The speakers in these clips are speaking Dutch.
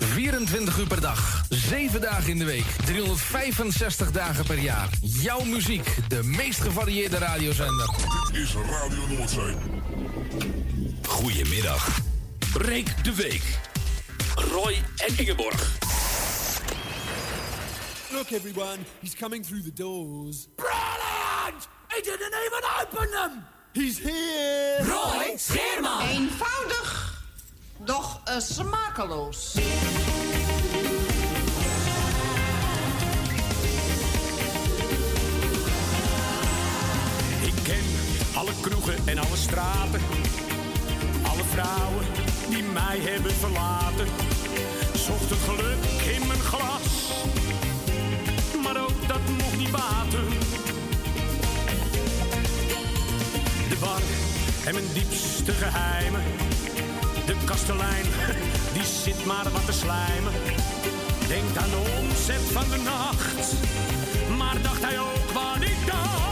24 uur per dag, 7 dagen in de week, 365 dagen per jaar. Jouw muziek, de meest gevarieerde radiozender. Dit is Radio Noordzee. Goedemiddag. Breek de week. Roy en Ingeborg. Look, everyone, he's coming through the doors. Brilliant! He didn't even open them! He's here! Roy Scheerman! Eenvoudig, doch uh, smakeloos. Ik ken alle kroegen en alle straten. Alle vrouwen die mij hebben verlaten. Zocht het geluk in mijn glas. Maar ook dat mocht niet baten. De bar en mijn diepste geheimen. De kastelein, die zit maar wat te slijmen. Denkt aan de omzet van de nacht. Maar dacht hij ook wat ik dacht.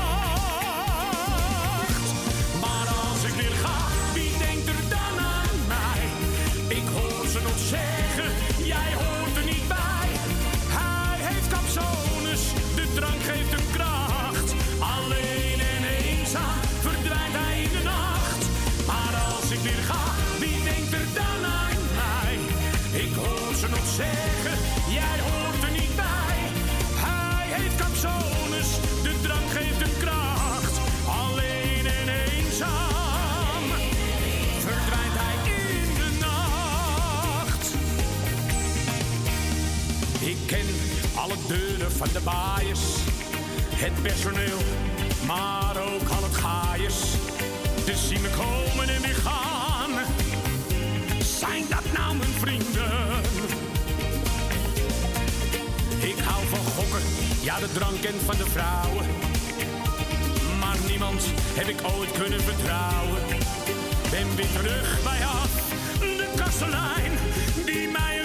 Deuren van de baaiers, het personeel, maar ook al het gaaiers. Te zien me komen en weer. Zijn dat nou mijn vrienden? Ik hou van gokken, ja de drank en van de vrouwen. Maar niemand heb ik ooit kunnen vertrouwen. Ben weer terug bij af, de kastelein die mij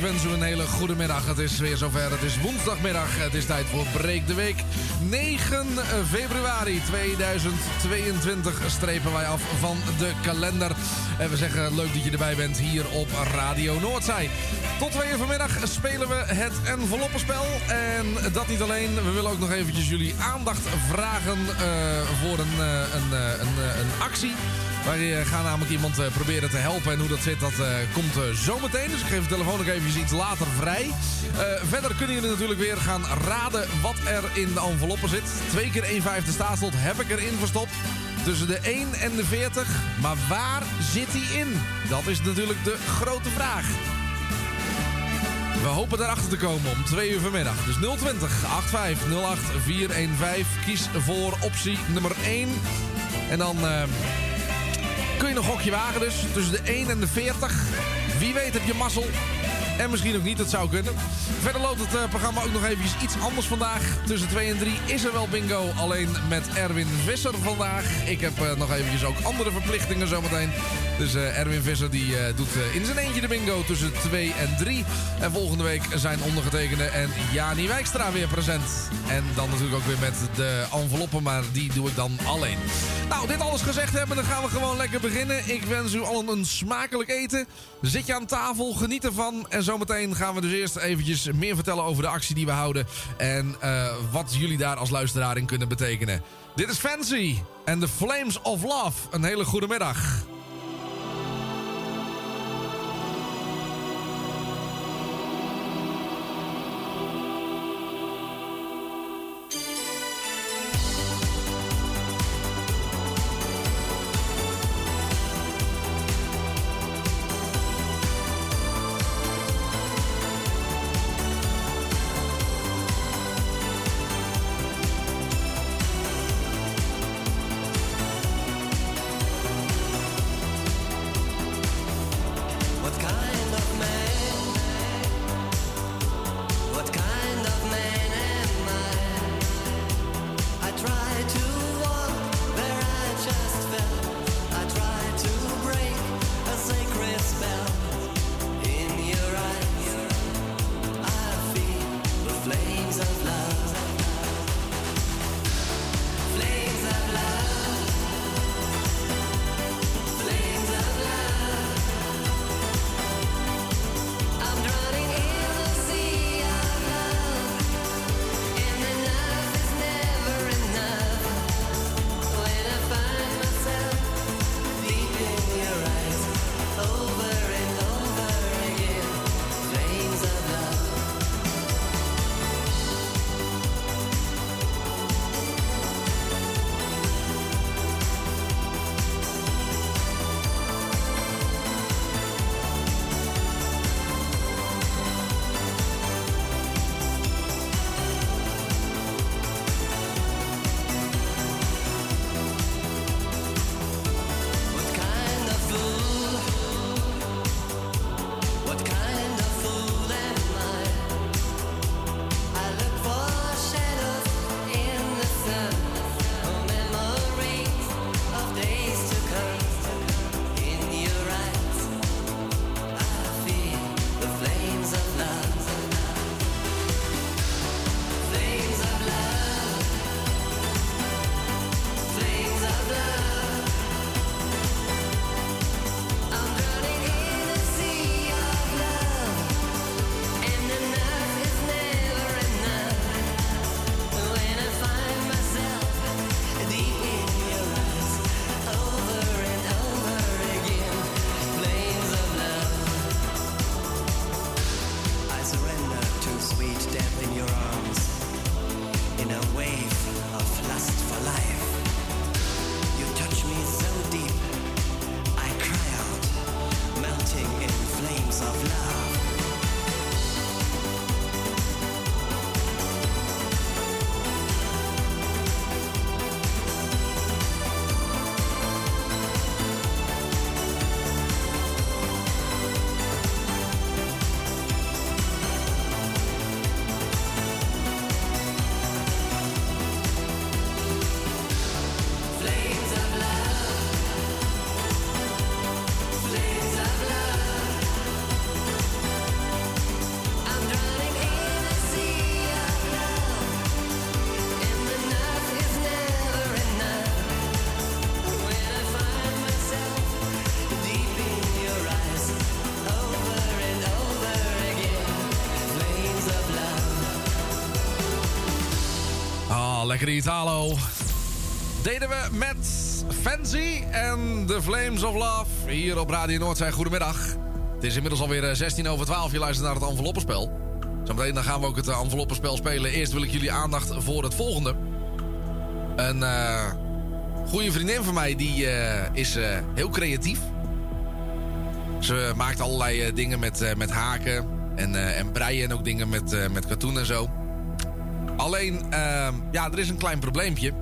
Ik wens u een hele goede middag. Het is weer zover. Het is woensdagmiddag. Het is tijd voor Breek de Week. 9 februari 2022 strepen wij af van de kalender. En we zeggen leuk dat je erbij bent hier op Radio Noordzij. Tot twee uur vanmiddag spelen we het enveloppenspel. En dat niet alleen. We willen ook nog eventjes jullie aandacht vragen eh, voor een, eh, een, eh, een actie. Wij eh, gaan namelijk iemand eh, proberen te helpen. En hoe dat zit, dat eh, komt zometeen. Dus ik geef de telefoon nog even iets later vrij. Verder kunnen jullie natuurlijk weer gaan raden wat er in de enveloppen zit. Twee keer 1 vijfde staatslot heb ik erin verstopt. Tussen de 1 en de 40. Maar waar zit die in? Dat is natuurlijk de grote vraag. We hopen daarachter te komen om 2 uur vanmiddag. Dus 020 8508 415. Kies voor optie nummer 1. En dan kun je nog gokje wagen dus. Tussen de 1 en de 40. Wie weet heb je mazzel. En misschien ook niet, dat zou kunnen. Verder loopt het eh, programma ook nog eventjes iets anders vandaag. Tussen 2 en 3 is er wel bingo. Alleen met Erwin Visser vandaag. Ik heb eh, nog eventjes ook andere verplichtingen zometeen. Dus eh, Erwin Visser die doet in zijn eentje de bingo tussen 2 en 3. En volgende week zijn ondergetekende en Jani Wijkstra weer present. En dan natuurlijk ook weer met de enveloppen, maar die doe ik dan alleen. Nou, dit alles gezegd hebben, dan gaan we gewoon lekker beginnen. Ik wens u allen een smakelijk eten. Zit je aan tafel, geniet ervan. En zometeen gaan we dus eerst eventjes meer vertellen over de actie die we houden. En eh, wat jullie daar als luisteraar in kunnen betekenen. Dit is Fancy en The Flames of Love. Een hele goede middag. Lekkere Italo. Deden we met Fancy en The Flames of Love hier op Radio Noordzij. Goedemiddag. Het is inmiddels alweer 16 over 12. Je luistert naar het enveloppenspel. Zometeen dan gaan we ook het enveloppenspel spelen. Eerst wil ik jullie aandacht voor het volgende. Een uh, goede vriendin van mij die is heel creatief. Ze maakt allerlei dingen met, met haken en, en breien en ook dingen met, met katoen en zo. Alleen, ja, er is een klein probleempje.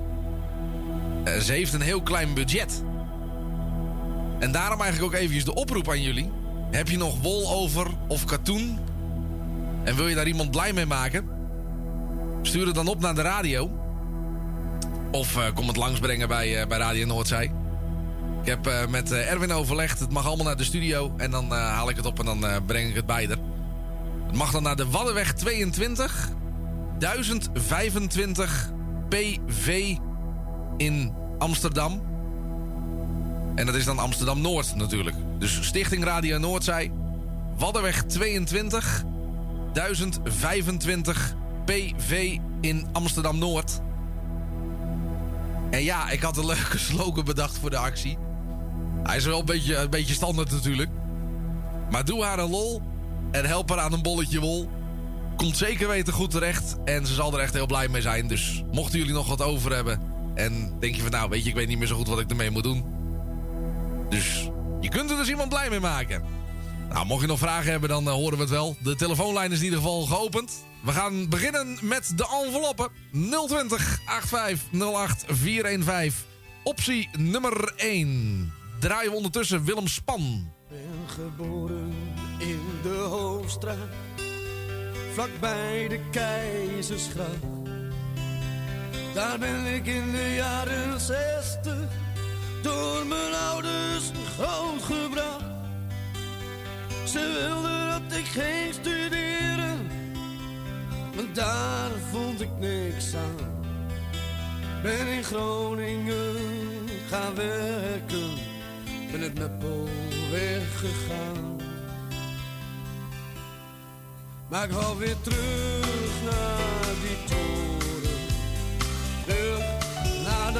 ze heeft een heel klein budget. En daarom eigenlijk ook eventjes de oproep aan jullie. Heb je nog wol over of katoen? En wil je daar iemand blij mee maken? Stuur het dan op naar de radio. Of uh, kom het langsbrengen bij, uh, bij Radio Noordzij. Ik heb met Erwin overlegd. Het mag allemaal naar de studio. En dan haal ik het op en dan breng ik het bij er. Het mag dan naar de Waddenweg 22. 1025 PV in Amsterdam. En dat is dan Amsterdam Noord natuurlijk. Dus Stichting Radio Noordzij. Waddenweg 22. 1025 PV in Amsterdam Noord. En ja, ik had een leuke slogan bedacht voor de actie. Hij is wel een beetje, een beetje standaard natuurlijk. Maar doe haar een lol en help haar aan een bolletje wol. Komt zeker weten goed terecht en ze zal er echt heel blij mee zijn. Dus mochten jullie nog wat over hebben en denk je van nou, weet je, ik weet niet meer zo goed wat ik ermee moet doen. Dus je kunt er dus iemand blij mee maken. Nou, mocht je nog vragen hebben, dan uh, horen we het wel. De telefoonlijn is in ieder geval geopend. We gaan beginnen met de enveloppen. 020 8508 415. Optie nummer 1. Draaien we ondertussen Willem Span. Ben geboren in de Hoofdstraat. Vlakbij de Keizersgracht. Daar ben ik in de jaren 60 door mijn ouders grootgebracht. Ze wilden dat ik ging studeren, maar daar vond ik niks aan. Ben in Groningen gaan werken, ben het Meppel weggegaan. Maar ik wou weer terug naar die toren, terug naar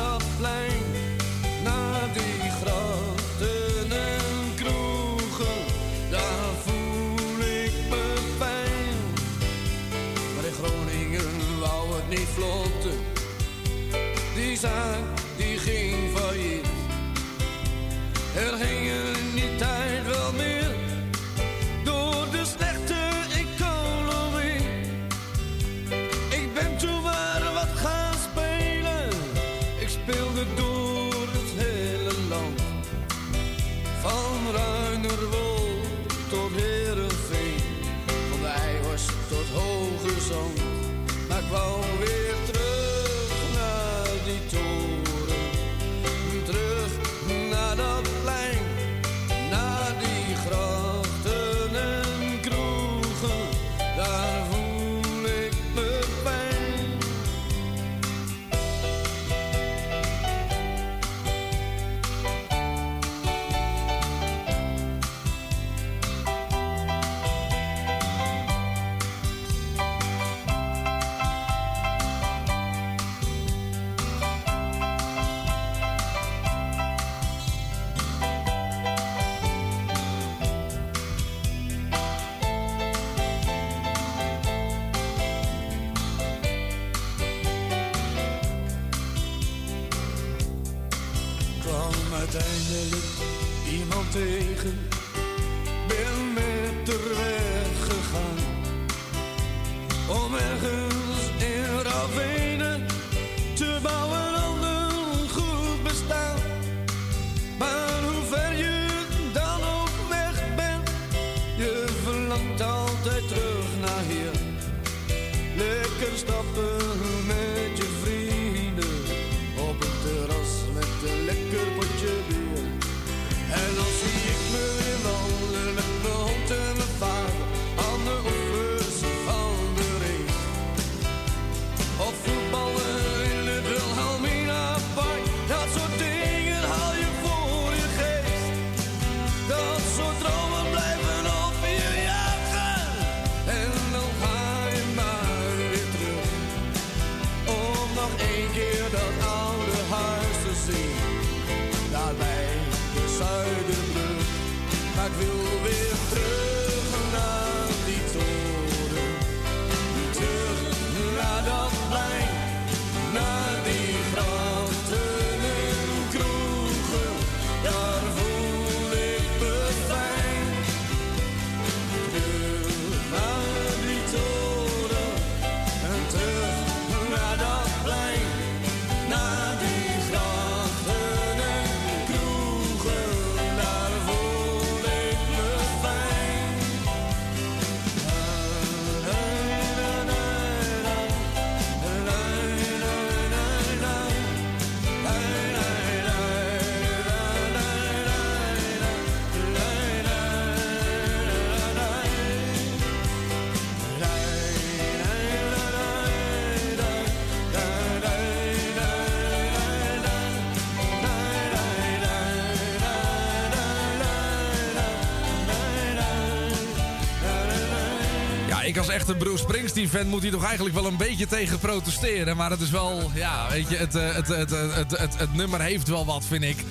echte Bruce Springsteen-fan moet hier toch eigenlijk wel een beetje tegen protesteren. Maar het is wel, ja, weet je, het, eh, het, het, het, het, het, het nummer heeft wel wat, vind ik.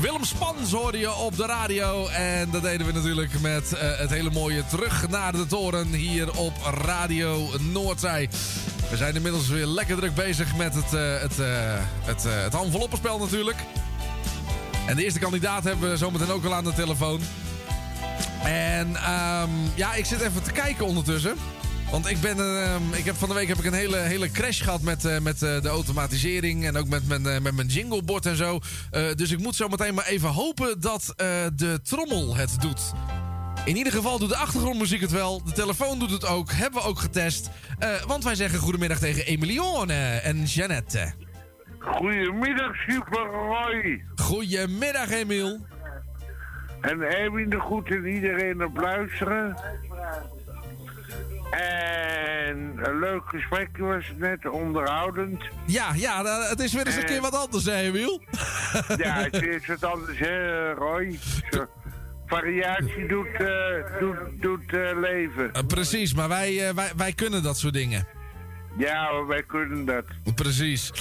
Willem Spans hoorde je op de radio. En dat deden we natuurlijk met eh, het hele mooie Terug naar de Toren hier op Radio Noordzij. We zijn inmiddels weer lekker druk bezig met het, eh, het, eh, het, eh, het enveloppenspel natuurlijk. En de eerste kandidaat hebben we zometeen ook al aan de telefoon. En ehm, ja, ik zit even te kijken ondertussen. Want ik, ben, ehm, ik heb van de week heb ik een hele, hele crash gehad met, eh, met eh, de automatisering. En ook met mijn, eh, met mijn jinglebord en zo. Dus ik moet zo meteen maar even hopen dat de trommel het doet. In ieder geval doet de achtergrondmuziek het wel. De telefoon doet het ook. Hebben we ook getest. Want wij zeggen goedemiddag tegen Emilione en Jeannette. Goedemiddag, Super Roy. Goedemiddag, Emiel. En Erwin de Goed en iedereen op luisteren. En een leuk gesprekje was het net, onderhoudend. Ja, ja, nou, het is weer eens een En- keer wat anders, hè, Emiel? Ja, het is wat anders, hè, Roy? Zo, variatie doet, eh, doet, doet eh, leven. Eh, precies, maar wij, wij, wij kunnen dat soort dingen. Ja, wij kunnen dat. Precies.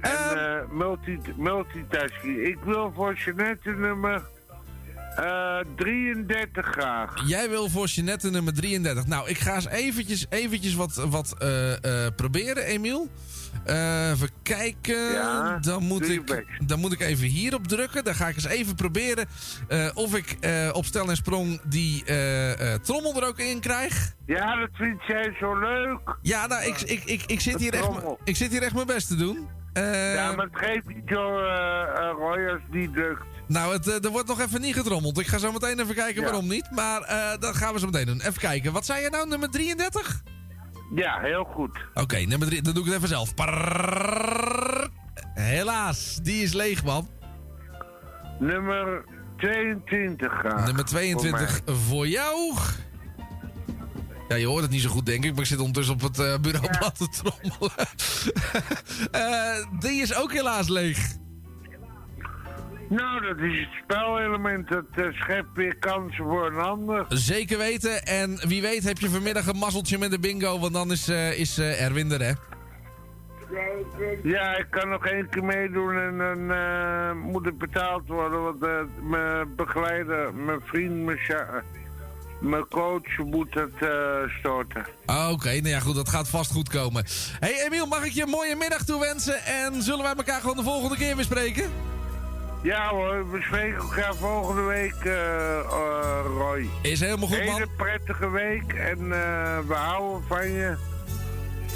En eh, multi, multitasking. Ik wil voor Jeanette nummer eh 33 graag. Jij wil voor Jeanette nummer 33. Nou, ik ga eens eventjes, eventjes wat, wat eh, eh, proberen, Emiel. Eh, even kijken. Ja, dan, moet ik, dan moet ik even hierop drukken. Dan ga ik eens even proberen eh, of ik eh, op stel en sprong die eh, eh, trommel er ook in krijg. Ja, dat vindt jij zo leuk. Ja, nou, ik, ik, ik, ik, zit, hier echt, ik zit hier echt mijn best te doen. Eh, Ja, maar het geeft niet zo, eh, eh, Roy, als het niet lukt. Nou, het, eh, er wordt nog even niet getrommeld. Ik ga zo meteen even kijken Ja. waarom niet. Maar eh, dat gaan we zo meteen doen. Even kijken. Wat zei je nou, nummer 33? Ja, heel goed. Oké, nummer 3. Dan doe ik het even zelf. Helaas, die is leeg, man. Nummer 22 graag. Nummer 22 voor, jou. Ja, je hoort het niet zo goed, denk ik. Maar ik zit ondertussen op het eh, bureaublad te trommelen. Eh, die is ook helaas leeg. Nou, dat is het spelelement. Dat eh, schept weer kansen voor een ander. Zeker weten. En wie weet heb je vanmiddag een mazzeltje met de bingo. Want dan is, is Erwin er, hè? Ja, ik kan nog één keer meedoen en dan moet het betaald worden. Want eh, mijn begeleider, mijn vriend, mijn, mijn coach moet het eh, storten. Ah, Oké, nou ja, goed, dat gaat vast goed komen. hey Emiel, mag ik je een mooie middag toewensen? En zullen wij elkaar gewoon de volgende keer weer spreken? Ja hoor, we spreken elkaar volgende week, eh, eh, Roy. Is helemaal goed, man. Hele prettige week en eh, we houden van je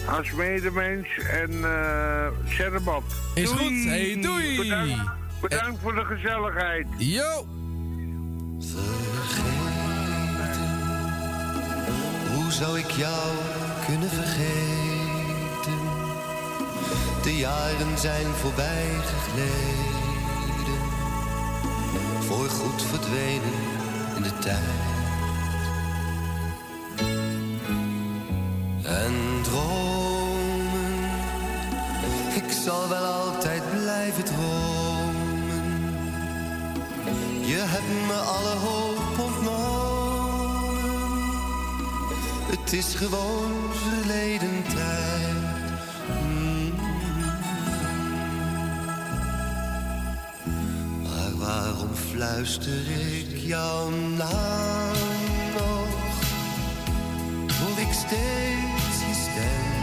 als medemens en eh zet hem op. Is Doei. goed. Hey, doei. Bedankt, bedankt voor de gezelligheid. Yo! Zou ik jou kunnen vergeten? De jaren zijn voorbij gegleden, voorgoed verdwenen in de tijd. En dromen, ik zal wel altijd blijven dromen. Je hebt me alle hoop ontnomen. Het is gewoon verleden tijd. Mm. Maar waarom fluister ik jouw naam nog? Hoor ik steeds je stem?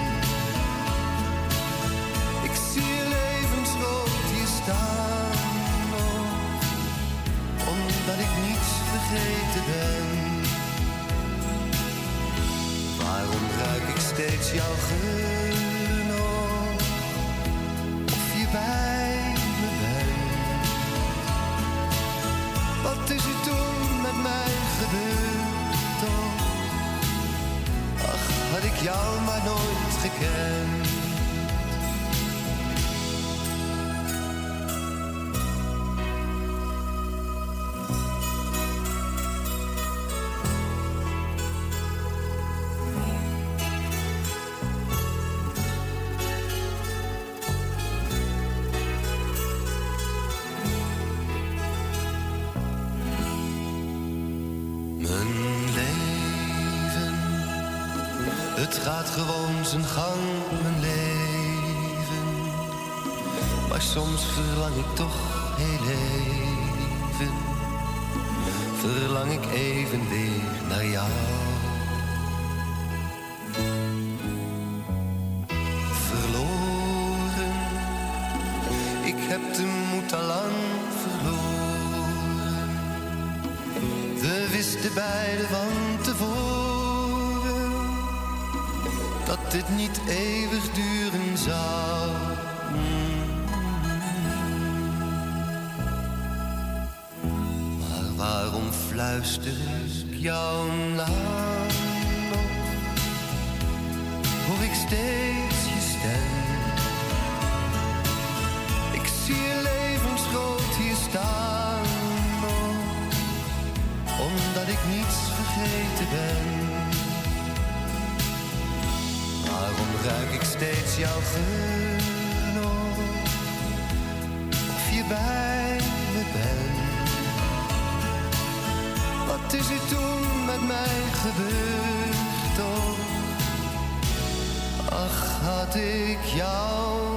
Ik zie je levensrood hier staan nog, omdat ik niets vergeten geur nog? Of je bij me bent? Wat is er toen met mij gebeurd toch? Ach, had ik jou maar nooit gekend. Zijn gang, mijn leven. Maar soms verlang ik toch heel even, verlang ik even weer naar jou. Niet eeuwig duren zou. Maar waarom fluister ik jouw naam? Hoor ik steeds steeds jouw geur nog? Of je bij me bent? Wat is er toen met mij gebeurd toch? Ach, had ik jou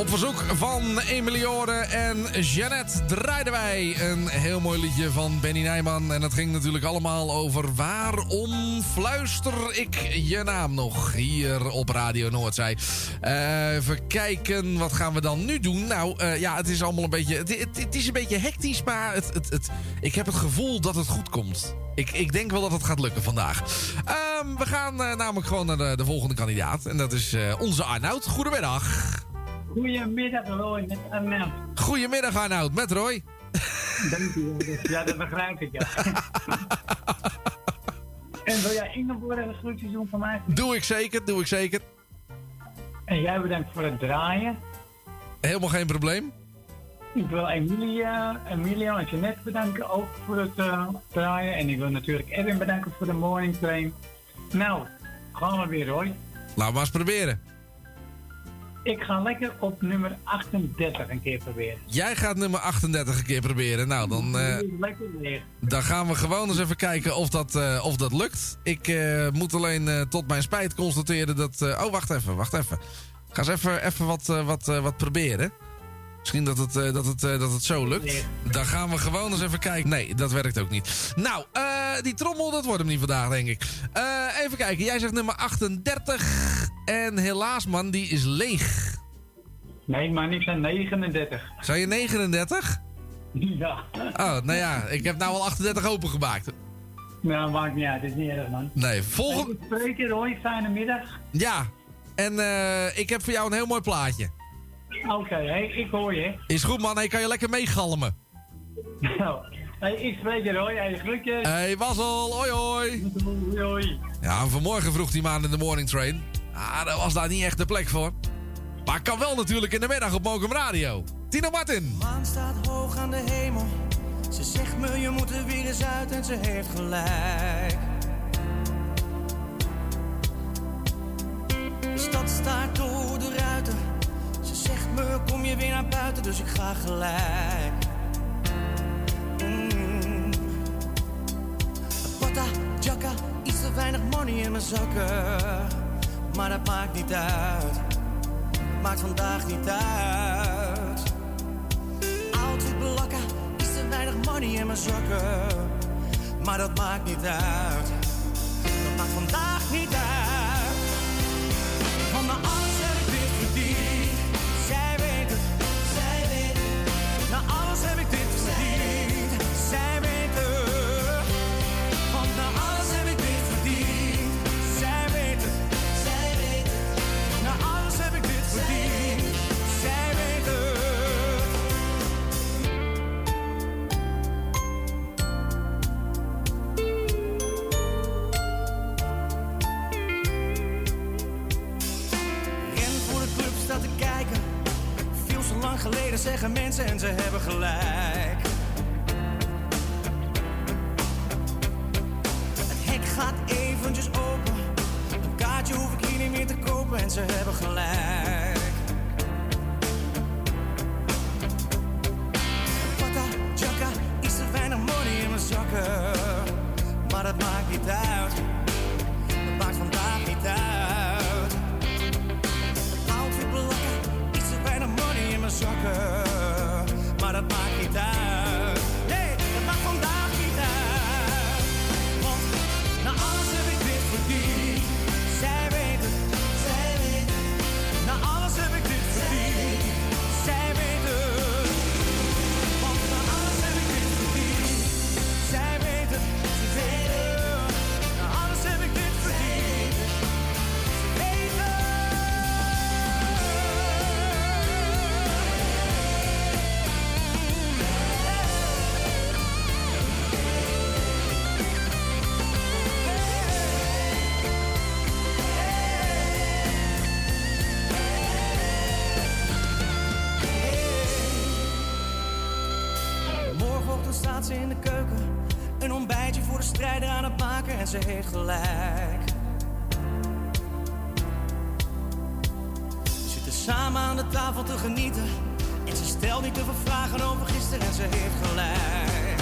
Op verzoek van Emily Oren en Jeannette draaiden wij een heel mooi liedje van Benny Nijman. En dat ging natuurlijk allemaal over waarom fluister ik je naam nog hier op Radio Noordzij. Eh, even kijken, wat gaan we dan nu doen? Nou, eh, ja, het is allemaal een beetje... Het, het, is een beetje hectisch, maar het, het, ik heb het gevoel dat het goed komt. Ik, ik denk wel dat het gaat lukken vandaag. Ehm, we gaan eh, namelijk gewoon naar de, de volgende kandidaat. En dat is onze Arnoud. Goedemiddag. Goedemiddag Roy, met Arnoud. Goedemiddag Arnoud, met Roy. Dank u. Ja, dat begrijp ik, ja. en wil jij Ingeborg een groetjes doen van mij? Doe ik zeker, doe ik zeker. En jij bedankt voor het draaien. Helemaal geen probleem. Ik wil Emilia, Emilia en Jeanette bedanken ook voor het eh, draaien. En ik wil natuurlijk Erwin bedanken voor de morning train. Nou, gaan we weer Roy. Laten we maar eens proberen. Ik ga lekker op nummer 38 een keer proberen. Jij gaat nummer 38 een keer proberen. Nou, dan, eh, Lekker weer. dan gaan we gewoon eens even kijken of dat, eh, of dat lukt. Ik eh, moet alleen tot mijn spijt constateren dat... oh, wacht even, wacht even. Ik ga eens even, even wat, wat, wat proberen. Misschien dat het, eh, dat, het, eh, dat het zo lukt. Dan gaan we gewoon eens even kijken. Nee, dat werkt ook niet. Nou, eh, die trommel, dat wordt hem niet vandaag, denk ik. Even kijken, jij zegt nummer 38. En helaas, man, die is leeg. Nee, maar ik zijn 39. Zou je 39? Ja. Oh, nou ja, ik heb nou al 38 opengemaakt. Nou, maakt niet uit, het is niet erg, man. Nee, volgende... Spreken, Roy, fijne middag. Ja, en ik heb voor jou een heel mooi plaatje. Oké, hey, ik hoor je. Is goed, man. Hey, kan je lekker meegalmen? Nou, hey, ik spreek je, Roy. Hey, groetjes. Hey, Wassel. Hoi, hoi. Hoi, hoi. Ja, vanmorgen vroeg die man in de morning train. Ah, daar was daar niet echt de plek voor. Maar kan wel natuurlijk in de middag op Mokum Radio. Tino Martin. maan staat hoog aan de hemel. Ze zegt me, je moet er weer eens uit en ze heeft gelijk. De stad staart door de ruiten. Zeg me, kom je weer naar buiten, dus ik ga gelijk. Mm. jaka, iets te weinig money in mijn zakken. Maar dat maakt niet uit, maakt vandaag niet uit. Outfit blakken, iets te weinig money in mijn zakken. Maar dat maakt niet uit, dat maakt vandaag niet uit. Zeggen mensen en ze hebben gelijk. Het hek gaat eventjes open. Een kaartje hoef ik hier niet meer te kopen en ze hebben gelijk. Pata, jacka, iets te weinig money in mijn zakken. Maar dat maakt niet uit. Zakken. Maar dat maakt niet uit. En ze heeft gelijk. We zitten samen aan de tafel te genieten. En ze stelt niet te veel vragen over gisteren en ze heeft gelijk.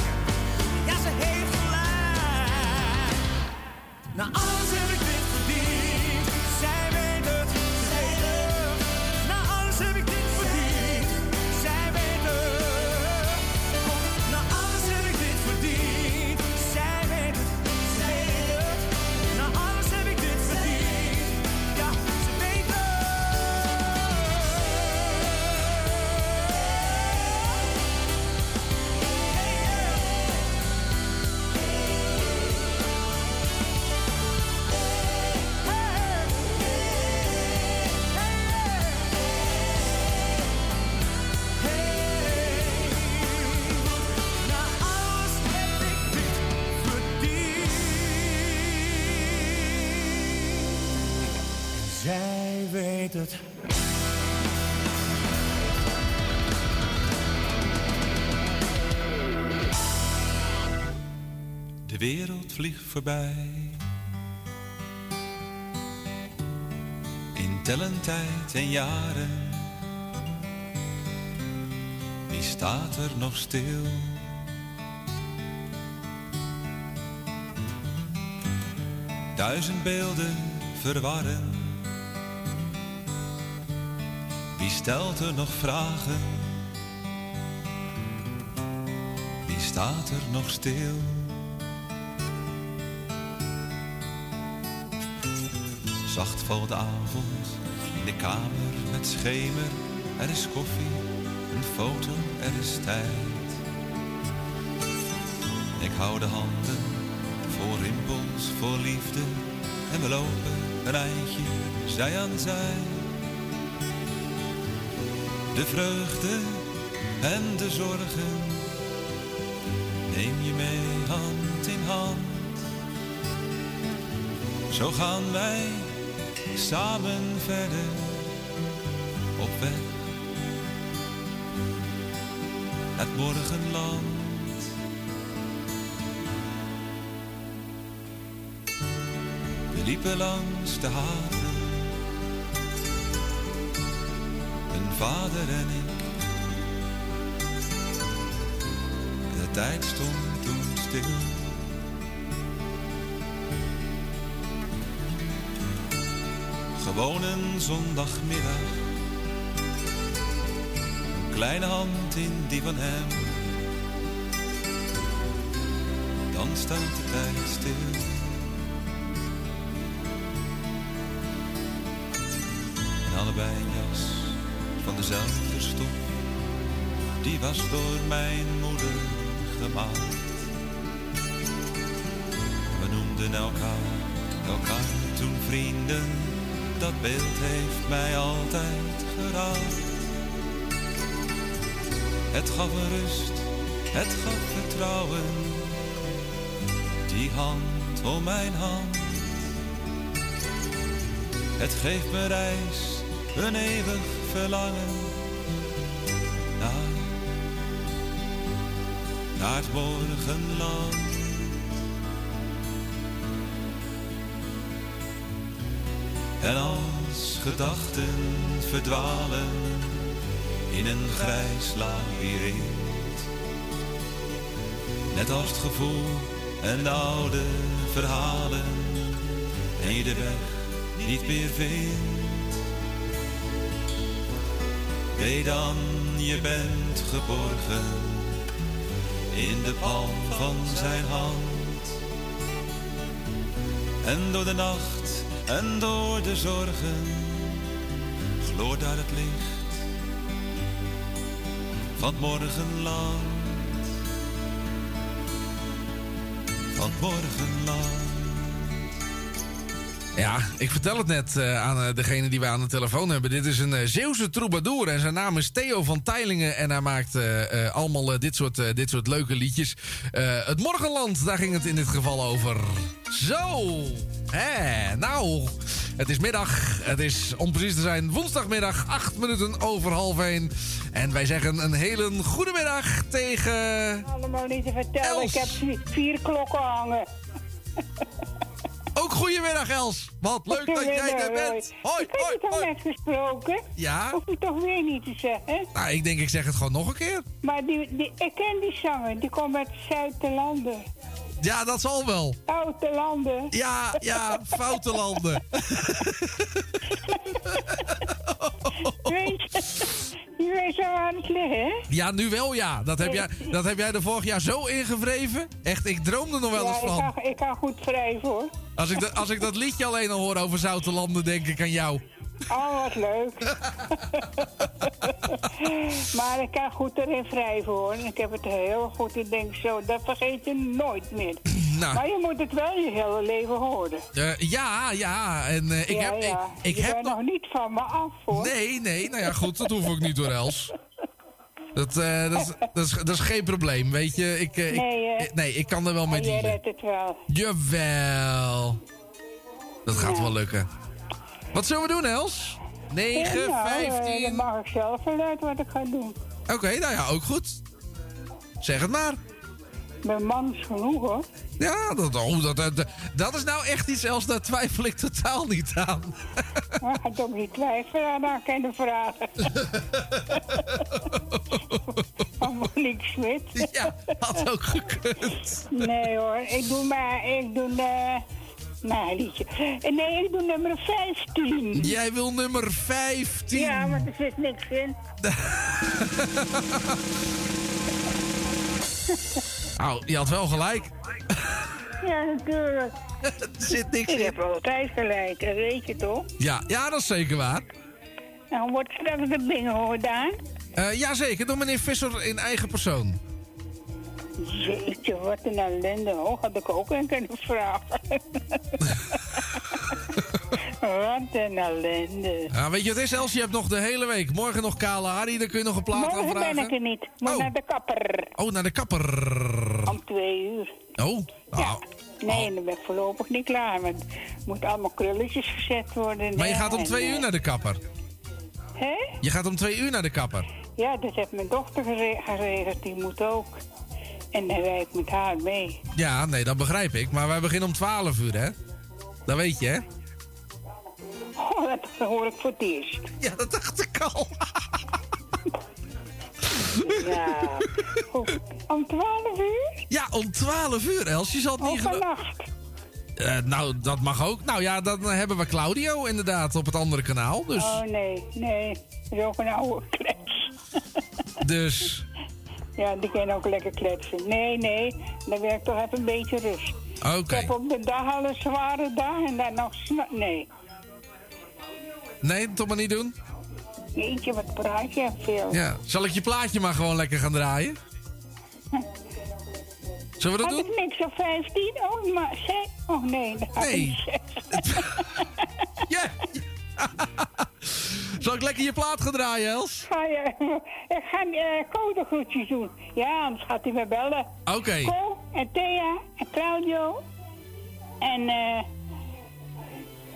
Ja, ze heeft gelijk. De wereld vliegt voorbij. In tellen tijd en jaren. Wie staat er nog stil? Duizend beelden verwarren. Wie stelt er nog vragen? Wie staat er nog stil? Zacht valt de avond in de kamer met schemer. Er is koffie, een foto, er is tijd. Ik hou de handen voor rimpels, voor liefde. En we lopen een eindje, zij aan zij. De vreugde en de zorgen neem je mee hand in hand. Zo gaan wij samen verder op weg. Het morgenland. We liepen langs de haven. Vader en ik. De tijd stond toen stil. Gewoon een zondagmiddag. Kleine hand in die van hem. dan staat de tijd stil. En allebei een jas dezelfde stof, die was door mijn moeder gemaakt. We noemden elkaar, elkaar toen vrienden, dat beeld heeft mij altijd geraakt. Het gaf rust, het gaf vertrouwen, die hand om mijn hand. Het geeft me reis, een eeuwig verlangen naar, naar het morgenland. En als gedachten verdwalen in een grijs labyrint. Net als het gevoel en de oude verhalen en je de weg niet meer vindt. Weet dan, je bent geborgen in de palm van zijn hand. En door de nacht en door de zorgen gloort daar het licht van het morgenland. Van het morgenland. Ja, ik vertel het net eh, aan eh, degene die we aan de telefoon hebben. Dit is een uh, Zeeuwse troubadour en zijn naam is Theo van Teilingen. En hij maakt eh, eh, allemaal dit, soort, eh, dit soort leuke liedjes. Eh, het Morgenland, daar ging het in dit geval over. Zo, hè, nou, het is middag. Het is, om precies te zijn, woensdagmiddag, acht minuten over half één. En wij zeggen een hele goede middag tegen... Allemaal niet te vertellen, ik heb vier, vier klokken hangen. Ook goedemiddag, Els. Wat leuk dat jij er bent. hoi. Hoi, Ik heb je toch net gesproken? Ja? Hoef je toch weer niet te zeggen? Nou, ik denk ik zeg het gewoon nog een keer. Maar die, die, ik ken die zanger, die komt uit Zuid-Landen. Ja, dat zal wel. Foute landen. Ja, ja, foute landen. weet je, je weet zo aan het liggen, hè? Ja, nu wel ja. Dat heb, jij, dat heb jij er vorig jaar zo ingevreven. Echt, ik droomde nog wel ja, eens ik van. kan, ik kan goed wrijven, hoor. Als ik, dat- als ik dat liedje alleen al hoor over zoute landen, denk ik aan jou. Oh, wat leuk. maar ik kan goed erin wrijven, hoor. Ik heb het heel goed. Ik denk zo, dat vergeet je nooit meer. Nou. Maar je moet het wel je hele leven horen. Eh, ja, ja. En eh, ik ja, heb. ja. Ik, ik je heb bent nog. nog niet van me af, hoor. Nee, nee. Nou ja, goed, dat hoef ik niet door Els. Dat, eh, dat, is, dat, is, dat is geen probleem, weet je. Ik, Nee, ik kan er wel mee dealen. redt het wel. Jawel. Dat gaat Ja. wel lukken. Wat zullen we doen, Els? 9, Ja, nou, eh, 15. Dan mag ik zelf wel uit wat ik ga doen. Oké, nou ja, ook goed. Zeg het maar. Mijn man is genoeg, hoor. Ja, dat, oh, dat, dat, dat is nou echt iets, Els, daar twijfel ik totaal niet aan. Maar ik ga toch niet twijfelen aan haar kunnen vragen. Van Monique Smit. Ja, had ook gekund. Nee hoor, ik doe maar, ik doe eh liedje. Eh, Nee, ik doe nummer 15. Jij wil nummer 15. Ja, want er zit niks in. Nou, je had wel gelijk. Ja, natuurlijk. er zit niks ik in. heb altijd gelijk, dat weet je toch? Ja, ja, dat is zeker waar. Nou, wordt straks de bingo gedaan. Eh jazeker, door meneer Visser in eigen persoon. Jeetje, wat een ellende. Oh, had ik ook een kunnen vragen. wat een ellende. Ja, weet je wat het is, Els? Je hebt nog de hele week. Morgen nog Kale Harry, daar kun je nog een plaat Morgen aanvragen. ben ik er niet. Moet Oh. naar de kapper. Oh, naar de kapper. Om twee uur. Oh, nou. Nee, dan ben ik voorlopig niet klaar. Want er moeten allemaal krulletjes gezet worden. Maar je gaat om twee eh, uur naar de kapper. Hè? Je gaat om twee uur naar de kapper. Ja, dat heeft mijn dochter gere- geregeld. Die moet ook. En dan rijd ik met haar mee. Ja, nee, dat begrijp ik. Maar wij beginnen om 12 uur, hè? Dat weet je, hè? Oh, dat hoor ik voor het eerst. Ja, dat dacht ik al. Ja. Goed. Om 12 uur? Ja, om 12 uur, Els. Je zal het niet Oh, vannacht. Eh, nou, dat mag ook. Nou ja, dan hebben we Claudio inderdaad op het andere kanaal. Dus, Oh, nee, nee. Dat is ook een oude klets. dus Ja, die kan ook lekker kletsen. Nee, nee, dan werkt toch even een beetje rust. Oké. Ik heb op de dag al een zware dag en dan nog... Nee. Nee, toch maar niet doen? Jeetje, wat praat je veel. Ja. Zal ik je plaatje maar gewoon lekker gaan draaien? Zullen we dat Had doen? ik niks op 15? Oh, maar. Oh nee, dat had Nee. zes. Zal ik lekker je plaat gaan draaien, Els? Ga je... Ik ga uh, codegroetjes doen. Ja, anders gaat hij me bellen. Oké. Ko en Thea en Claudio. En eh...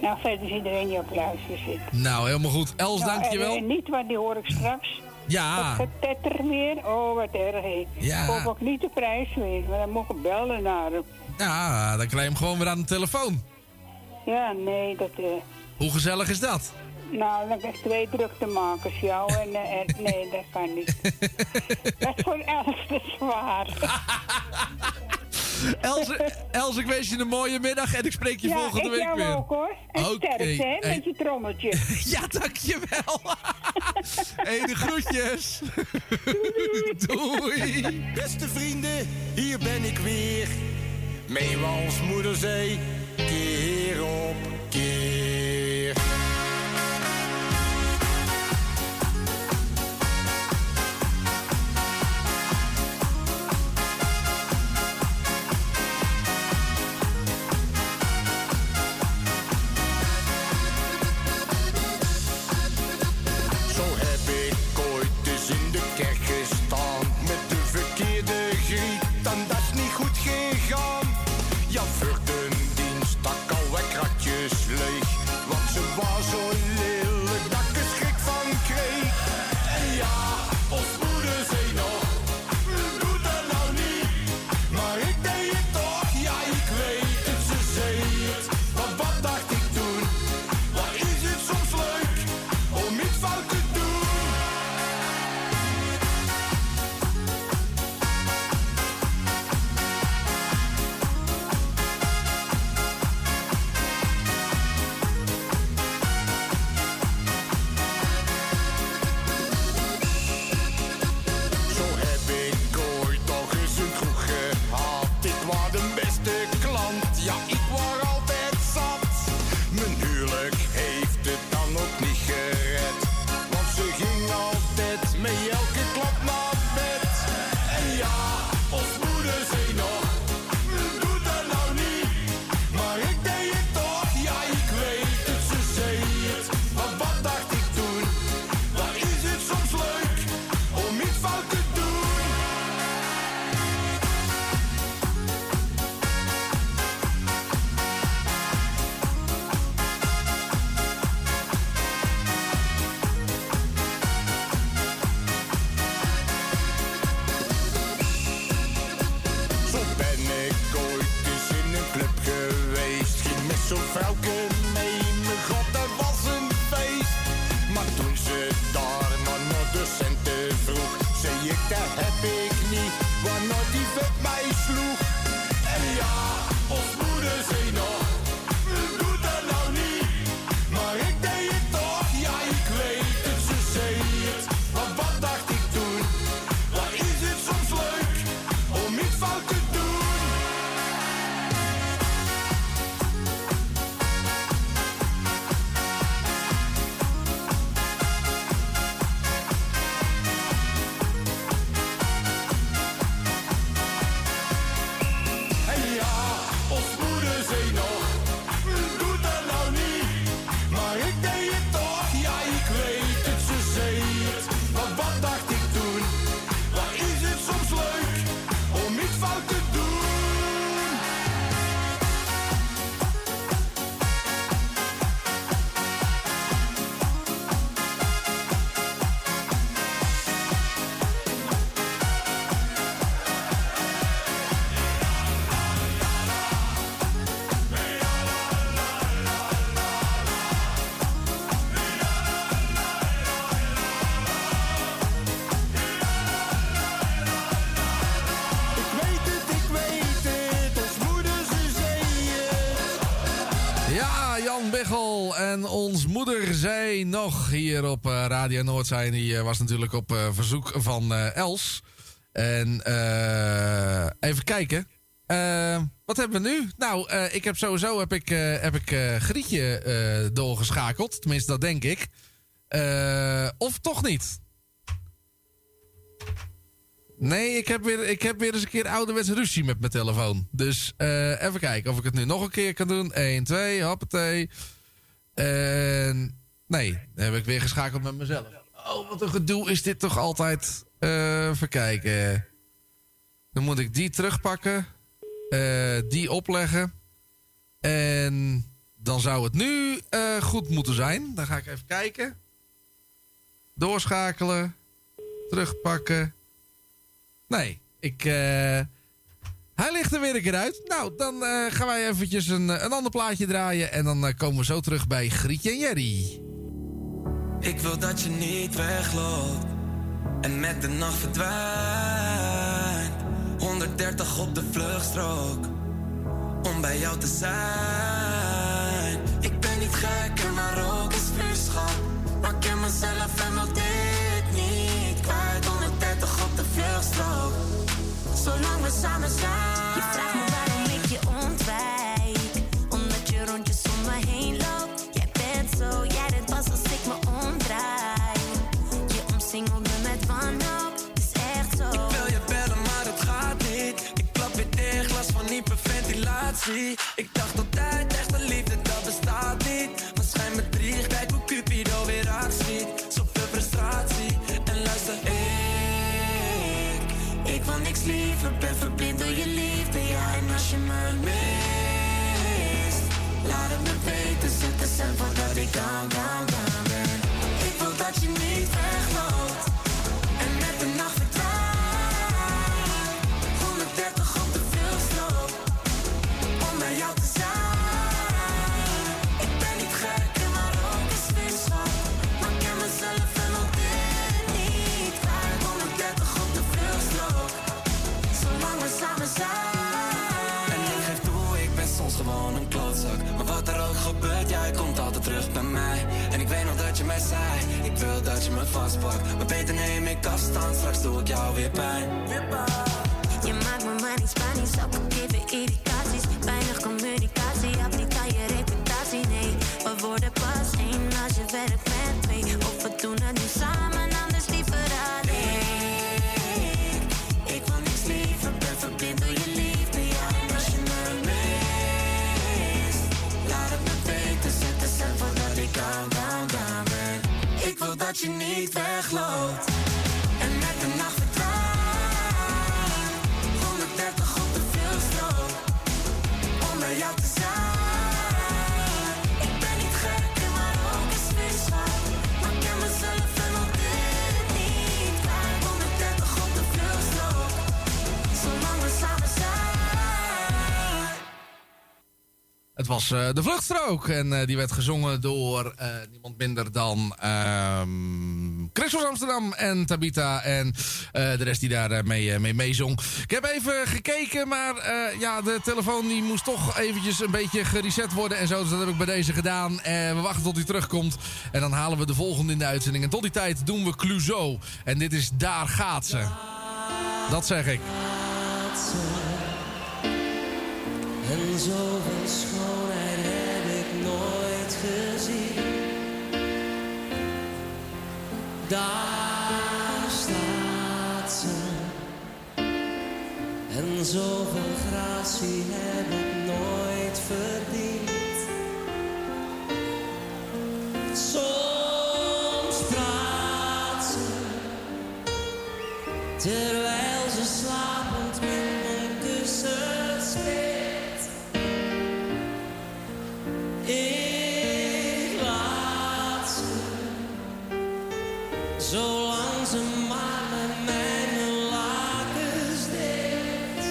nou, verder is iedereen die op luister zit. Nou, helemaal goed. Els, Nou, dankjewel. En, en niet, want die hoor ik straks. Ja. Dat getetter weer. Oh, wat erg. hè. Ja. Ik hoop ook niet de prijs weten, maar dan moet ik bellen naar hem. Ja, dan krijg je hem gewoon weer aan de telefoon. Ja, nee, dat... eh Hoe gezellig is dat? nou, dan heb ik twee druktemakers, jou en... eh, en nee, dat kan niet. dat is voor Els te zwaar. Els, Els, ik wens je een mooie middag en ik spreek je ja, volgende ik week jou weer. ook hoor. En Oké, sterkte, hè, hey. met je trommeltje. ja, dankjewel. Hé, hey, de groetjes. Doei. Beste vrienden, hier ben ik weer. Meewals moeder zei, keer op keer. Nog hier op eh, Radio Noordzij. Die eh, was natuurlijk op eh, verzoek van Els. En even kijken. Wat hebben we nu? Nou, ik heb sowieso heb ik, heb ik Grietje doorgeschakeld. Tenminste, dat denk ik. Of toch niet? Nee, ik heb, weer, ik heb weer eens een keer ouderwets ruzie met mijn telefoon. Dus even kijken of ik het nu nog een keer kan doen. 1, 2, hoppatee. En nee, dan heb ik weer geschakeld met mezelf. Oh, wat een gedoe is dit toch altijd. Eh, even kijken. Dan moet ik die terugpakken. eh, die opleggen. En dan zou het nu eh, goed moeten zijn. Dan ga ik even kijken. Doorschakelen. Terugpakken. Nee, ik... hij ligt er weer een keer uit. Nou, dan gaan wij eventjes een, een ander plaatje draaien. En dan komen we zo terug bij Grietje en Jerry. Ik wil dat je niet wegloopt en met de nacht verdwijnt. 130 op de vluchtstrook om bij jou te zijn. Ik ben niet gek en maar ook is vuurschap. Maar ik ken mezelf en wil dit niet kwijt. 130 op de vluchtstrook, zolang we samen zijn. Ik dacht altijd, echte liefde, dat bestaat niet. Maar schijn me drie, kijk hoe Cupido weer actie. Zoveel frustratie. En luister, ik, ik wil niks liever. Ben verblind door je liefde, ja. En als je me mist, laat het me weten. Zet de cent voordat ik down, down, down ben. Ik wil dat je niet wegloopt. Terug bij mij En ik weet nog dat je mij zei Ik wil dat je me vastpakt Maar beter neem ik afstand, straks doe ik jou weer pijn Je maakt me maar niet Spanisch, ook al geven irritaties. Weinig communicatie, aan je reputatie, nee. We worden pas één als je werkt dat je niet wegloopt. Het was eh, de vluchtstrook. En eh, die werd gezongen door eh, niemand minder dan ehm Christos Amsterdam en Tabita. En de rest die daar mee, mee meezong. Ik heb even gekeken, maar ja, de telefoon die moest toch eventjes een beetje gereset worden. En zo, dus dat heb ik bij deze gedaan. En we wachten tot hij terugkomt. En dan halen we de volgende in de uitzending. En tot die tijd doen we Clouseau. En dit is Daar gaat ze. Dat zeg ik. En zoveel schoonheid heb ik nooit gezien. Daar staat ze. En zoveel gratie heb ik nooit verdiend. Soms praat ze. Zolang ze maar met mij mijn lakens deelt.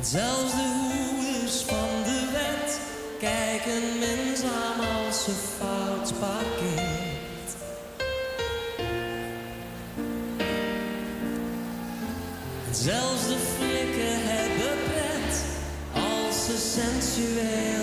Zelfs de hoeders van de wet kijken minzaam als ze fout parkeert. En zelfs de flikken hebben pret als ze sensueel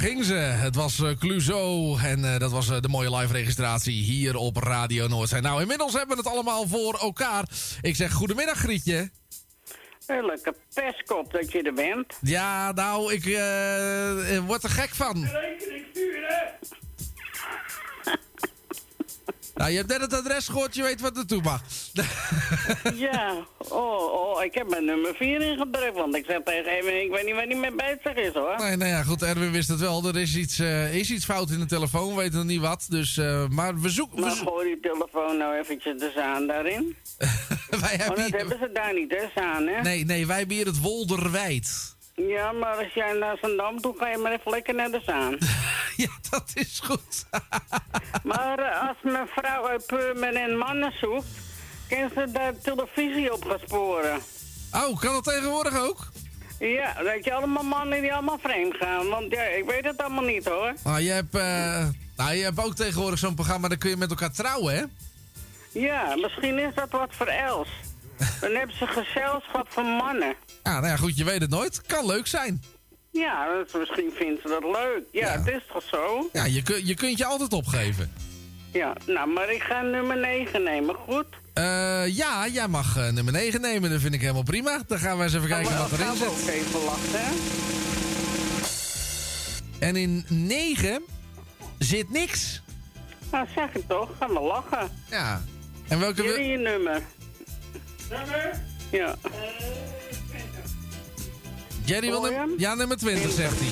daar ging ze. Het was uh, Clouseau en eh, dat was eh, de mooie live registratie hier op Radio Noordzee. Nou, inmiddels hebben we het allemaal voor elkaar. Ik zeg goedemiddag Grietje. Een leuke pestkop dat je er bent. Ja, nou, ik eh, eh, word er gek van. Rekening sturen! Nou, je hebt net het adres gehoord, je weet wat naartoe mag. ja, oh, oh, ik heb mijn nummer 4 ingedrukt, want ik zeg tegen hem, ik weet niet waar die mee bezig is hoor. Nee, nou ja, goed, Erwin wist het wel. Er is iets, eh, is iets fout in de telefoon, we weten nog niet wat. Dus, eh, maar we zoeken... Maar gooi die telefoon nou eventjes de zaan daarin. wij Oh, hebben dat hier- hebben ze daar niet, hè, zaan, hè? Nee, nee, wij hebben hier het Wolderwijd. Ja, maar als jij naar Zandam toe ga je maar even lekker naar de zaan. ja, dat is goed. maar eh, als mijn vrouw uit Purmerend mannen zoekt, kan ze daar televisie op gaan sporen. Oh, kan dat tegenwoordig ook? Ja, dat je allemaal mannen die allemaal vreemd gaan. Want ja, ik weet het allemaal niet hoor. Ah, je hebt, nou, je hebt ook tegenwoordig zo'n programma, daar kun je met elkaar trouwen, hè? Ja, misschien is dat wat voor Els. Dan hebben ze gezelschap van mannen. Ja, nou ja, goed, je weet het nooit. Kan leuk zijn. Ja, misschien vindt ze dat leuk. Ja, het is toch zo? Ja, je, kun- je kunt je altijd opgeven. Ja, nou, maar ik ga nummer 9 nemen, goed? Eh, ja, jij mag eh, nummer 9 nemen, dat vind ik helemaal prima. Dan gaan we eens even kijken wat erin zit. ook even lachen, hè? En in 9 zit niks. Nou, zeg het toch, gaan we lachen. Ja. En welke... Jullie je nummer. Nummer? Ja. Jerry wil Hoor je num- hem? Ja, nummer 20 zegt hij.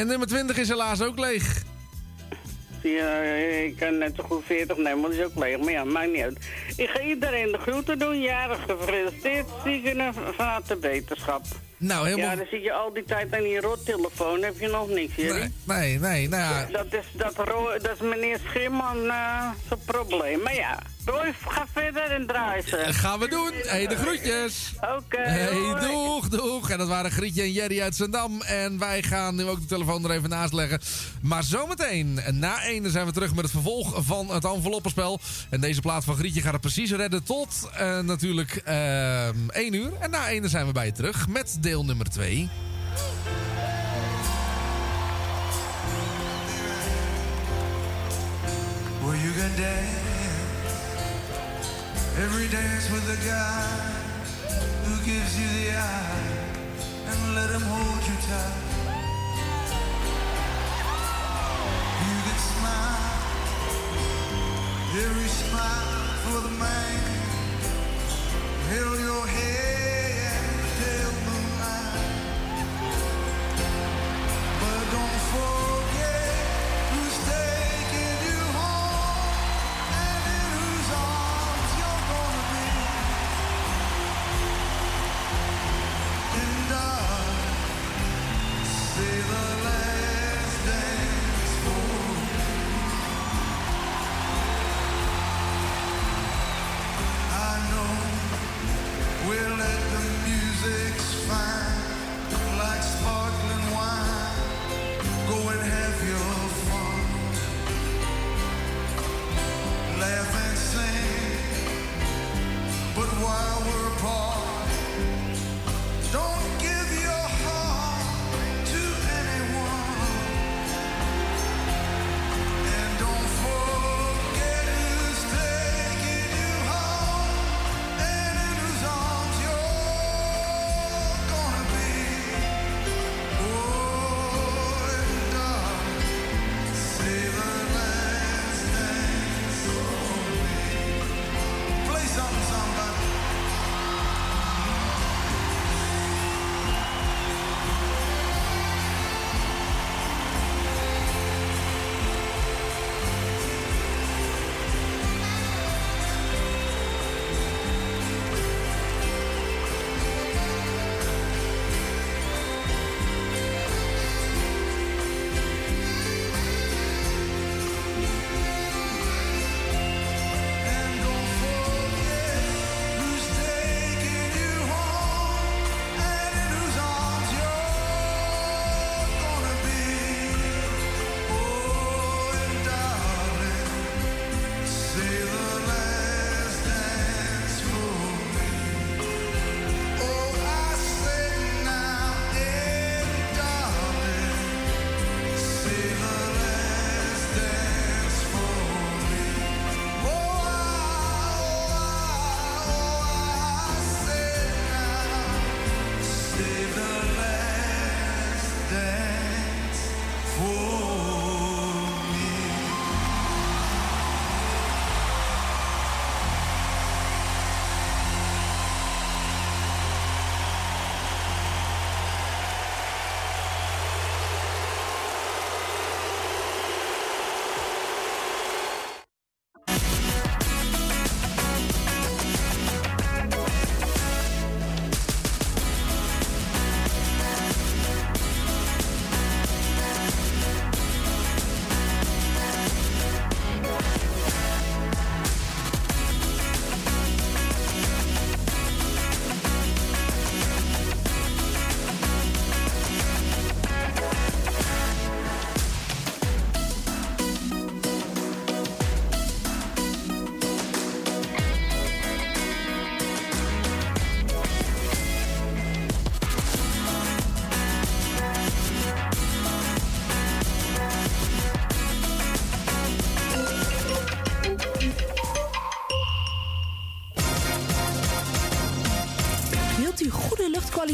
En nummer 20 is helaas ook leeg. Je, eh, ik kan net zo goed 40 nemen, want is ook leeg. Maar ja, maakt niet uit. Ik ga iedereen de groeten doen. Jarig gefeliciteerd. Zieken van harte wetenschap. Nou, helemaal... Ja, dan zit je al die tijd aan die rottelefoon. Heb je nog niks, jullie? Nee, nee, nou ja. Dat is, dat, dat is meneer Schimman eh zijn probleem. Maar ja, Ga verder en draai ze. Gaan we doen. Hé, hey, de groetjes. Oké, Hey, doeg, doeg. En dat waren Grietje en Jerry uit Zandam. En wij gaan nu ook de telefoon er even naast leggen. Maar zometeen, na één, zijn we terug met het vervolg van het enveloppenspel. En deze plaat van Grietje gaat het precies redden tot eh, natuurlijk eh, één uur. En na één zijn we bij je terug met deel nummer twee. Well, you can dance every dance with the guy who gives you the eye and let him hold you tight. You can smile every smile for the man held your head pale moonlight. But don't forget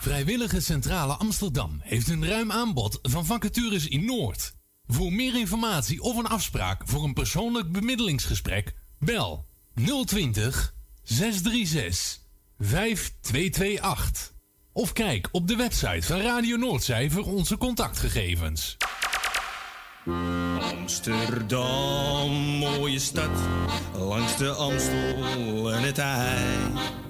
Vrijwillige Centrale Amsterdam heeft een ruim aanbod van vacatures in Noord. Voor meer informatie of een afspraak voor een persoonlijk bemiddelingsgesprek, bel 020 636 5228. Of kijk op de website van Radio Noordzij voor onze contactgegevens. Amsterdam, mooie stad, langs de Amstel en het IJ.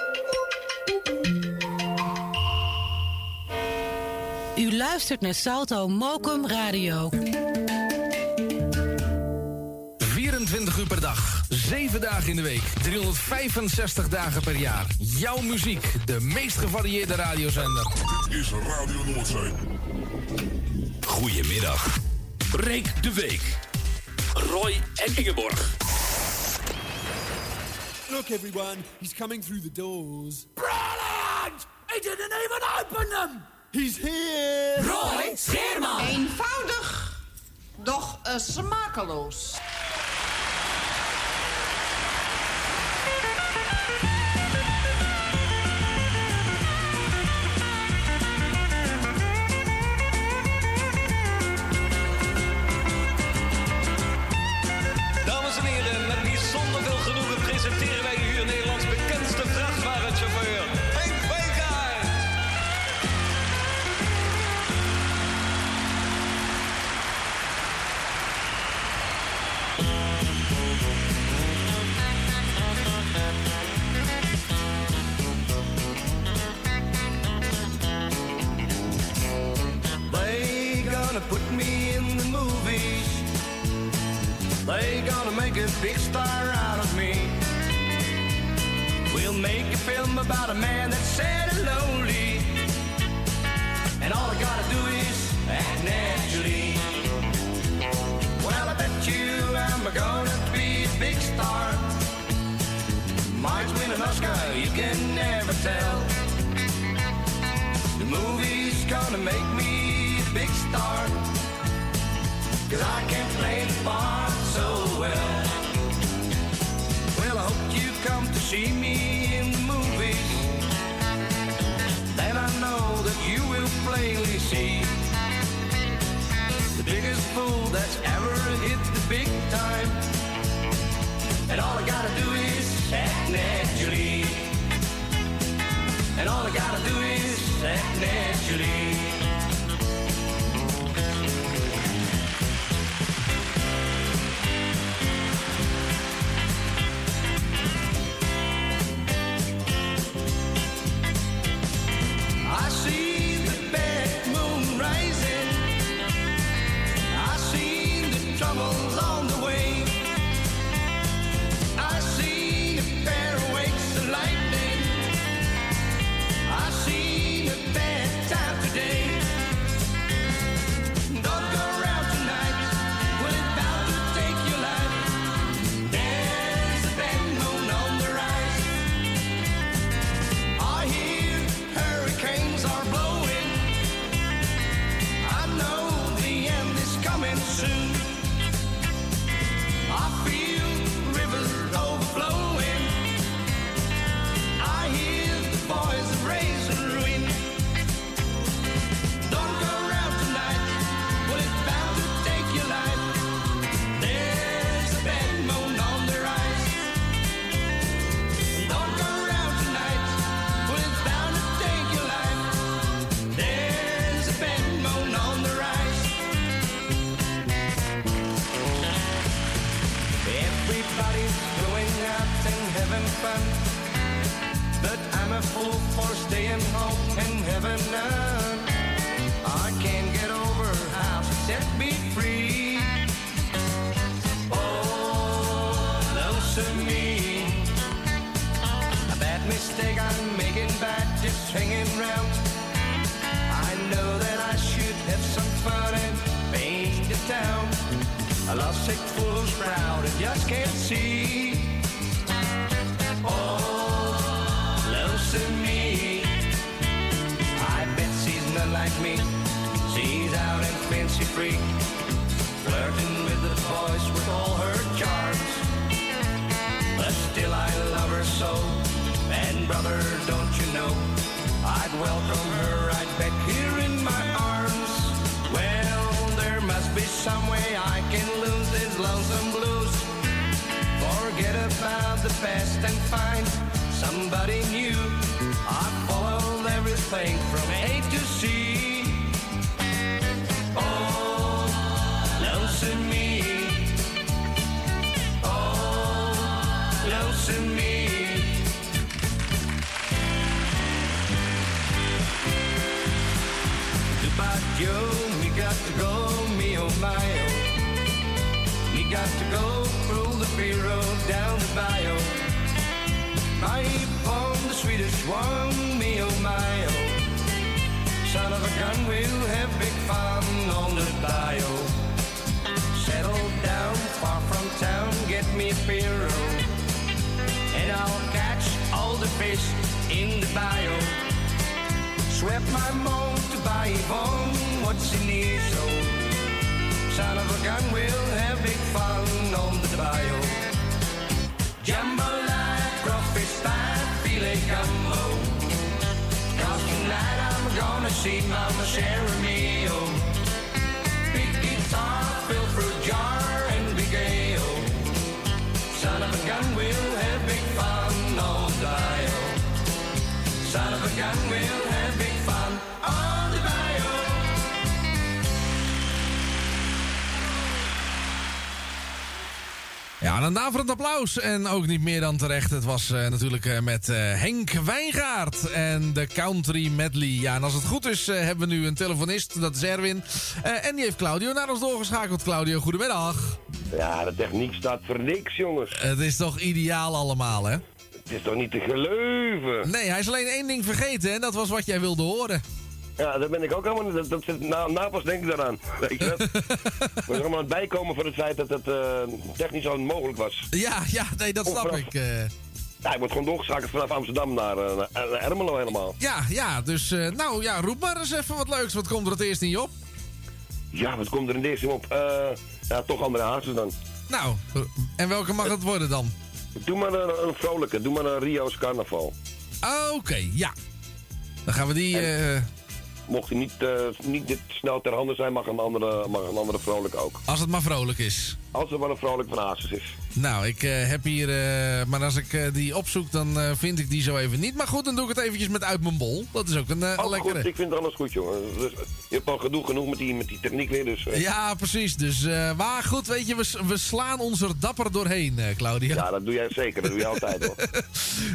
U luistert naar Salto Mokum Radio. 24 uur per dag, 7 dagen in de week, 365 dagen per jaar. Jouw muziek, de meest gevarieerde radiozender. Is Radio Noordzee. Goedemiddag. Breek de week. Roy en Ingeborg. Look, everyone, he's coming through the doors. Brilliant! He didn't even open them! He's here! Roy Scheerman! Eenvoudig, doch eh, smakeloos. A man that's sad and lonely. And all I gotta do is act naturally. Well, I bet you I'm gonna be a big star. Might win an Oscar, you can never tell. The movie's gonna make me a big star. Cause I can play the part so well. Well, I hope you come to see me is for staying home and having none. I can't get over how she set me free. Oh, love to me. A bad mistake I'm making bad just hanging round. I know that I should have some fun and paint the town. A lovesick fool who's proud and just can't see. Welcome her right back here in my arms. Well, there must be some way I can lose these lonesome blues. Forget about the past and find somebody new. I followed everything from A to C. Joe, me got to go, me oh my oh. Me got to go through the free road down the bio. Pipe on the sweetest one, me oh my oh. Son of a gun, we'll have big fun on the bio. Settle down far from town, get me a Piro. And I'll catch all the fish in the bio. Swept my mom to buy Yvonne what she needs, so son of a gun, we'll have big fun on the bio. Jambalaya, crawfish pie, filet gumbo. Cause tonight I'm gonna see Mama Cherimio. Big guitar, fill fruit jar, and big ale. Son of a gun, we'll have big fun on the bio. Son of a gun, Ja, een daverend applaus. En ook niet meer dan terecht. Het was eh, natuurlijk eh, met eh, Henk Wijngaard en de Country Medley. Ja, en als het goed is, hebben we nu een telefonist. Dat is Erwin. En die heeft Claudio naar ons doorgeschakeld. Claudio, goedemiddag. Ja, de techniek staat voor niks, jongens. Het is toch ideaal allemaal, hè? Het is toch niet te geloven? Nee, hij is alleen één ding vergeten. En dat was wat jij wilde horen. Ja, daar ben ik ook allemaal... Dat, dat zit, na, na pas denk ik daaraan. Weet je dat? Allemaal aan het bijkomen voor het feit dat het eh, technisch onmogelijk was. Ja, ja, nee, dat snap ik. eh. Ja, ik word gewoon doorgeschakeld vanaf Amsterdam naar, eh, naar, naar Ermelo helemaal. ja, ja, dus nou ja, roep maar eens even wat leuks. Wat komt er het eerst niet op? Ja, wat komt er in deze op? Eh, ja, toch andere hazes dan. Nou, en welke mag het worden dan? Doe maar een, een vrolijke. Doe maar een Rio's carnaval. Oké, ja. Dan gaan we die... Mocht hij niet, eh, niet dit snel ter hande zijn, mag een andere, mag een andere vrolijk ook. als het maar vrolijk is. Als er wel een vrolijk van hazes is. Nou, ik eh, heb hier... eh, maar als ik die opzoek, dan vind ik die zo even niet. Maar goed, dan doe ik het eventjes met uit mijn bol. Dat is ook een eh, Oh, lekkere. goed, ik vind alles goed, jongen. Dus, je hebt al genoeg genoeg met die, met die techniek weer, dus... Ja, precies. Dus, maar goed, weet je, we, we slaan ons er dapper doorheen, Claudia. Ja, dat doe jij zeker. Dat doe je altijd hoor.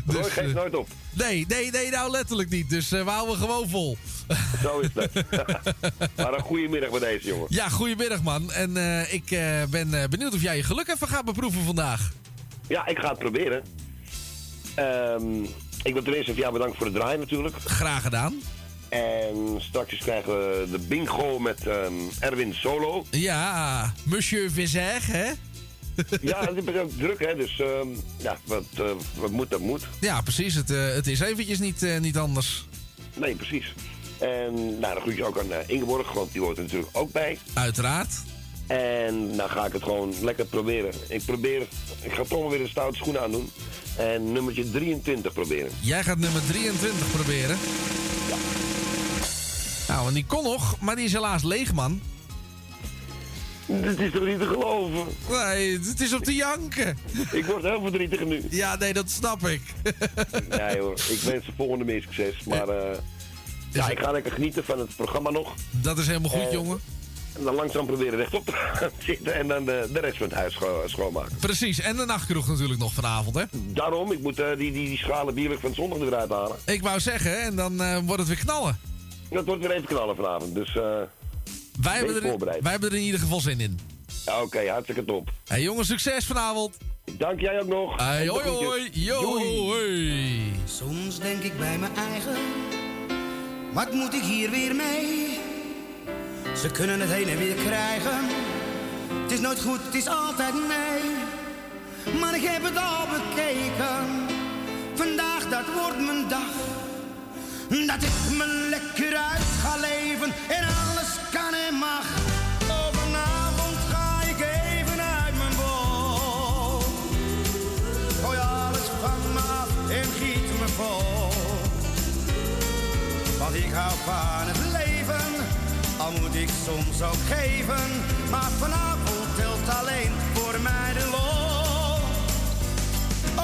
Roy Dus, geeft eh, nooit op. Nee, nee, nee, nou letterlijk niet. Dus we houden gewoon vol. Zo is dat. maar een goede middag bij deze, jongen. Ja, goedemiddag man. En eh, ik eh, ben eh, benieuwd of jij je geluk even gaat beproeven vandaag. Ja, ik ga het proberen. Ehm, ik wil ten eerste van jou bedankt voor het draaien natuurlijk. Graag gedaan. En straks krijgen we de bingo met ehm, Erwin Solo. Ja, Monsieur Visser, hè? Ja, het is ook druk, hè. Dus ehm, ja, wat, wat moet, dat moet. Ja, precies. Het, het is eventjes niet, niet anders. Nee, precies. En nou, dan groet je ook aan eh, Ingeborg, want die hoort er natuurlijk ook bij. Uiteraard. En nou ga ik het gewoon lekker proberen. Ik probeer, ik ga toch wel weer een stoute schoen aandoen. En nummertje 23 proberen. Jij gaat nummer 23 proberen. Ja. Nou, en die kon nog, maar die is helaas leeg, man. Dit is toch niet te geloven? Nee, het is op te janken. Ik word heel verdrietig nu. Ja, nee, dat snap ik. Nee hoor, ik wens de volgende meer succes. Maar eh, ja, ik ga lekker genieten van het programma nog. Dat is helemaal goed, Eh, jongen. En dan langzaam proberen rechtop te gaan zitten en dan de, de rest van het huis scho- schoonmaken. Precies, en de nachtkroeg natuurlijk nog vanavond, hè? Daarom, ik moet eh, die, die, die schalen bierlijk van zondag eruit halen. Ik wou zeggen, en dan eh, wordt het weer knallen. Dat wordt weer even knallen vanavond, dus eh Wij hebben, er, voorbereid. wij hebben er in ieder geval zin in. Ja, Oké, hartstikke top. Hey, jongens, succes vanavond. Dank jij ook nog. Hey, hoi, hoi. Hoi. Soms denk ik bij mijn eigen, wat moet ik hier weer mee? Ze kunnen het heen en weer krijgen, Het is nooit goed, het is altijd nee. Maar ik heb het al bekeken. Vandaag, dat wordt mijn dag. Dat ik me lekker uit ga leven en alles van het leven, al moet ik soms ook geven. Maar vanavond telt alleen voor mij de lol.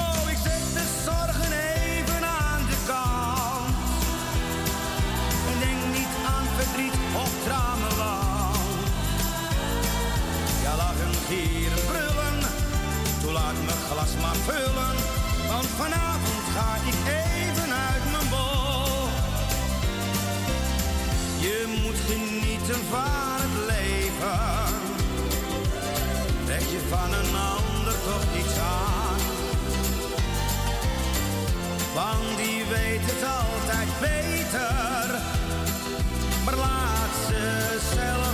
Oh, ik zet de zorgen even aan de kant. En denk niet aan verdriet of dramenland. Ja, lachen, gieren, brullen. Toen laat mijn glas maar vullen. Want vanavond ga ik even genieten van het leven. Je van een ander toch niets aan. Want die weet het altijd beter. Maar laat ze zelf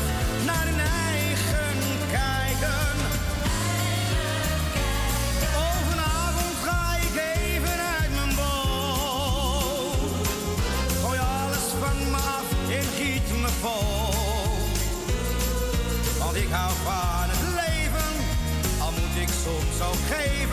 geven.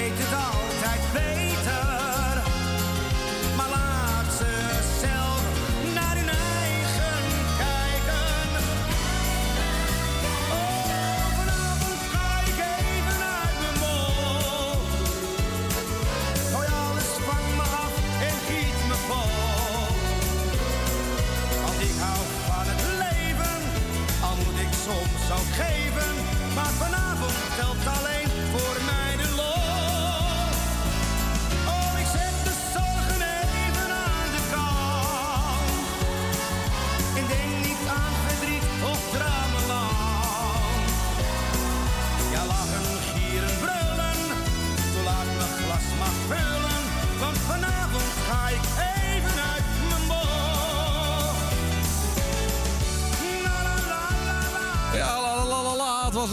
Want je weet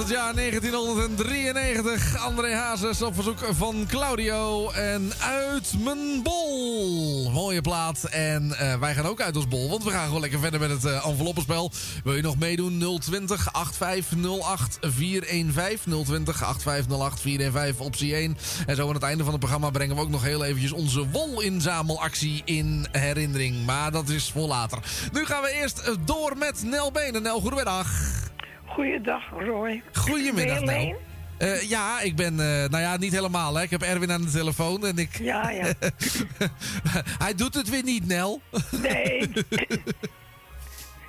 Het jaar 1993. André Hazes op verzoek van Claudio. En uit mijn bol. Mooie plaat. En eh, wij gaan ook uit ons bol. Want we gaan gewoon lekker verder met het eh enveloppenspel. Wil je nog meedoen? 020 8508 415. 020 8508 415 optie 1. En zo aan het einde van het programma brengen we ook nog heel eventjes onze wolinzamelactie in herinnering. Maar dat is voor later. Nu gaan we eerst eh, door met Nel Benen. Nel, goedemiddag. Goeiedag, Roy. Goedemiddag, Ben je alleen? Nel. Eh, ja, ik ben, eh, nou ja, niet helemaal. Hè. Ik heb Erwin aan de telefoon en ik... Ja, ja. Hij doet het weer niet, Nel. Nee.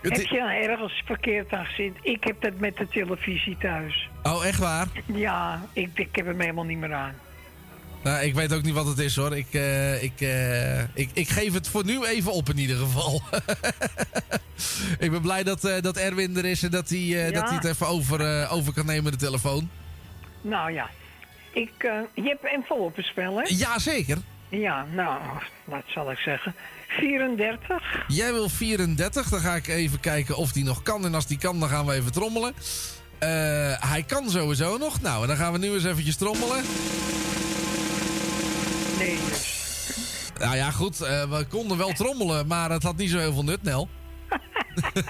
Heb je nou ergens verkeerd aan gezien? Ik heb dat met de televisie thuis. Oh, echt waar? Ja, ik, ik heb hem helemaal niet meer aan. Nou, ik weet ook niet wat het is, hoor. Ik, eh, ik, eh, ik, ik geef het voor nu even op, in ieder geval. ik ben blij dat, eh, dat Erwin er is en dat hij, dat hij het even over, over kan nemen, de telefoon. Nou ja. Ik, je hebt enveloppenspel, hè? Ja, zeker. Ja, nou, wat zal ik zeggen? 34. Jij wil 34, dan ga ik even kijken of die nog kan. En als die kan, dan gaan we even trommelen. Hij kan sowieso nog. Nou, en dan gaan we nu eens eventjes trommelen. Nee. Nou ja, goed. eh, we konden wel trommelen, maar het had niet zo heel veel nut, Nel.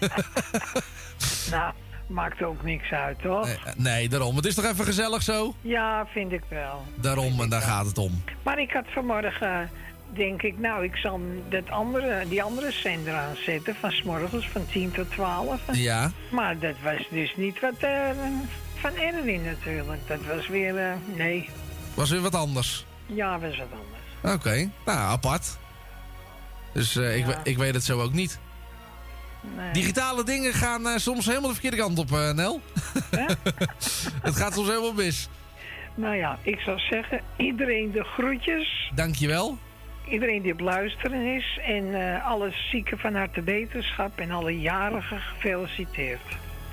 Nou, maakt ook niks uit, toch? Eh, nee, daarom. Het is toch even gezellig zo? Ja, vind ik wel. Daarom, en daar gaat het om. Maar ik had vanmorgen, denk ik, nou, ik zal dat andere, die andere zender aanzetten. Van s morgens van 10 tot 12. Ja. Maar dat was dus niet wat eh, van Erwin natuurlijk. Dat was weer, nee, Was weer wat anders. Ja, was wat anders. Oké, nou, apart. Dus eh, ik, Ja. we- ik weet het zo ook niet. Nee. Digitale dingen gaan eh, soms helemaal de verkeerde kant op, eh, Nel. het gaat soms helemaal mis. Nou ja, ik zou zeggen, iedereen de groetjes. Dankjewel. Iedereen die op luisteren is. En eh, alle zieken van harte beterschap. En alle jarigen gefeliciteerd.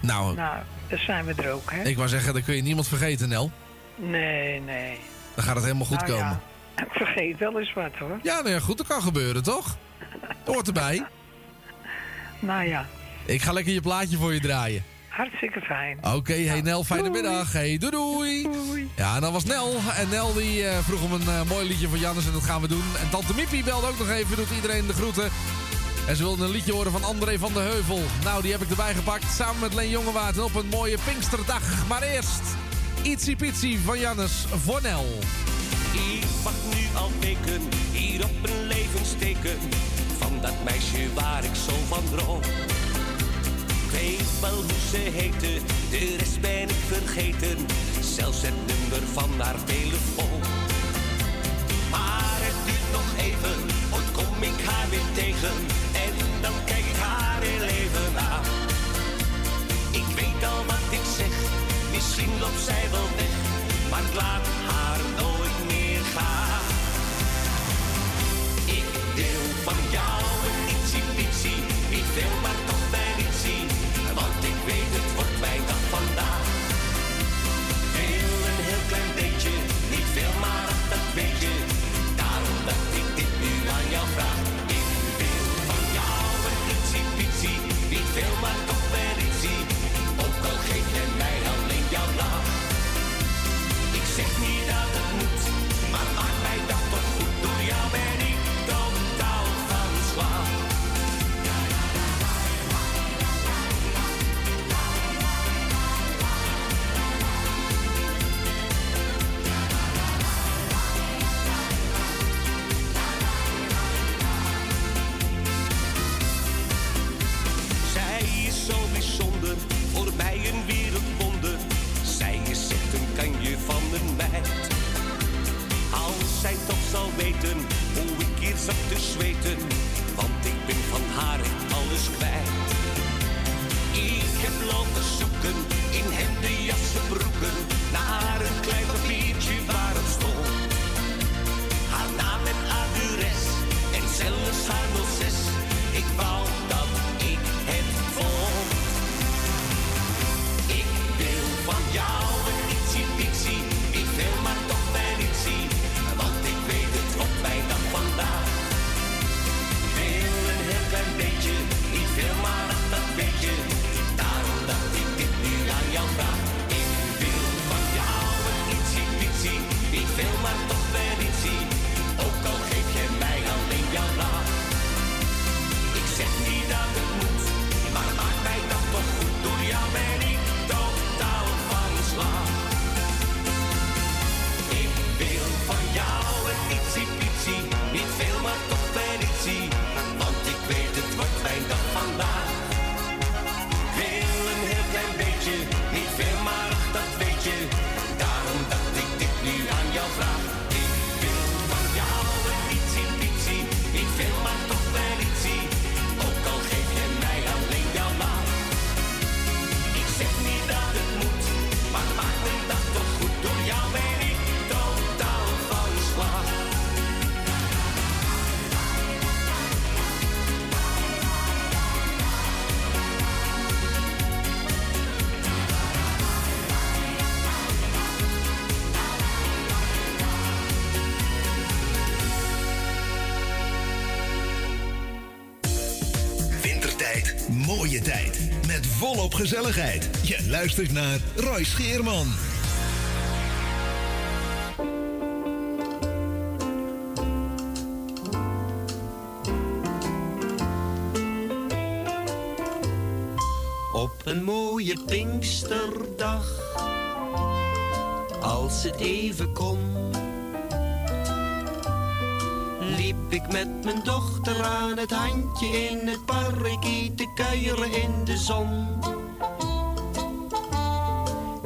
Nou, Nou, daar zijn we er ook, hè? ik wou zeggen, dan kun je niemand vergeten, Nel. Nee, nee. Dan gaat het helemaal goed Nou komen. vergeet wel eens wat, hoor. Ja, nou ja, goed, dat kan gebeuren, toch? Hoort erbij. Nou ja, Ik ga lekker je plaatje voor je draaien. hartstikke fijn. Oké, hey Nel, fijne middag. Hey, doei doei. Ja, en dat was Nel. En Nel die eh, vroeg om een eh, mooi liedje van Jannes en dat gaan we doen. En Tante Mippie belde ook nog even, doet iedereen de groeten. En ze wilde een liedje horen van André van de Heuvel. Nou, die heb ik erbij gepakt samen met Leen Jongewaard op een mooie Pinksterdag. Maar eerst, Itzy Pitsy van Jannes voor Nel. Ik wacht nu al weken hier op een levensteken van dat meisje waar ik zo van droom. Ik weet wel hoe ze heette, de rest ben ik vergeten, zelfs het nummer van haar telefoon. Maar het duurt nog even, ooit kom ik haar weer tegen en dan kijk misschien zij wel weg, maar laat zat te zweten, want ik ben van haar alles kwijt. Ik heb lopen zoeken in hemden, jassen, gezelligheid. Je luistert naar Roy Scheerman. Op een mooie Pinksterdag, als het even kon, liep ik met mijn dochter aan het handje in het parkie te kuieren in de zon.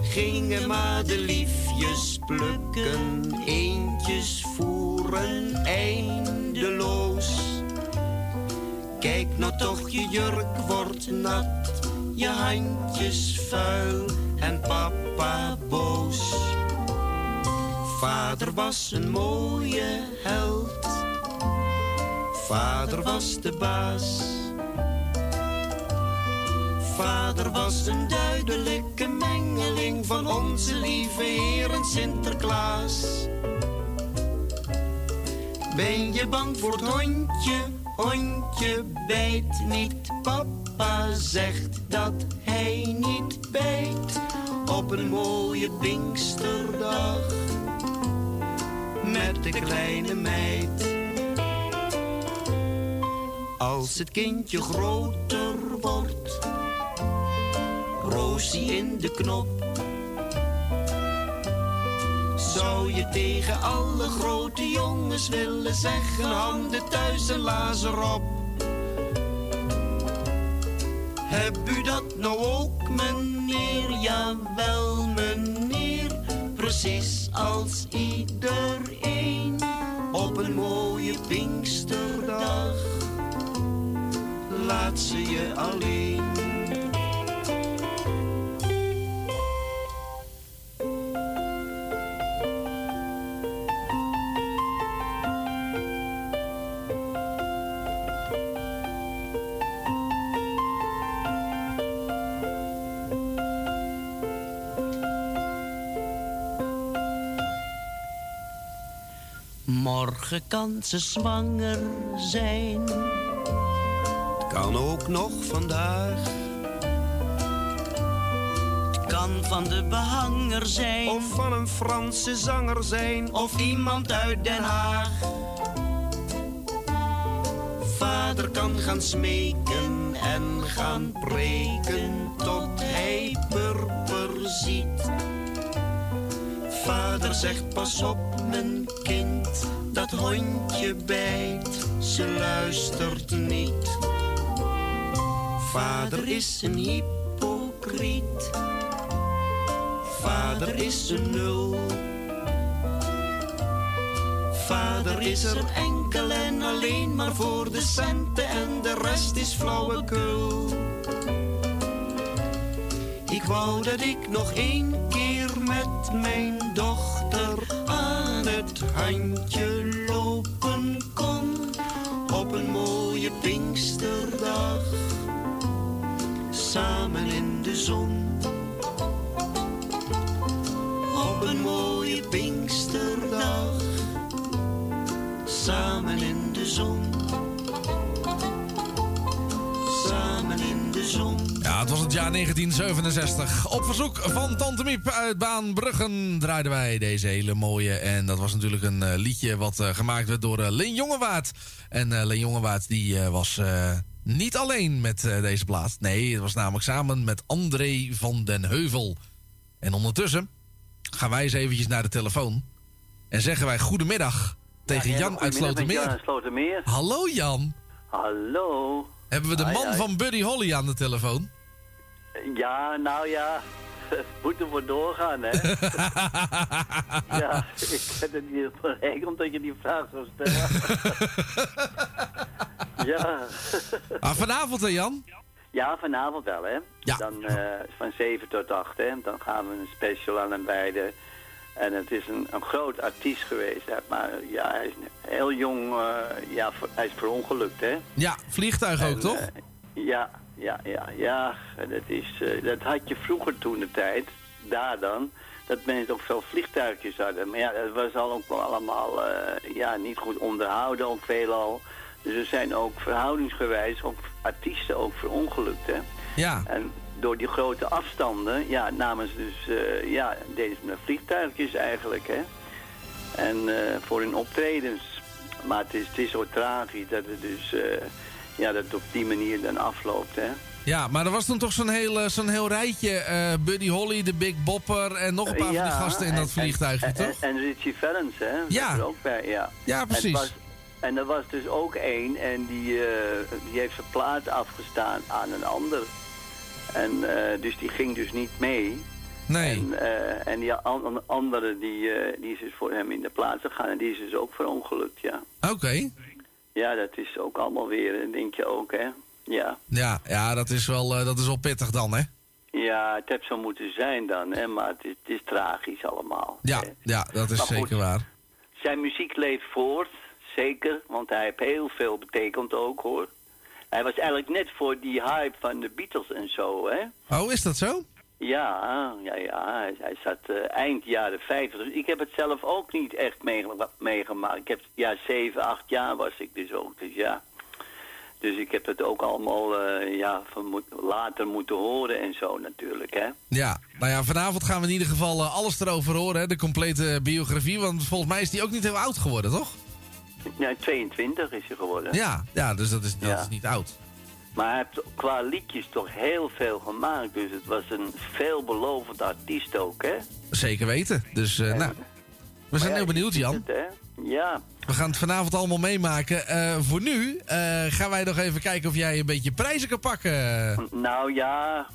Gingen madeliefjes plukken, eentjes voeren eindeloos. Kijk nou toch, je jurk wordt nat, je handjes vuil en papa boos. Vader was een mooie held, vader was de baas. Vader was een duidelijke mengeling van onze lieve Heer en Sinterklaas. Ben je bang voor het hondje? Hondje bijt niet. Papa zegt dat hij niet bijt. Op een mooie Pinksterdag met de kleine meid. Als het kindje groter wordt, In de knop. Zou je tegen alle grote jongens willen zeggen, handen thuis en lazer op. Heb u dat nou ook, meneer? Jawel, meneer. Precies als iedereen op een mooie Pinksterdag. Laat ze je alleen. Morgen kan ze zwanger zijn. Het kan ook nog vandaag. Het kan van de behanger zijn. Of van een Franse zanger zijn. Of iemand uit Den Haag. Vader kan gaan smeken en gaan preken tot hij purper ziet. Vader zegt pas op mijn kind, dat hondje bijt, ze luistert niet. Vader is een hypocriet, vader is een nul. Vader is er enkel en alleen maar voor de centen en de rest is flauwekul. Ik wou dat ik nog één keer met mijn dochter het handje lopen kon. Op een mooie Pinksterdag, samen in de zon. Ja, het was het jaar 1967. Op verzoek van Tante Miep uit Baanbruggen draaiden wij deze hele mooie. En dat was natuurlijk een eh, liedje wat eh, gemaakt werd door uh, Leen Jongewaard. En uh, Leen Jongewaard die was niet alleen met deze plaat. Nee, het was namelijk samen met André van den Heuvel. En ondertussen gaan wij eens eventjes naar de telefoon. En zeggen wij goedemiddag tegen Ja, ja, Jan uit. Jan uit Slotermeer. Hallo Jan. Hallo. Hebben we de man van Buddy Holly aan de telefoon? Ja, nou ja. Het moet ervoor doorgaan, hè? ja, ik heb het niet geregeld dat je die vraag zou stellen. ja. Ah, vanavond hè Jan? ja, vanavond wel, hè? Ja. Dan eh, van 7 tot 8, hè? Dan gaan we een special aan hem wijden. En het is een, een groot artiest geweest, maar ja, hij is heel jong, eh, ja, hij is verongelukt, hè? Ja, vliegtuig ook En, toch? eh, ja, ja, ja, ja. Dat, is, eh, dat had je vroeger toen de tijd, daar dan, dat mensen ook veel vliegtuigjes hadden. Maar ja, dat was al ook allemaal ja, niet goed onderhouden, ook veelal. Dus er zijn ook verhoudingsgewijs ook artiesten ook verongelukt, hè. Ja. En door die grote afstanden, ja, namen ze dus, eh, ja, deden ze met vliegtuigjes eigenlijk, hè. En eh, voor hun optredens. Maar het is, het is zo tragisch dat het dus, eh, ja, dat het op die manier dan afloopt, hè. Ja, maar er was toen toch zo'n heel, zo'n heel rijtje. Buddy Holly, de Big Bopper en nog een paar van die gasten in dat vliegtuigje, en, toch? En, en Richie Valens, hè? dat Ja. er ook bij, ja. Ja, precies. en er was dus ook één en die, die heeft zijn plaat afgestaan aan een ander. En eh, dus die ging dus niet mee. Nee. En, eh, en die an- andere die, eh, die is dus voor hem in de plaats gegaan en die is dus ook verongelukt, ja. Oké. Ja, dat is ook allemaal weer, denk je ook, hè? Ja. Ja, ja dat, is wel, dat is wel pittig dan, hè? Ja, het heeft zo moeten zijn dan, hè, maar het is, het is tragisch allemaal. Ja, ja dat is Maar goed. zeker waar. Zijn muziek leeft voort, zeker, want hij heeft heel veel betekend ook, hoor. Hij was eigenlijk net voor die hype van de Beatles en zo, hè? Oh, is dat zo? Ja, ja, ja. Hij, hij zat eh, eind jaren 50. Dus ik heb het zelf ook niet echt meege- meegemaakt. Ik heb, ja, 7, 8 jaar was ik dus ook. Dus ja. Dus ik heb het ook allemaal eh, ja, van moet- later moeten horen en zo natuurlijk, hè. Ja, nou ja, vanavond gaan we in ieder geval eh, alles erover horen, hè? de complete biografie. Want volgens mij is die ook niet heel oud geworden, toch? Ja, 22 is hij geworden. Ja, ja dus dat is, dat Ja. is niet oud. Maar hij heeft qua liedjes toch heel veel gemaakt. Dus het was een veelbelovend artiest ook, hè. Zeker weten. Dus, eh, nou, we zijn heel benieuwd, Jan. Het? Ja. We gaan het vanavond allemaal meemaken. Eh, voor nu eh, gaan wij nog even kijken of jij een beetje prijzen kan pakken. Nou ja,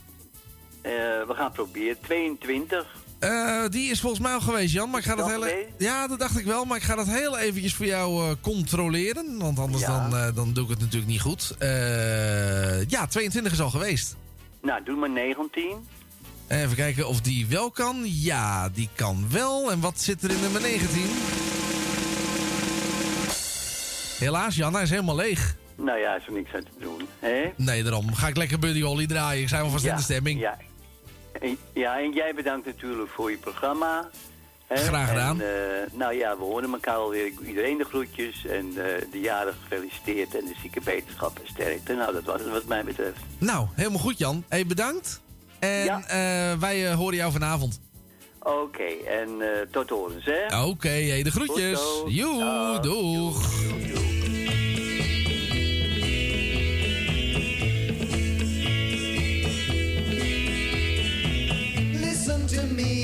we gaan proberen. 22. Eh, die is volgens mij al geweest, Jan. Maar ik ga dat mee? Ja, dat dacht ik wel. Maar ik ga dat heel eventjes voor jou eh, controleren. Want anders Ja. dan, eh, dan doe ik het natuurlijk niet goed. Ja, 22 is al geweest. Nou, doe maar 19. Even kijken of die wel kan. Ja, die kan wel. En wat zit er in nummer 19? Helaas, Jan, hij is helemaal leeg. Nou ja, is er niks aan te doen. Hè? Nee, daarom. Ga ik lekker Buddy Holly draaien. Ik zijn wel vast in de stemming. Ja. En, ja, en jij bedankt natuurlijk voor je programma. Hè? Graag gedaan. En, eh, nou ja, we horen elkaar alweer. Iedereen de groetjes en eh, de jaren gefeliciteerd en de zieke beterschap en sterkte. Nou, dat was het wat mij betreft. Nou, helemaal goed, Jan. Hey, bedankt. En eh, wij horen jou vanavond. Oké, en tot horens, hè? Oké, hey, de groetjes. Joe, doeg. Listen to me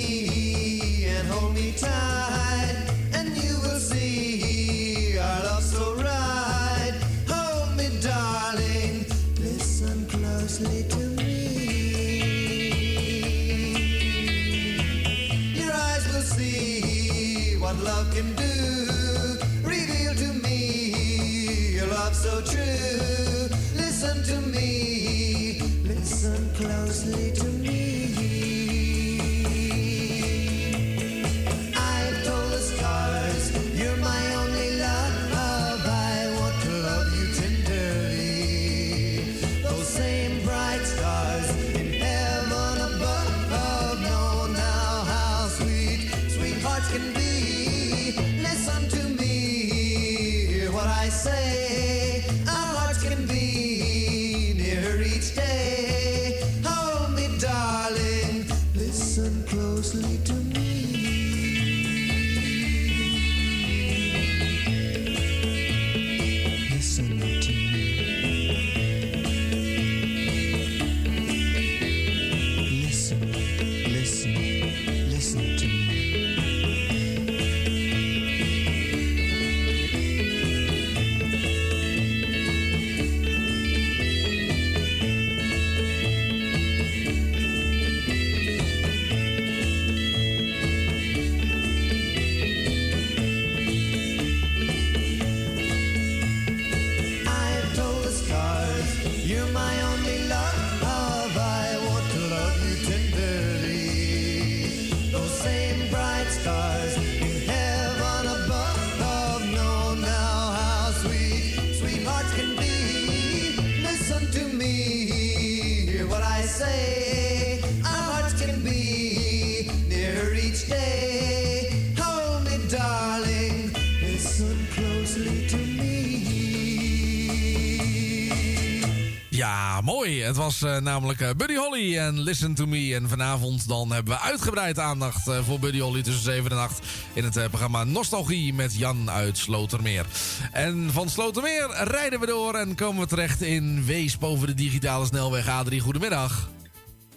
Het was eh, namelijk eh, Buddy Holly en Listen to Me. En vanavond dan hebben we uitgebreid aandacht eh, voor Buddy Holly tussen 7 en 8 in het programma Nostalgie met Jan uit Slotermeer. En van Slotermeer rijden we door en komen we terecht in Wees boven de digitale snelweg A3. Goedemiddag.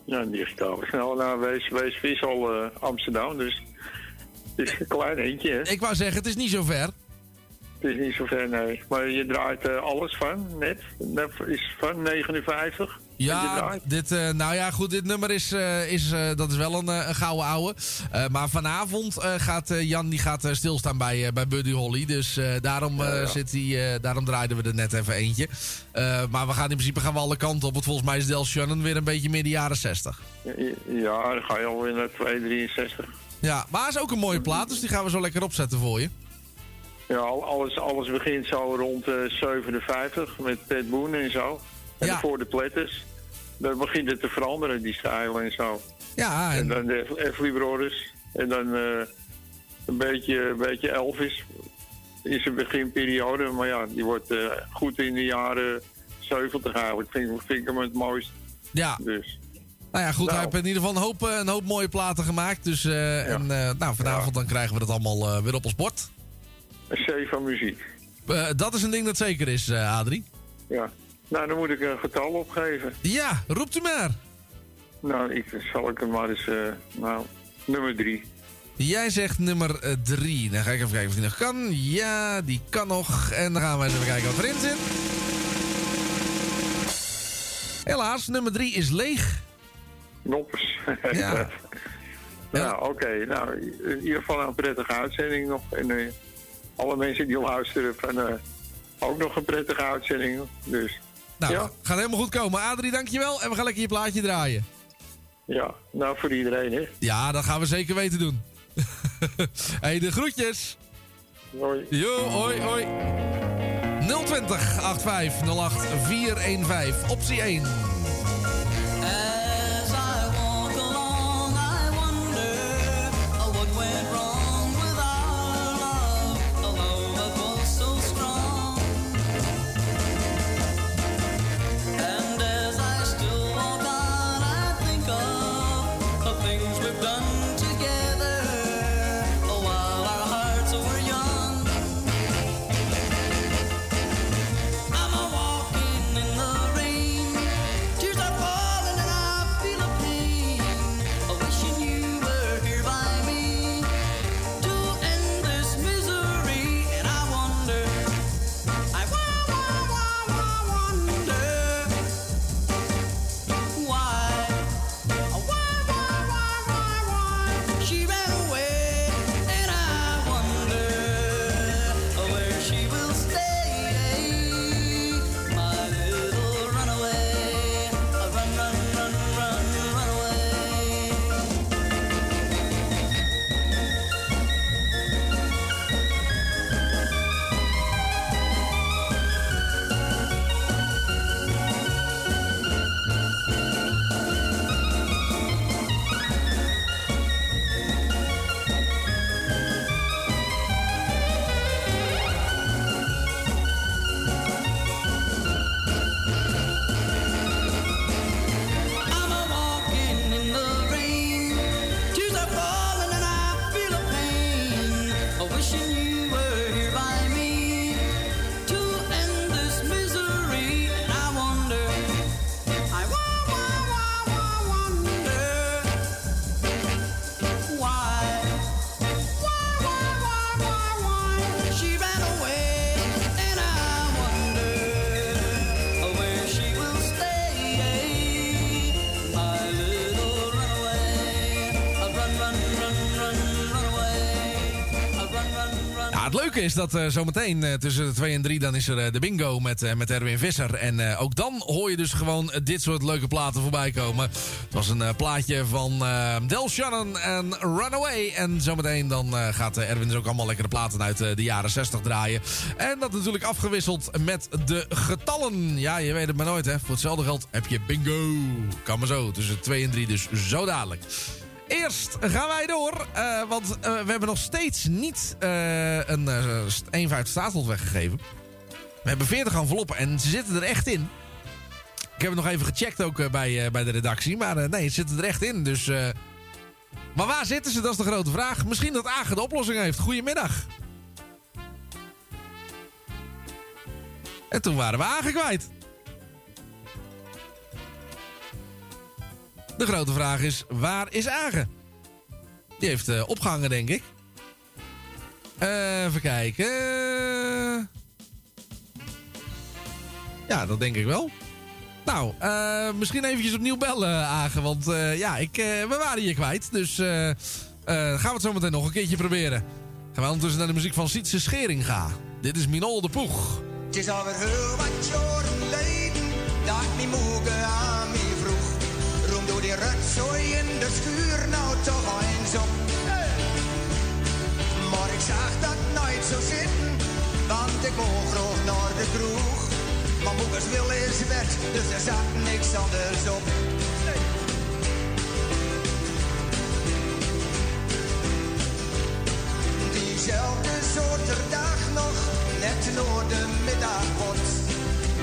Ja, digitaal. Snel naar Wees, Wees Vissel eh, Amsterdam, dus het is een klein eentje. Hè? Ik wou zeggen, het is niet zo ver. Het is niet zo ver, nee. Maar je draait alles van, net. Net is van 59. Ja, dit, eh, nou ja, goed, dit nummer is, eh, is, eh, dat is wel een, een gouden ouwe. Maar vanavond gaat Jan die gaat, stilstaan bij, bij Buddy Holly. Dus daarom, Ja, ja. Zit hij, eh, daarom draaiden we er net even eentje. Maar we gaan in principe gaan we alle kanten op. Want volgens mij is Del Shannon weer een beetje midden jaren 60. Ja, dan ga je alweer naar 263. Ja, maar is ook een mooie plaat, dus die gaan we zo lekker opzetten voor je. Ja, al- alles, alles begint zo rond eh 57 met Ted Boone en zo. En voor de Platters. Dan begint het te veranderen, die stijl en zo. Ja, en, dan de Everly Brothers. En dan eh, een, beetje, een beetje Elvis. Is een beginperiode, maar ja, die wordt eh, goed in de jaren 70 eigenlijk. Vind, ik- vind ik hem het mooist. Ja. Dus. Nou ja, goed, Nou. hij heeft in ieder geval een hoop, eh, een hoop mooie platen gemaakt. Dus en, nou, vanavond dan krijgen we dat allemaal weer op ons bord. Een C van muziek. Dat is een ding dat zeker is, Adrie. Ja. Nou, dan moet ik een getal opgeven. Ja, roept u maar. Nou, ik, zal ik hem maar eens... eh, nou, nummer drie. Jij zegt nummer 3. Dan ga ik even kijken of die nog kan. Ja, die kan nog. En dan gaan we eens even kijken wat erin zit. Helaas, nummer 3 is leeg. Noppers. Ja. nou, oké. Nou, in ieder geval een prettige uitzending nog. En eh, alle mensen die luisteren, van, eh, ook nog een prettige uitzending. Dus, Nou, ja. gaat helemaal goed komen. Adrie, dankjewel. En we gaan lekker je plaatje draaien. Ja, nou voor iedereen, hè. Ja, dat gaan we zeker weten doen. hey, de groetjes. Hoi. Jo, hoi, hoi. 020 8508 415, optie 1. Is dat eh, zometeen eh, tussen de 2 en 3 dan is er eh, de bingo met, met Erwin Visser. En ook dan hoor je dus gewoon dit soort leuke platen voorbij komen. Het was een plaatje van Del Shannon en Runaway. En zometeen dan gaat Erwin dus ook allemaal lekkere platen uit de jaren 60 draaien. En dat natuurlijk afgewisseld met de getallen. Ja, je weet het maar nooit hè. Voor hetzelfde geld heb je bingo. Kan maar zo. Tussen 2 en 3 dus zo dadelijk. Gaan wij door, eh, want eh, we hebben nog steeds niet eh, een uh, 1,5 staatlot weggegeven. We hebben 40 enveloppen en ze zitten er echt in. Ik heb het nog even gecheckt ook bij, bij de redactie, maar nee, ze zitten er echt in. Dus, maar waar zitten ze? Dat is de grote vraag. Misschien dat Agen de oplossing heeft. Goedemiddag. En toen waren we Agen kwijt. De grote vraag is, waar is Agen? Die heeft eh, opgehangen, denk ik. Eh, even kijken. Ja, dat denk ik wel. Nou, eh, misschien eventjes opnieuw bellen, Agen. Want ja, ik, we waren hier kwijt. Dus gaan we het zo meteen nog een keertje proberen. Gaan we ondertussen naar de muziek van Sietse Scheringa. Dit is Minol de Poeg. Het is alweer heel wat jaren geleden dat mijn moeder aan vroeg. Roem door die rotzooi in de schuur nou toch Maar ik zag dat nooit zo zitten, want ik wou graag naar de kroeg. Maar moeders wil is wet, dus er zat niks anders op. Diezelfde soort dag nog, net voor de middagpot.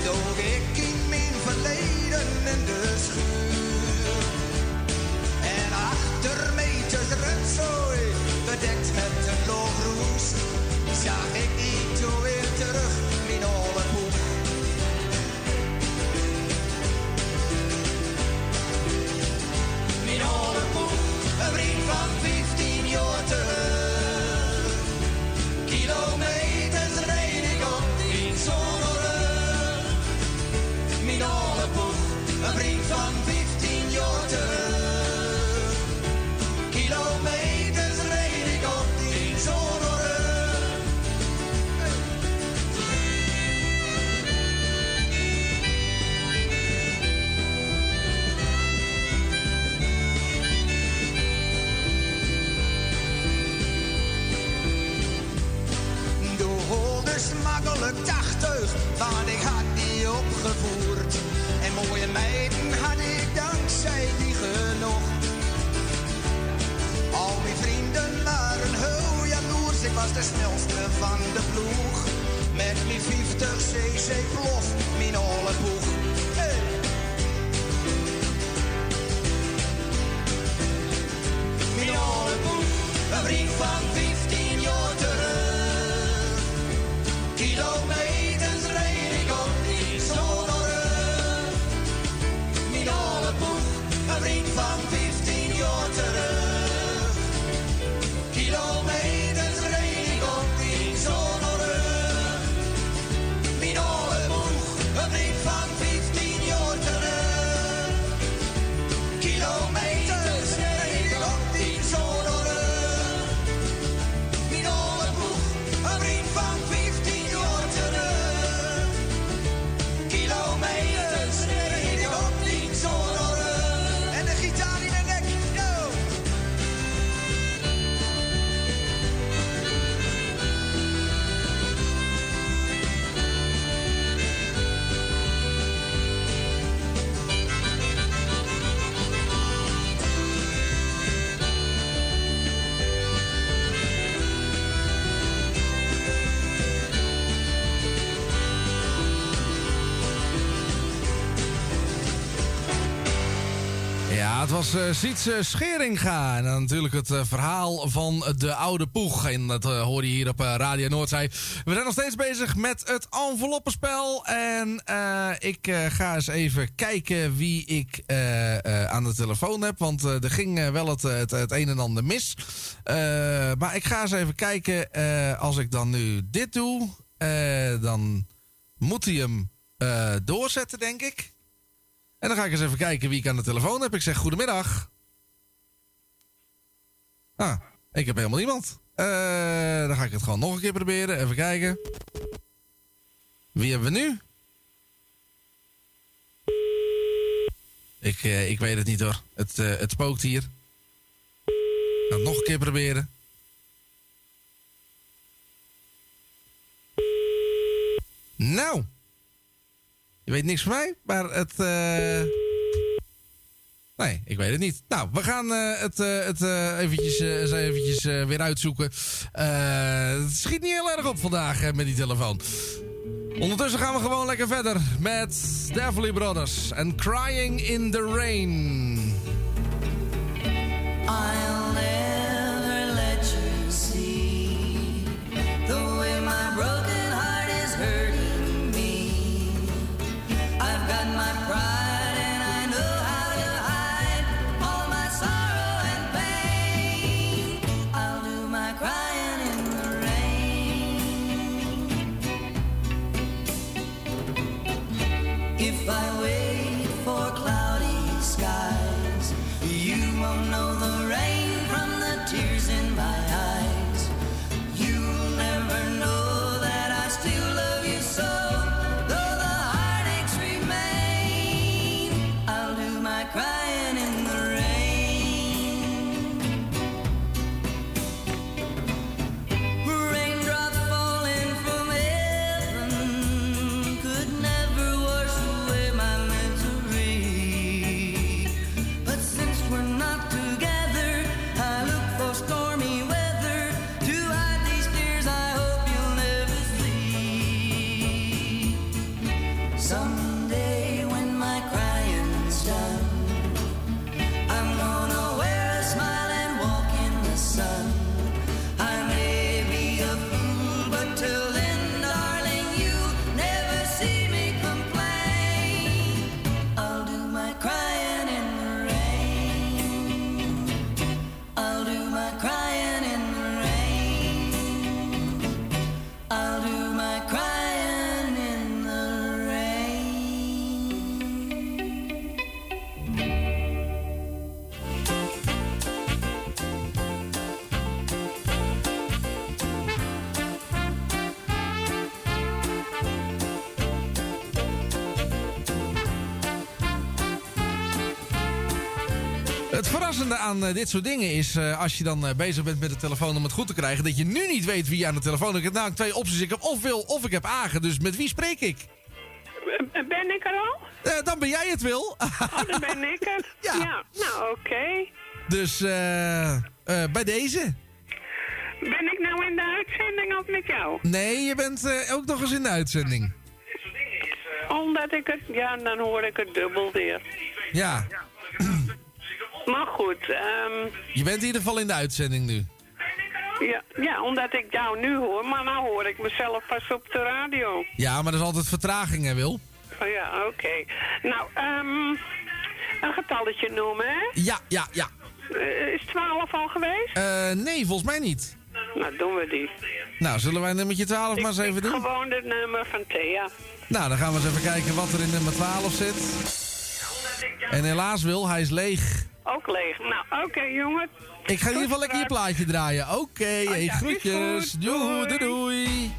Doog ik in mijn verleden in de schuur. En achter meters rotzooi, bedekt met een loog roes, zag ik niet weer terug, mijn oude poep. Mijn oude poep, een vriend van 15 jaar terug. Want ik had die opgevoerd. En mooie meiden had ik dankzij die genoeg. Al mijn vrienden waren heel jaloers, ik was de snelste van de ploeg. Met mijn 50 cc plof, mijn olle poeg. Hey. Mijn poeg, een vriend van 15 jaar terug. Kilometers Het was eh Sietse Scheringa. En dan natuurlijk het eh, verhaal van de oude poeg. En dat eh, hoor je hier op eh, Radio Noordzee. We zijn nog steeds bezig met het enveloppenspel. En eh, ik eh, ga eens even kijken wie ik eh, eh, aan de telefoon heb. Want eh, er ging eh, wel het, het, het een en ander mis. Eh, maar ik ga eens even kijken. eh, als ik dan nu dit doe, eh, dan moet hij hem eh, doorzetten, denk ik. En dan ga ik eens even kijken wie ik aan de telefoon heb. Ik zeg goedemiddag. Ah, ik heb helemaal niemand. Eh, dan ga ik het gewoon nog een keer proberen. Even kijken. Wie hebben we nu? Ik, eh, ik weet het niet hoor. Het, eh, het spookt hier. Ik ga het nog een keer proberen. Nou. Je weet niks van mij, maar het. eh, Nee, ik weet het niet. Nou, we gaan eh, het, eh, het eh, eventjes, eventjes weer uitzoeken. Het schiet niet heel erg op vandaag met die telefoon. Ondertussen gaan we gewoon lekker verder met de Everly Brothers en Crying in the Rain. I'll Het aan eh, dit soort dingen is, eh, als je dan eh, bezig bent met de telefoon om het goed te krijgen, dat je nu niet weet wie aan de telefoon. Ik heb namelijk twee opties. Ik heb of Wil of ik heb Agen. Dus met wie spreek ik? Ben ik er al? Dan ben jij het, Wil. Oh, dan ben ik er. Ja. nou oké. dus bij deze. Ben ik nou in de uitzending of met jou? Nee, je bent ook nog eens in de uitzending. Omdat ik het... Ja, dan hoor ik het dubbel weer. Ja, Maar goed, ehm, je bent in ieder geval in de uitzending nu. ja, ja, omdat ik jou nu hoor, maar nou hoor ik mezelf pas op de radio. Ja, maar er is altijd vertraging, hè, Wil? Oh ja, oké. Nou, ehm, een getalletje noemen, hè? Ja, ja, ja. Eh, is 12 al geweest? Eh, nee, volgens mij niet. Nou, doen we die. Nou, zullen wij nummertje 12 maar eens even doen? Gewoon het nummer van Thea. Nou, dan gaan we eens even kijken wat er in nummer 12 zit. En helaas, Wil, hij is leeg. Ook leeg. Nou, oké, jongen. Ik ga in ieder geval lekker je plaatje draaien. Oké, hey, ja, is groetjes. Doei, doei, doei.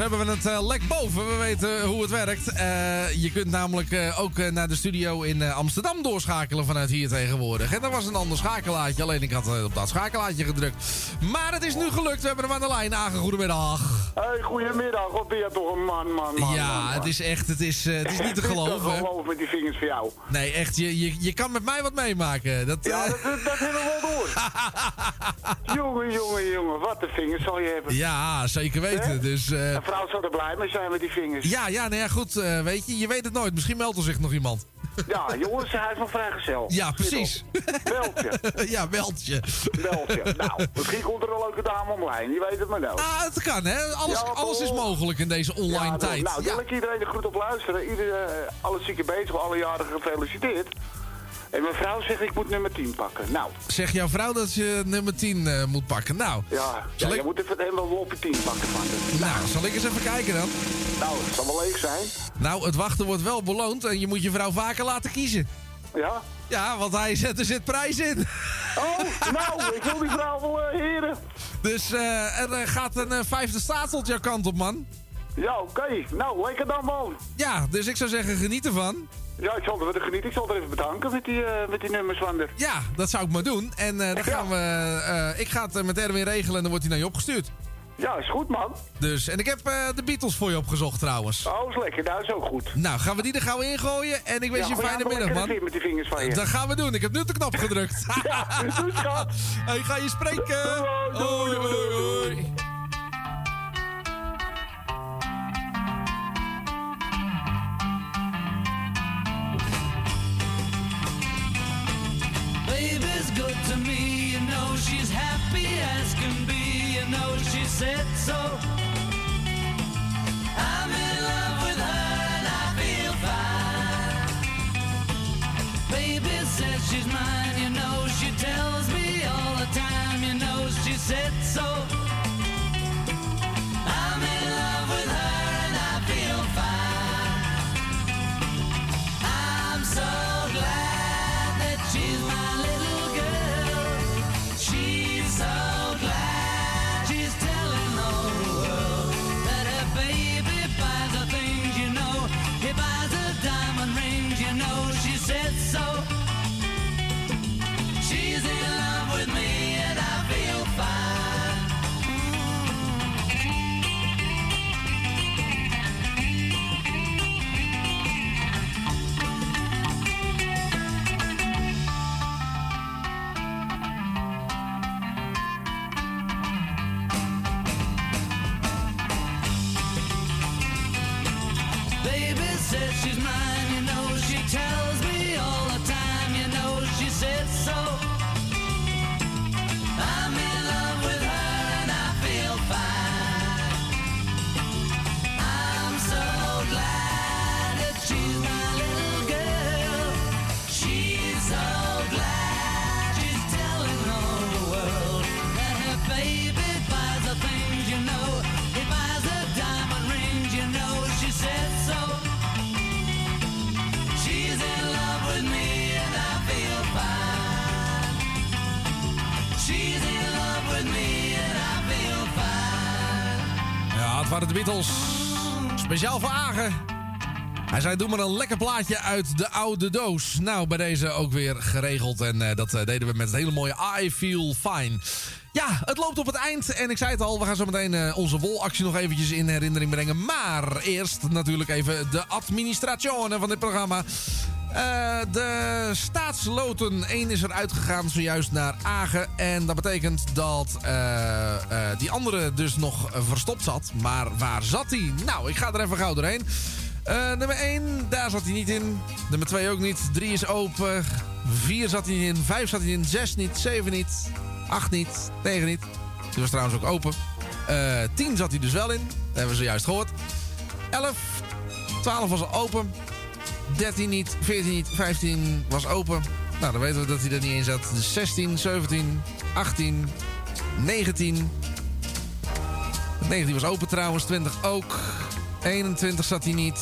Inmiddels hebben we het eh, lek boven. We weten hoe het werkt. Eh, je kunt namelijk eh, ook naar de studio in Amsterdam doorschakelen vanuit hier tegenwoordig. En dat was een ander schakelaartje. Alleen ik had op dat schakelaartje gedrukt. Maar het is nu gelukt. We hebben hem aan de lijn. Agen, goedemiddag. Hey, goedemiddag. Wat ben je toch een man, man, man. ja, man, man. het is echt, het is, eh, het is niet te geloven. te geloven met die vingers voor jou. Nee, echt, je, je, je kan met mij wat meemaken. Dat, Ja, eh, dat, dat, dat hebben we wel door. jongen, jongen, jongen. Wat een vingers zal je hebben. Ja, zeker weten. Dus, Een vrouw zou er blij mee zijn met die vingers. ja, ja, nou ja, goed. weet je, je weet het nooit. Misschien meldt er zich nog iemand. Ja, jongens, hij is nog vrijgezel. Ja, precies. Beltje. ja, Beltje. Beltje. Nou, misschien komt er een leuke dame omlijn. Je weet het maar nou. Ah, het kan, hè? Alles, Ja, alles is mogelijk in deze online Ja, tijd. Nou, ja. wil ik iedereen er goed op luisteren. Ieder, eh, alle zieke bezig, alle jarigen gefeliciteerd. En mijn vrouw zegt, ik moet nummer 10 pakken. Nou, Zeg jouw vrouw dat je nummer 10 eh, moet pakken? Nou, ja, ja ik- jij moet even helemaal op je 10 pakken haar. nou, zal ik eens even kijken dan? Nou, het zal wel leeg zijn. Nou, het wachten wordt wel beloond en je moet je vrouw vaker laten kiezen. Ja? Ja, want hij zet er zit prijs in. Oh, nou, ik wil die vrouw wel eh, heren. Dus eh, er gaat een vijfde staatsel jouw kant op, man. Ja, oké. Nou, lekker dan man. Ja, dus ik zou zeggen, geniet ervan. Ja, ik zal er genieten. Ik zal er even bedanken met die, eh, met die nummers van haar. Ja, dat zou ik maar doen. En eh, dan gaan we. eh, ik ga het met Erwin regelen en dan wordt hij naar je opgestuurd. Ja, is goed man. Dus, en ik heb de Beatles voor je opgezocht trouwens. Oh, is lekker. Nou, is ook goed. Nou, gaan we die er gauw ingooien en ik wens Ja, je een fijne middag, man. met die vingers van je. Dat gaan we doen. Ik heb nu de knop gedrukt. Ja, doe schat. Hey, ga je spreken. Doei, doei, doei, doei. Baby's good to me, you know she's happy as can be, you know she said so. I'm in Beatles. Speciaal voor Agen. Hij zei, doe maar een lekker plaatje uit de oude doos. Nou, bij deze ook weer geregeld. En eh, dat eh, deden we met het hele mooie I Feel Fine. Ja, het loopt op het eind. En ik zei het al, we gaan zo meteen eh, onze wolactie nog eventjes in herinnering brengen. Maar eerst natuurlijk even de administratione van dit programma. Eh, de staatsloten 1 is er uitgegaan zojuist naar Agen. En dat betekent dat eh, eh, die andere dus nog verstopt zat. Maar waar zat hij? Nou, ik ga er even gauw doorheen. Nummer 1, daar zat hij niet in. Nummer 2 ook niet. 3 is open. 4 zat hij niet in. 5 zat hij in. 6 niet. 7 niet. 8 niet. 9 niet. Die was trouwens ook open. Eh 10 zat hij dus wel in. Dat hebben we zojuist gehoord. 11. 12 was al open. 13 niet. 14 niet. 15 was open. Nou, dan weten we dat hij er niet in zat. Dus 16, 17, 18, 19. 19 was open trouwens. 20 ook. 21 zat hij niet.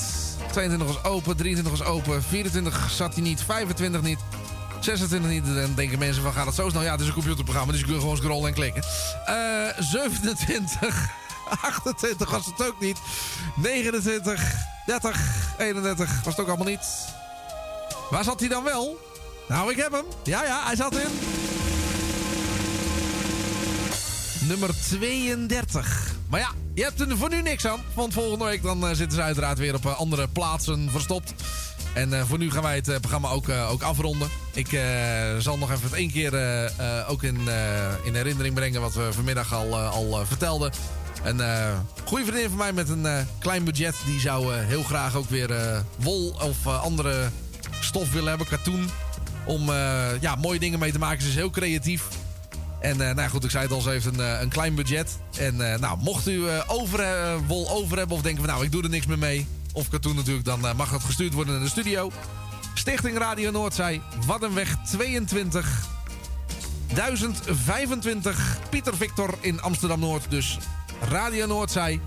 22 was open. 23 was open. 24 zat hij niet. 25 niet. 26 niet. Dan denken mensen van gaat het zo snel? Ja, het is een computerprogramma. Dus je kunt gewoon scrollen en klikken. Eh 27. 28 was het ook niet. 29. 30. 31 was het ook allemaal niet. Waar zat hij dan wel? Nou, ik heb hem. Ja, ja, hij zat in. Nummer 32. Maar ja, je hebt er voor nu niks aan. Want volgende week dan eh, zitten ze uiteraard weer op eh, andere plaatsen verstopt. En eh, voor nu gaan wij het programma ook, ook afronden. Ik zal nog even het één keer ook in, in herinnering brengen wat we vanmiddag al, al vertelden. Een eh, goede vriendin van mij met een eh, klein budget. Die zou eh, heel graag ook weer wol of andere stof willen hebben, katoen. Om ja, mooie dingen mee te maken. Ze is heel creatief. En nou goed, ik zei het al, ze heeft een, een klein budget. En nou, mocht u over, wol over hebben of denken van nou, ik doe er niks meer mee. Of katoen natuurlijk, dan mag dat gestuurd worden naar de studio. Stichting Radio Noordzij, Waddenweg 22. 1025 Pieter Victor in Amsterdam-Noord. Dus Radio Noordzij,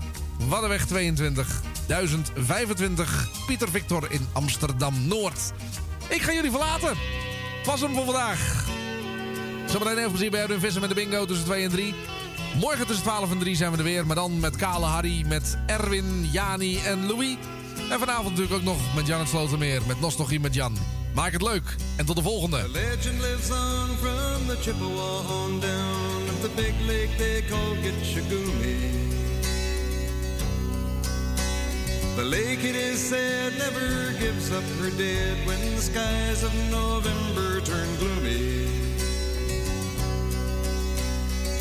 Waddenweg 22. 1025 Pieter Victor in Amsterdam-Noord. Ik ga jullie verlaten. Was hem voor vandaag. Zometeen veel plezier bij Erwin Vissen met de bingo tussen 2 en 3. Morgen tussen 12 en 3 zijn we er weer. Maar dan met Kale Harry, met Erwin, Jani en Louis. En vanavond natuurlijk ook nog met Jan het Slotermeer. Met Nostalgie met Jan. Maak het leuk. En tot de volgende. Legend lives on from the Chippewa on down of the big lake they call Gitchagumi. The lake, it is said, never gives up her dead when the skies of November turn gloomy.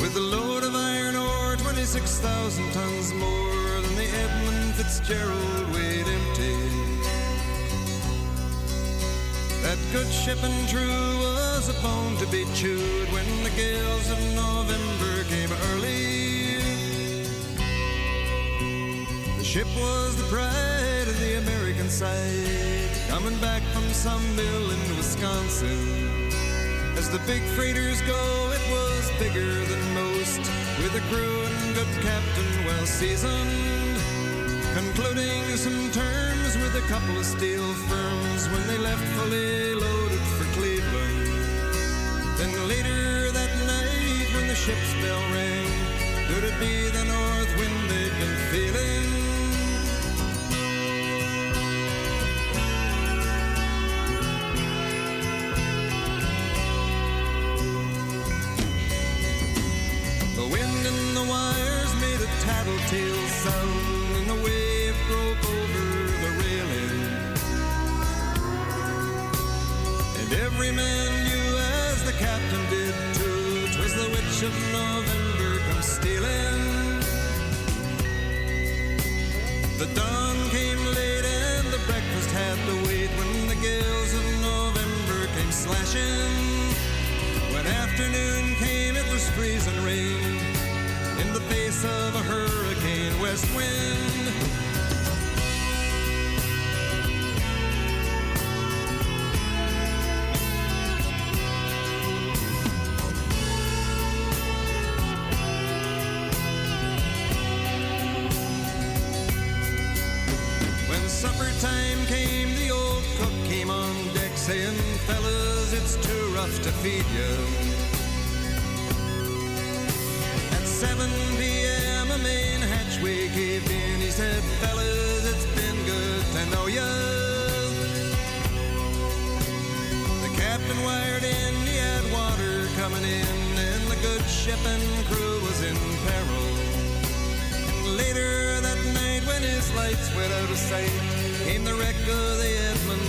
With a load of iron ore, 26,000 tons more than the Edmund Fitzgerald weighed empty. That good ship and true was a bone to be chewed when the gales of November came early. The ship was the pride of the American side, coming back from mill in Wisconsin. As the big freighters go, it was bigger than most, with a crew and good captain well seasoned. Concluding some terms with a couple of steel firms when they left fully loaded for Cleveland. Then later that night, when the ship's bell rang, could it be the north wind they'd been feeling? The wind in the wires made a tattletale sound, slashing. When afternoon came, it was freezing rain in the face of a hurricane west wind. To feed you. At 7 p.m., a main hatchway caved in. He said, Fellas, it's been good to know you. The captain wired in, he had water coming in, and the good ship and crew was in peril. And later that night, when his lights went out of sight, came the wreck of the Edmund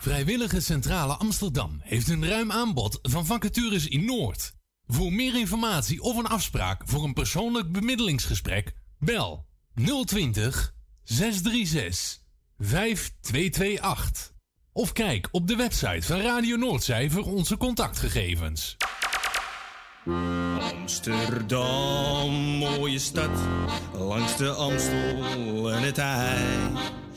Vrijwillige Centrale Amsterdam heeft een ruim aanbod van vacatures in Noord. Voor meer informatie of een afspraak voor een persoonlijk bemiddelingsgesprek, bel 020 636 5228. Of kijk op de website van Radio Noordzij voor onze contactgegevens. Amsterdam, mooie stad, langs de Amstel en het IJ.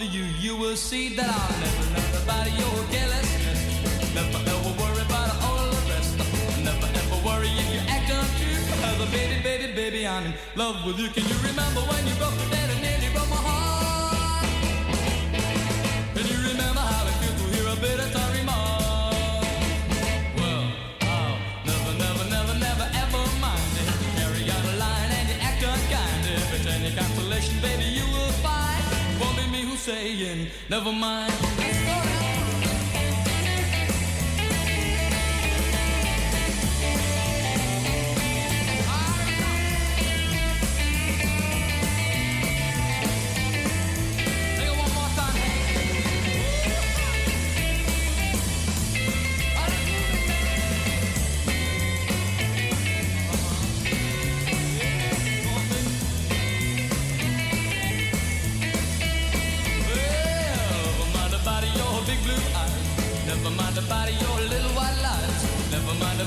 Love you. You will see that I'll never learn about your carelessness. Never ever worry about all the rest. Never ever worry if you act untrue. Cause baby, baby, baby, I'm in love with you. Can you remember when you broke the dead and nearly broke my heart? Can you remember how it feels to hear a bit of time remark? Well, I'll never, never, never, never ever mind it. Carry out a line and you act unkind. If it's any consolation, baby, saying, never mind.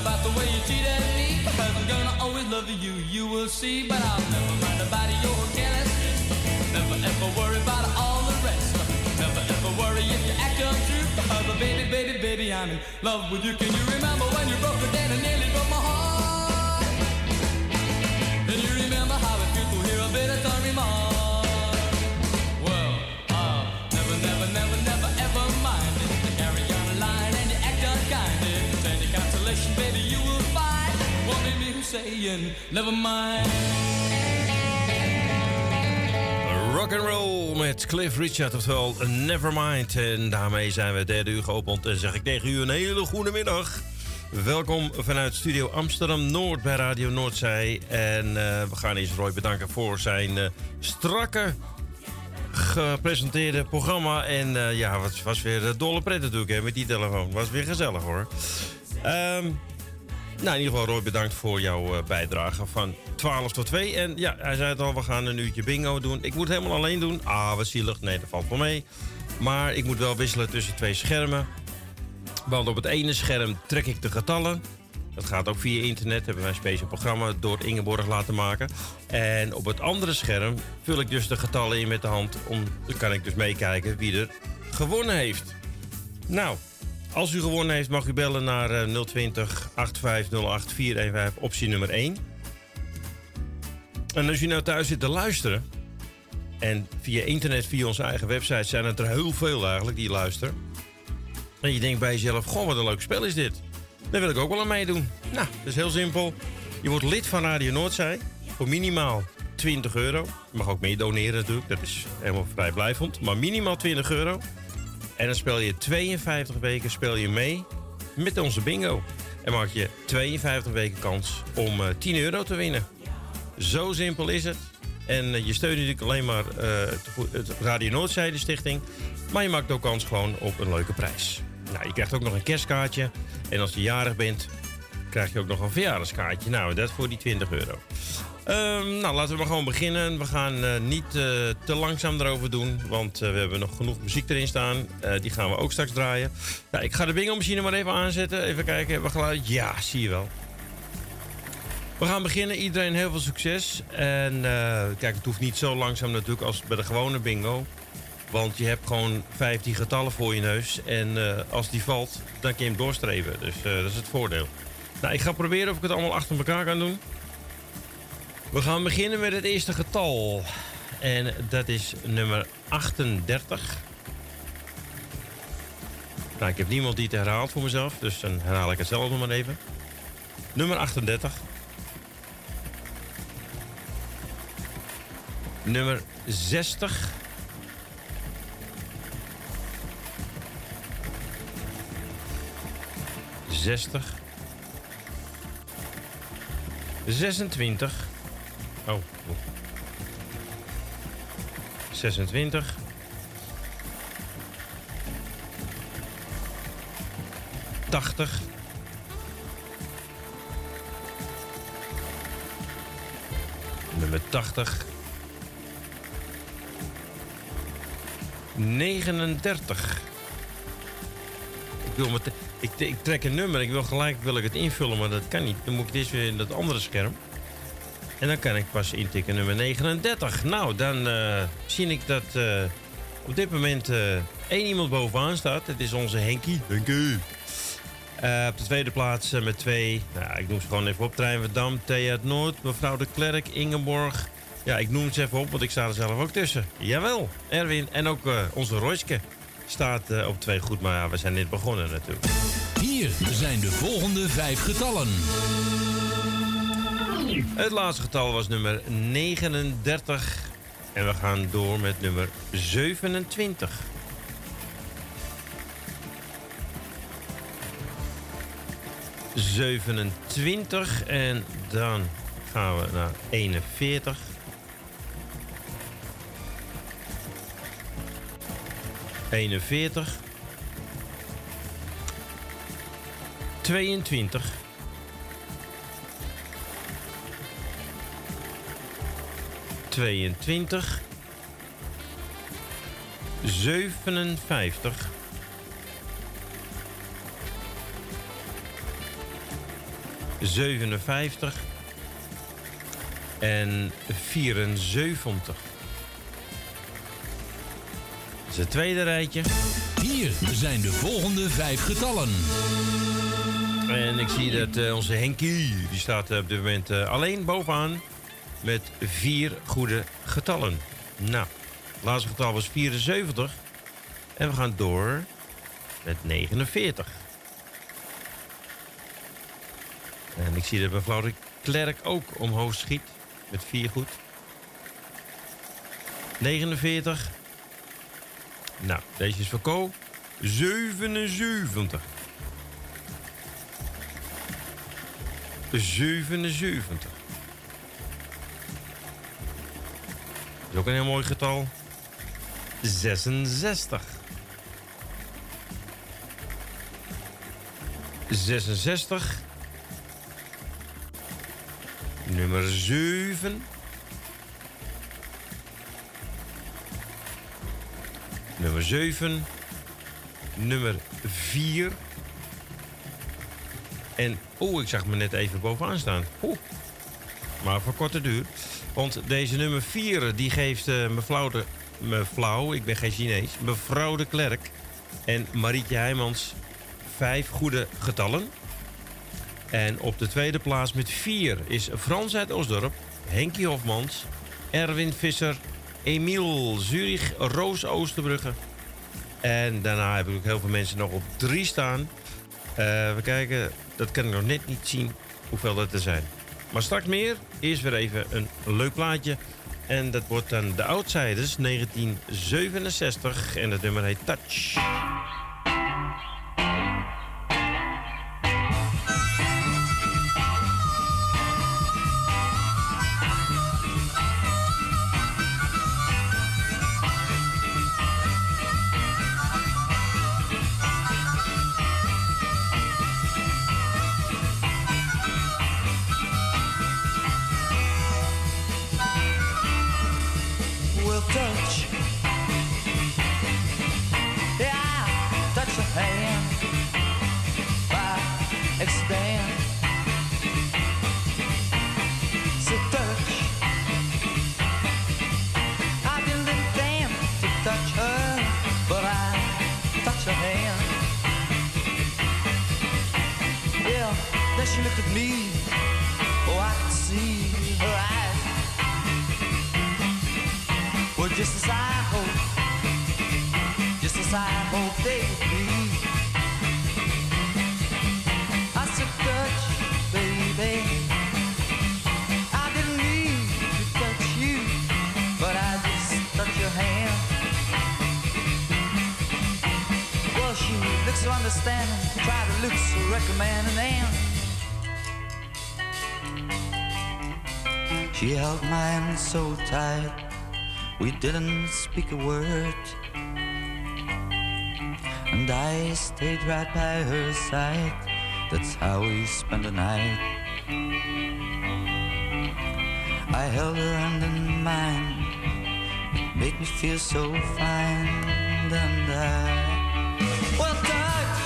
About the way you cheated me. Because I'm gonna always love you, you will see. But I'll never mind about your carelessness. Never ever worry about all the rest. Never ever worry if you act untrue. Because baby, baby, baby, I'm in love with you. Can you remember when you broke the dead and nearly broke my heart? Never mind. Rock and roll met Cliff Richard, oftewel Nevermind. En daarmee zijn we derde uur geopend en zeg ik tegen u een hele goede middag. Welkom vanuit Studio Amsterdam Noord bij Radio Noordzij. En eh, we gaan eerst Roy bedanken voor zijn eh, strakke gepresenteerde programma. En eh, ja, het was weer dolle pret natuurlijk hè, met die telefoon. Was weer gezellig hoor. Ehm, nou, in ieder geval Roy, bedankt voor jouw eh, bijdrage van 12 tot 2. En ja, hij zei het al, we gaan een uurtje bingo doen. Ik moet het helemaal alleen doen. Ah, wat zielig. Nee, dat valt wel mee. Maar ik moet wel wisselen tussen twee schermen. Want op het ene scherm trek ik de getallen. Dat gaat ook via internet. Hebben wij een speciaal programma door Ingeborg laten maken. En op het andere scherm vul ik dus de getallen in met de hand. Om, dan kan ik dus meekijken wie er gewonnen heeft. Nou, als u gewonnen heeft, mag u bellen naar eh, 020 8508 415, optie nummer 1. En als u nou thuis zit te luisteren. En via internet, via onze eigen website, zijn het er heel veel eigenlijk die luisteren. En je denkt bij jezelf: Goh, wat een leuk spel is dit. Daar wil ik ook wel aan meedoen. Nou, dat is heel simpel. Je wordt lid van Radio Noordzij voor minimaal 20 euro. Je mag ook meer doneren natuurlijk, dat is helemaal vrijblijvend. Maar minimaal 20 euro. En dan speel je 52 weken speel je mee met onze bingo. En maak je 52 weken kans om eh, 10 euro te winnen. Zo simpel is het. En eh, je steunt natuurlijk alleen maar eh, go- het Radio Noordzijde Stichting. Maar je maakt ook kans gewoon op een leuke prijs. Nou, je krijgt ook nog een kerstkaartje. En als je jarig bent, krijg je ook nog een verjaardagskaartje. Nou, dat voor die 20 euro. Ehm, nou, laten we maar gewoon beginnen. We gaan eh, niet eh, te langzaam erover doen, want eh, we hebben nog genoeg muziek erin staan. Die gaan we ook straks draaien. Ja, ik ga de bingo-machine maar even aanzetten. Even kijken, hebben we geluid? Ja, zie je wel. We gaan beginnen. Iedereen heel veel succes. En kijk, het hoeft niet zo langzaam natuurlijk als bij de gewone bingo. Want je hebt gewoon 15 getallen voor je neus. En als die valt, dan kun je hem doorstreven. Dus dat is het voordeel. Nou, ik ga proberen of ik het allemaal achter elkaar kan doen. We gaan beginnen met het eerste getal. En dat is nummer 38. Nou, ik heb niemand die het herhaalt voor mezelf. Dus dan herhaal ik het zelf nog maar even. Nummer 38. Nummer 60. Zestig. 26. Oh. oeh. 26. Tachtig. Nummer 80. 39. Ik met ik, ik trek een nummer, ik wil gelijk wil ik het invullen, maar dat kan niet. Dan moet ik dit weer in dat andere scherm. En dan kan ik pas intikken nummer 39. Nou, dan eh, zie ik dat eh, op dit moment eh, één iemand bovenaan staat. Dat is onze Henkie. Henkie. Eh, op de tweede plaats met twee. Nou, ik noem ze gewoon even op. Trein Verdam, Thea het Noord, mevrouw de Klerk, Ingeborg. Ja, ik noem ze even op, want ik sta er zelf ook tussen. Jawel, Erwin en ook eh, onze Royske staat eh, op twee goed. Maar ja, we zijn net begonnen natuurlijk. Hier zijn de volgende vijf getallen. Het laatste getal was nummer 39. En we gaan door met nummer 27. ...27 en dan gaan we naar 41. ...41... ...22... 22, 57, 57 en 74. Dat is het tweede rijtje. Hier zijn de volgende vijf getallen. En ik zie dat eh, onze Henkie, die staat eh, op dit moment eh, alleen bovenaan met vier goede getallen. Nou, het laatste getal was 74. En we gaan door met 49. En ik zie dat mevrouw de Klerk ook omhoog schiet met vier goed. 49. Nou, deze is voor Ko. 77. 77. Is ook een heel mooi getal. 66. 66. Nummer 7. Nummer 7. Nummer 4. En oeh, ik zag me net even bovenaan staan. Oeh. Maar voor korte duur. Want deze nummer 4 die geeft eh, mevrouw de... Mevrouw, ik ben geen Chinees. Mevrouw de Klerk en Marietje Heijmans vijf goede getallen. En op de tweede plaats met vier is Frans uit Osdorp, Henkie Hofmans, Erwin Visser, Emiel Zurich, Roos Oosterbrugge. En daarna heb ik ook heel veel mensen nog op drie staan. Eh, we kijken, dat kan ik nog net niet zien hoeveel dat er zijn. Maar straks meer. Eerst weer even een leuk plaatje. En dat wordt dan de Outsiders 1967. En het nummer heet Touch. Didn't speak a word. And I stayed right by her side. That's how we spent the night. I held her hand in mine. It made me feel so fine. And I. Well, touch.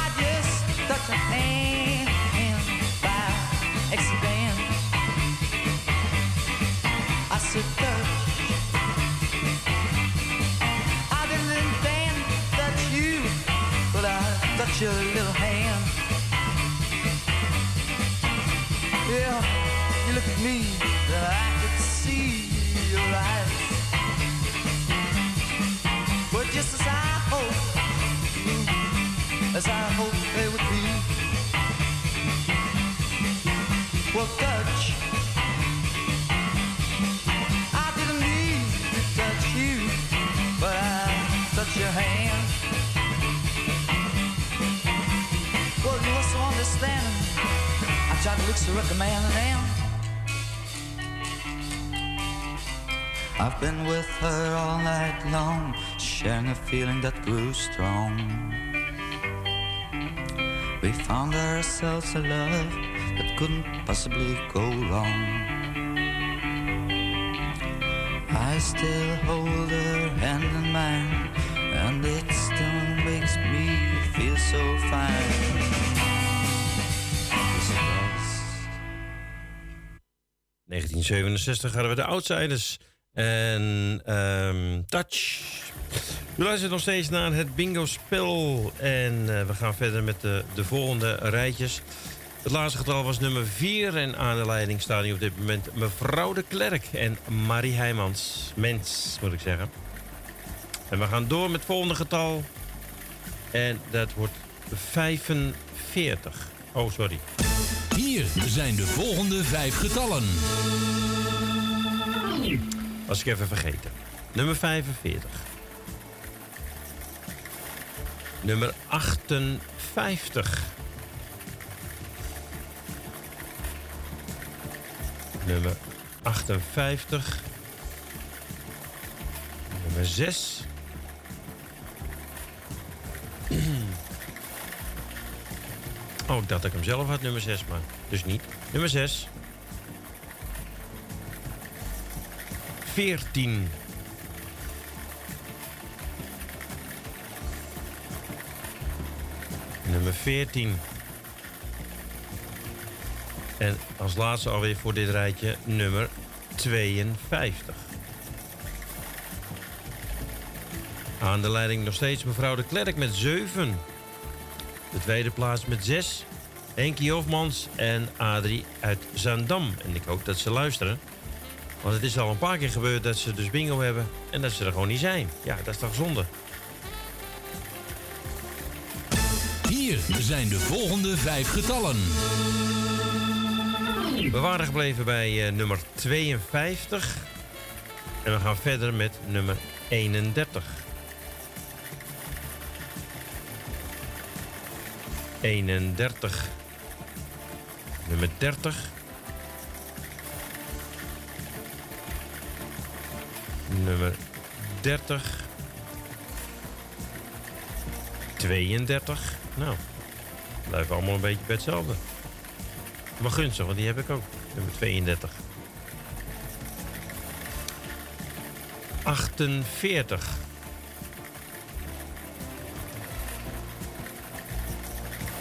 I just touched her hand your little hand. Yeah, you look at me, I tried to so recommending, and I've been with her all night long, sharing a feeling that grew strong. We found ourselves a love that couldn't possibly go wrong. I still hold her hand in mine, and it still makes me feel so fine. 1967 hadden we de Outsiders en ehm, Touch. We luisteren nog steeds naar het bingo-spel. En eh, we gaan verder met de, de volgende rijtjes. Het laatste getal was nummer 4. En aan de leiding staan nu op dit moment mevrouw de Klerk en Marie Heijmans. Mens, moet ik zeggen. En we gaan door met het volgende getal. En dat wordt 45. Oh, sorry. Hier zijn de volgende vijf getallen. Was ik even vergeten. Nummer 45. Nummer 58. Nummer 58. Nummer 6. Oh, ik dacht dat ik hem zelf had, nummer 6, maar dus niet. Nummer 6. 14. nummer 14. En als laatste alweer voor dit rijtje nummer 52. Aan de leiding nog steeds mevrouw de Klerk met 7. De tweede plaats met 6. Henkie Hofmans en Adrie uit Zaandam. En ik hoop dat ze luisteren. Want het is al een paar keer gebeurd dat ze dus bingo hebben en dat ze er gewoon niet zijn. Ja, dat is toch zonde. Hier zijn de volgende vijf getallen. We waren gebleven bij eh, nummer 52. En we gaan verder met nummer 31. 31. Nummer 30. Nummer 30. 32. Nou, blijven allemaal een beetje bij hetzelfde. Maar gunstig, want die heb ik ook. Nummer 32. 48.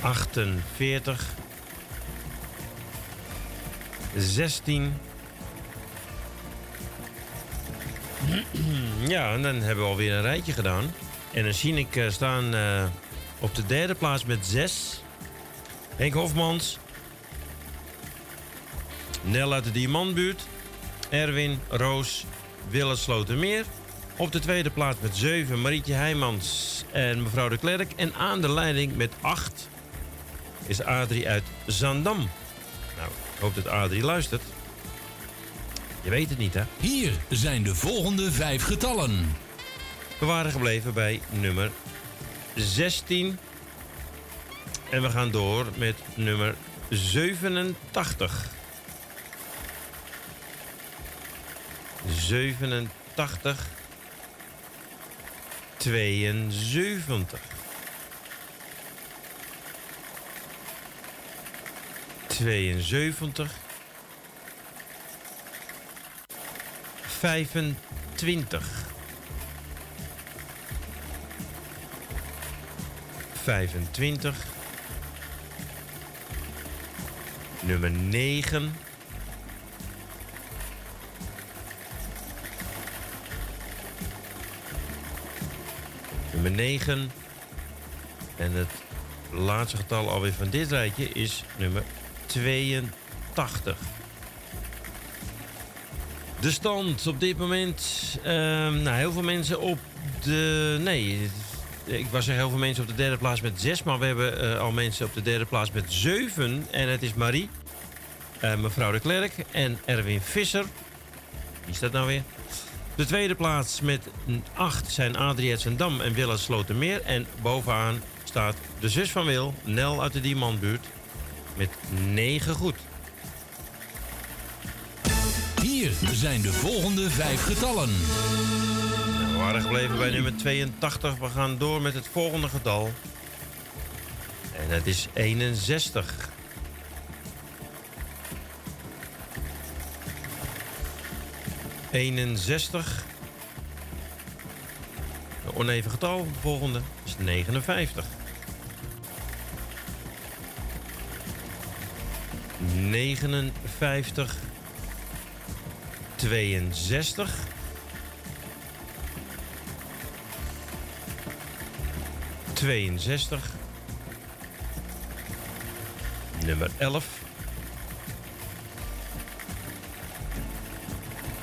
48. 16. Ja, en dan hebben we alweer een rijtje gedaan. En dan zie ik eh, staan eh, op de derde plaats met 6. Henk Hofmans. Nel uit de Diamantbuurt. Erwin, Roos, Wille Slotermeer. Op de tweede plaats met 7 Marietje Heijmans en mevrouw de Klerk. En aan de leiding met 8 is Adrie uit Zandam. Nou, ik hoop dat Adrie luistert. Je weet het niet, hè? Hier zijn de volgende vijf getallen. We waren gebleven bij nummer 16. En we gaan door met nummer 87. 87. 72. 72. 25. 25. Nummer 9. Nummer 9. En het laatste getal alweer van dit rijtje is nummer 82. De stand op dit moment. ehm, nou, heel veel mensen op de. Nee, ik was zeggen heel veel mensen op de derde plaats met 6. Maar we hebben eh, al mensen op de derde plaats met 7. En het is Marie, eh, mevrouw de Klerk en Erwin Visser. Wie is dat nou weer? De tweede plaats met 8 zijn Adrie Dam en Willa Slotermeer. En bovenaan staat de zus van Wil, Nel uit de Diamantbuurt, met 9 goed. Hier zijn de volgende vijf getallen. Nou, we waren gebleven bij nummer 82. We gaan door met het volgende getal. En dat is 61. Eenenzestig. Een oneven getal. De volgende is 59. 59. 62. Tweeënzestig. Nummer 11.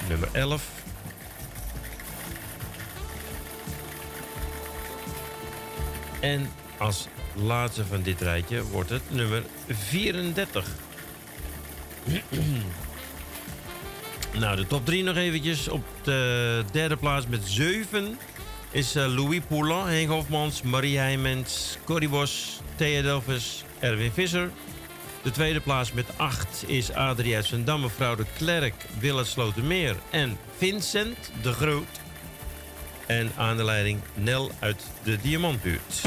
Nummer 11. En als laatste van dit rijtje wordt het nummer 34. nou, de top 3 nog eventjes. Op de derde plaats met 7 is eh, Louis Poulin, Henk Hofmans, Marie Heijmens, Corrie Bos, Thea Delvis, Erwin Visser. De tweede plaats met 8 is Adrie uit mevrouw de Klerk, Willem Slotermeer en Vincent de Groot. En aan de leiding Nel uit de Diamantbuurt.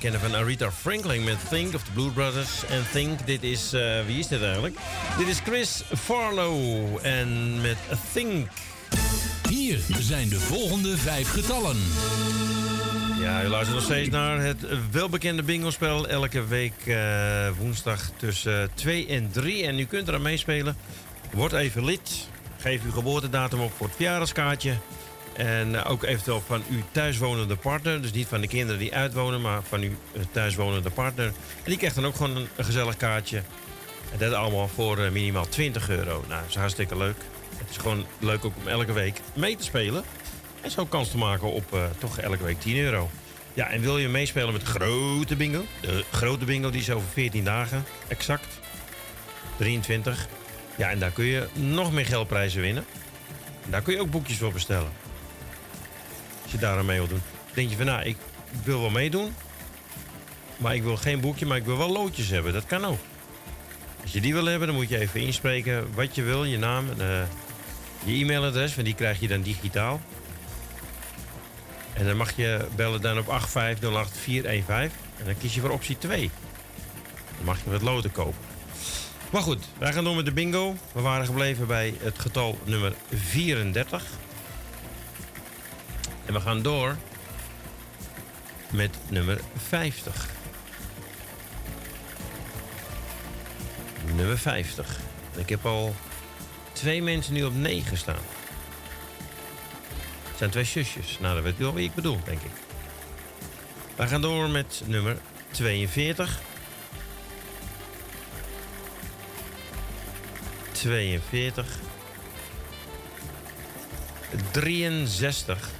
Kennen van Aretha Franklin met Think of the Blue Brothers. En Think, dit is, eh, wie is dit eigenlijk? Dit is Chris Farlow en met Think. Hier zijn de volgende vijf getallen. Ja, u luistert nog steeds naar het welbekende bingo-spel. Elke week eh, woensdag tussen 2 en 3. En u kunt eraan meespelen. Word even lid. Geef uw geboortedatum op voor het verjaardagskaartje. En eh, ook eventueel van uw thuiswonende partner. Dus niet van de kinderen die uitwonen, maar van uw eh, thuiswonende partner. En die krijgt dan ook gewoon een, gezellig kaartje. En dat allemaal voor eh, minimaal 20 euro. Nou, dat is hartstikke leuk. Het is gewoon leuk ook om elke week mee te spelen. En zo kans te maken op toch elke week 10 euro. Ja, en wil je meespelen met grote bingo? De grote bingo die is over 14 dagen, exact. 23. Ja, en daar kun je nog meer geldprijzen winnen. En daar kun je ook boekjes voor bestellen. Als je daar aan mee wil doen. Denk je van, nou, ik wil wel meedoen. Maar ik wil geen boekje, maar ik wil wel loodjes hebben. Dat kan ook. Als je die wil hebben, dan moet je even inspreken wat je wil. Je naam, eh, je e-mailadres, want die krijg je dan digitaal. En dan mag je bellen dan op 8508415. En dan kies je voor optie 2. Dan mag je wat loten kopen. Maar goed, wij gaan door met de bingo. We waren gebleven bij het getal nummer 34. En we gaan door met nummer 50. Nummer 50. Ik heb al twee mensen nu op 9 staan. Het zijn twee zusjes. Nou, dat weet u wel wie ik bedoel, denk ik. We gaan door met nummer 42. 42. 63.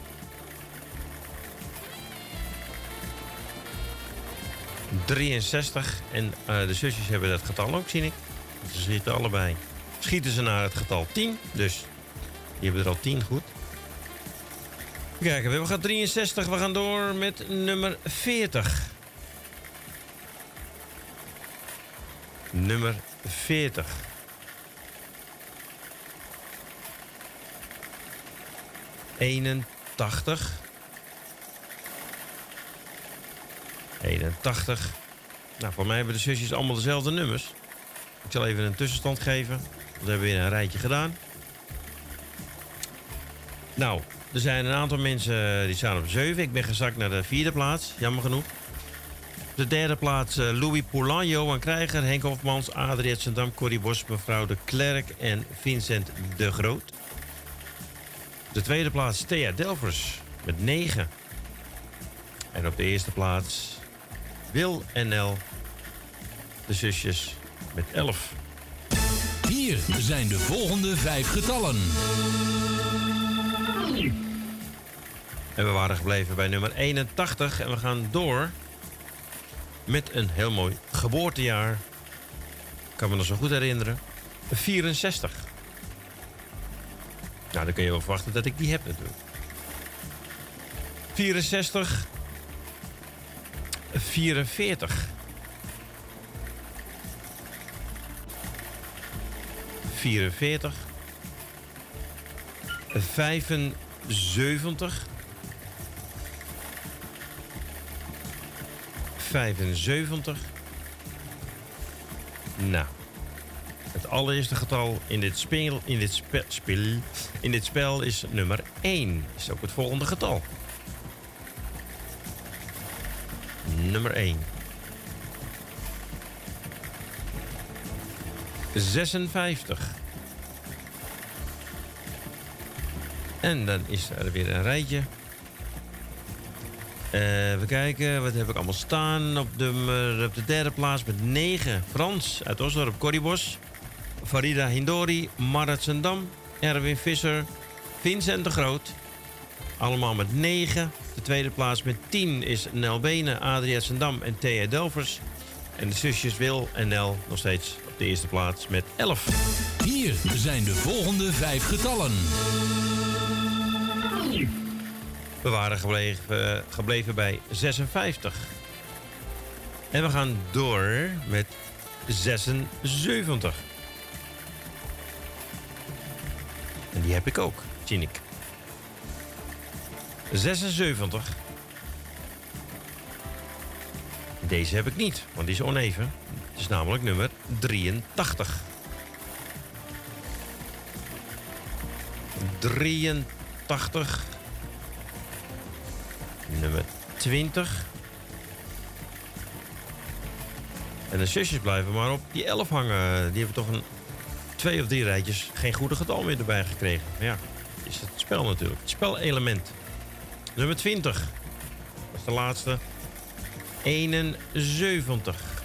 63. En eh, de zusjes hebben dat getal ook, zie ik. Ze zitten allebei. Schieten ze naar het getal 10. Dus die hebben er al 10 goed. Kijken, we gaan 63. We gaan door met nummer 40. Nummer 40. Eenentachtig. 81. Nou, voor mij hebben de zusjes allemaal dezelfde nummers. Ik zal even een tussenstand geven. Dat hebben we in een rijtje gedaan. Nou, er zijn een aantal mensen die staan op 7. Ik ben gezakt naar de vierde plaats, jammer genoeg. De derde plaats eh, Louis Poulin, Johan Krijger, Henk Hofmans, Adriet Sendam, Corrie Bos, mevrouw de Klerk en Vincent de Groot. De tweede plaats Thea Delvers met 9. En op de eerste plaats Wil NL, de zusjes met 11. Hier zijn de volgende vijf getallen. En we waren gebleven bij nummer 81 en we gaan door met een heel mooi geboortejaar. Ik kan me nog zo goed herinneren. 64. Nou, dan kun je wel verwachten dat ik die heb natuurlijk. 64. 44. 44. 75. 75. Nou. Het allereerste getal in dit spel, in dit spe- spel, in dit spel is nummer 1. Is ook het volgende getal. Nummer 1. 56. En dan is er weer een rijtje. Eh, Even kijken, wat heb ik allemaal staan? Op de, op de derde plaats met 9. Frans uit Osdorp, Corribos. Farida Hindori, Marat Zendam, Erwin Visser, Vincent de Groot. Allemaal met 9. De tweede plaats met 10 is Nel Benen, Adria Zendam en Thea Delvers. En de zusjes Wil en Nel nog steeds op de eerste plaats met 11. Hier zijn de volgende vijf getallen. We waren gebleven, eh, gebleven bij 56. En we gaan door met 76. En die heb ik ook, zie ik. 76. Deze heb ik niet, want die is oneven. Het is namelijk nummer 83. 83. Nummer 20. En de zusjes blijven maar op die 11 hangen. Die hebben toch een twee of drie rijtjes geen goede getal meer erbij gekregen. Ja, is het spel natuurlijk. Het spelelement. Nummer 20. Dat is de laatste. 71.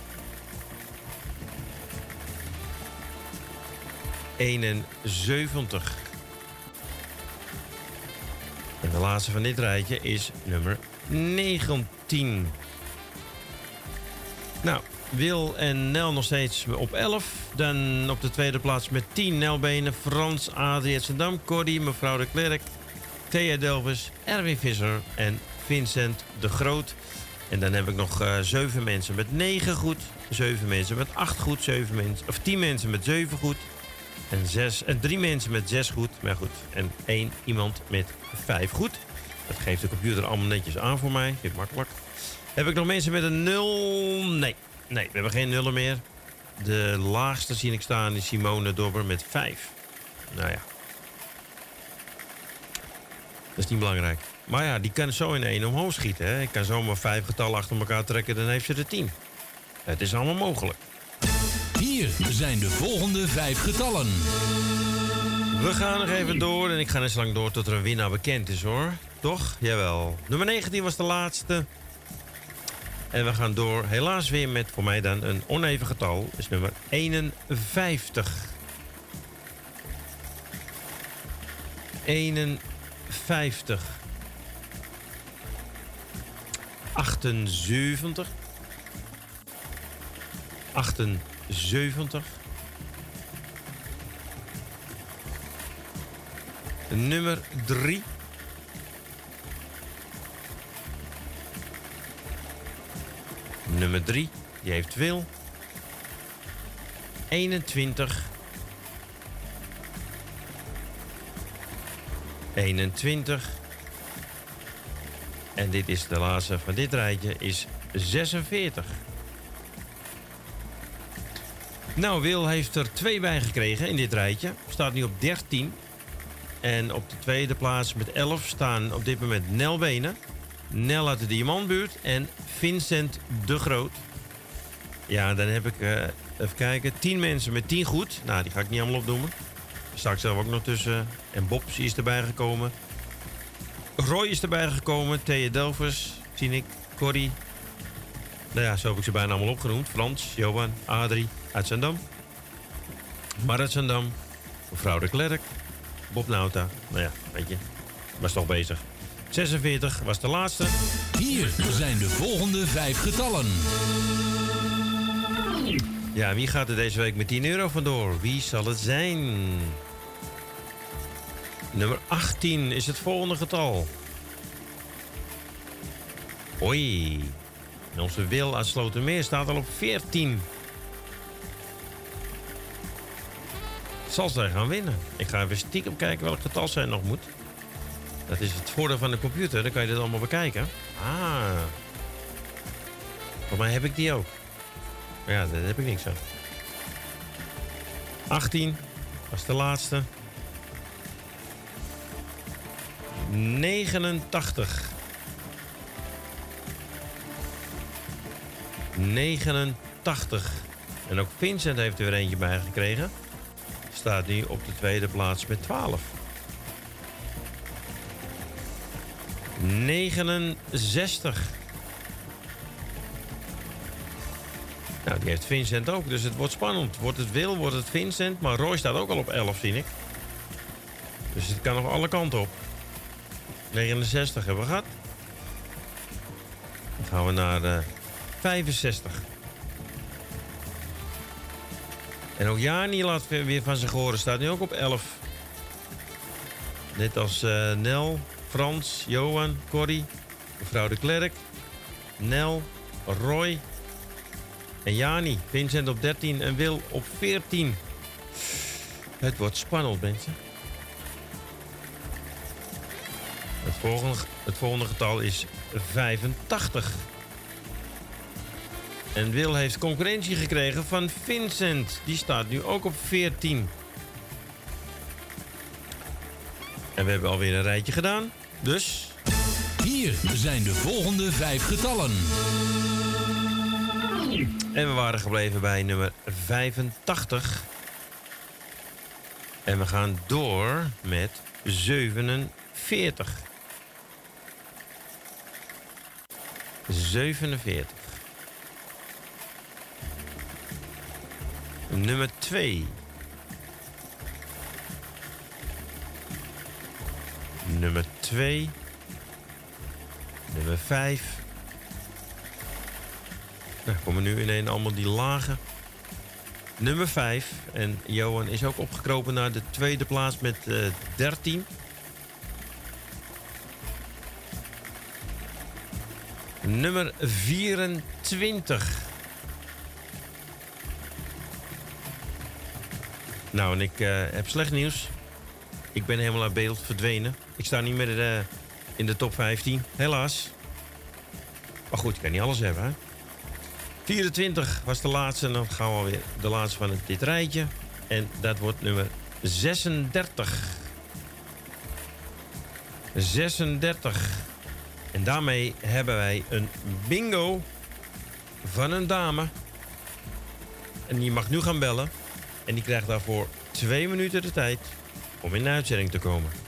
71. En de laatste van dit rijtje is nummer 19. Nou, Wil en Nel nog steeds op 11. Dan op de tweede plaats met 10 Nelbenen. Frans, Adrie Zendam, Cordy, mevrouw de Klerk, Thea Delvis, Erwin Visser en Vincent de Groot. En dan heb ik nog eh 7 mensen met 9 goed. 7 mensen met 8 goed. 7 mensen, of 10 mensen met 7 goed. En, zes, en 3 mensen met 6 goed. Maar goed. En 1 iemand met 5 goed. Dat geeft de computer allemaal netjes aan voor mij. Vind ik makkelijk. Heb ik nog mensen met een 0? Nee. Nee, we hebben geen nullen meer. De laagste zie ik staan is Simone Dobber met 5. Nou ja. Dat is niet belangrijk. Maar ja, die kan zo in één omhoog schieten. Hè. Ik kan zomaar vijf getallen achter elkaar trekken, dan heeft ze er 10. Het is allemaal mogelijk. Hier zijn de volgende vijf getallen. We gaan nog even door en ik ga net zo lang door tot er een winnaar bekend is hoor. Toch? Jawel. Nummer 19 was de laatste. En we gaan door helaas weer met voor mij dan een oneven getal. is nummer 51. 51. 78. 78. Nummer 3. Nummer 3, die heeft Wil. 21. 21. En dit is de laatste van dit rijtje, is 46. Nou, Wil heeft er twee bij gekregen in dit rijtje. Staat nu op 13. En op de tweede plaats met 11 staan op dit moment Nel Benen. Nel uit de Diamantbuurt en Vincent de Groot. Ja, dan heb ik, eh, even kijken, 10 mensen met 10 goed. Nou, die ga ik niet allemaal opnoemen. Sta ik zelf ook nog tussen. En Bob is erbij gekomen. Roy is erbij gekomen. Thea Delvers, zie ik. Corrie. Nou ja, zo heb ik ze bijna allemaal opgenoemd. Frans, Johan, Adrie uit Zandam. Uit Zandam. Mevrouw de Klerk. Bob Nauta. Nou ja, weet je. Was toch bezig. 46 was de laatste. Hier zijn de volgende vijf getallen. Ja, wie gaat er deze week met 10 euro vandoor? Wie zal het zijn? Nummer 18 is het volgende getal. Oei. En onze Wil uit Slotermeer staat al op 14. Zal zij gaan winnen? Ik ga even stiekem kijken welk getal zij nog moet. Dat is het voordeel van de computer, dan kan je dit allemaal bekijken. Ah. Voor mij heb ik die ook. Maar ja, daar heb ik niks aan. 18 was de laatste. 89. 89. En ook Vincent heeft er weer eentje bij gekregen. Staat nu op de tweede plaats met 12. 69. Nou, die heeft Vincent ook, dus het wordt spannend. Wordt het Wil, wordt het Vincent, maar Roy staat ook al op 11, zie ik. Dus het kan nog alle kanten op. 69 hebben we gehad. Dan gaan we naar eh, 65. En ook Jani laat weer van zich horen, staat nu ook op 11. Net als eh, Nel, Frans, Johan, Corrie, mevrouw de Klerk, Nel, Roy en Jani. Vincent op 13 en Wil op 14. Het wordt spannend, mensen. Het volgende, het volgende getal is 85. En Wil heeft concurrentie gekregen van Vincent. Die staat nu ook op 14. En we hebben alweer een rijtje gedaan. Dus. Hier zijn de volgende vijf getallen. En we waren gebleven bij nummer 85. En we gaan door met 47. 47. Nummer 2. Nummer 2. Nummer 5. Nou, komen nu ineens allemaal die lagen. Nummer 5. En Johan is ook opgekropen naar de tweede plaats met eh 13. Nummer 24. Nou, en ik eh, heb slecht nieuws. Ik ben helemaal uit beeld verdwenen. Ik sta niet meer eh, in de top 15, helaas. Maar goed, ik kan niet alles hebben, hè? 24 was de laatste en dan gaan we alweer de laatste van dit rijtje. En dat wordt nummer 36. 36. En daarmee hebben wij een bingo van een dame. En die mag nu gaan bellen. En die krijgt daarvoor twee minuten de tijd om in de uitzending te komen.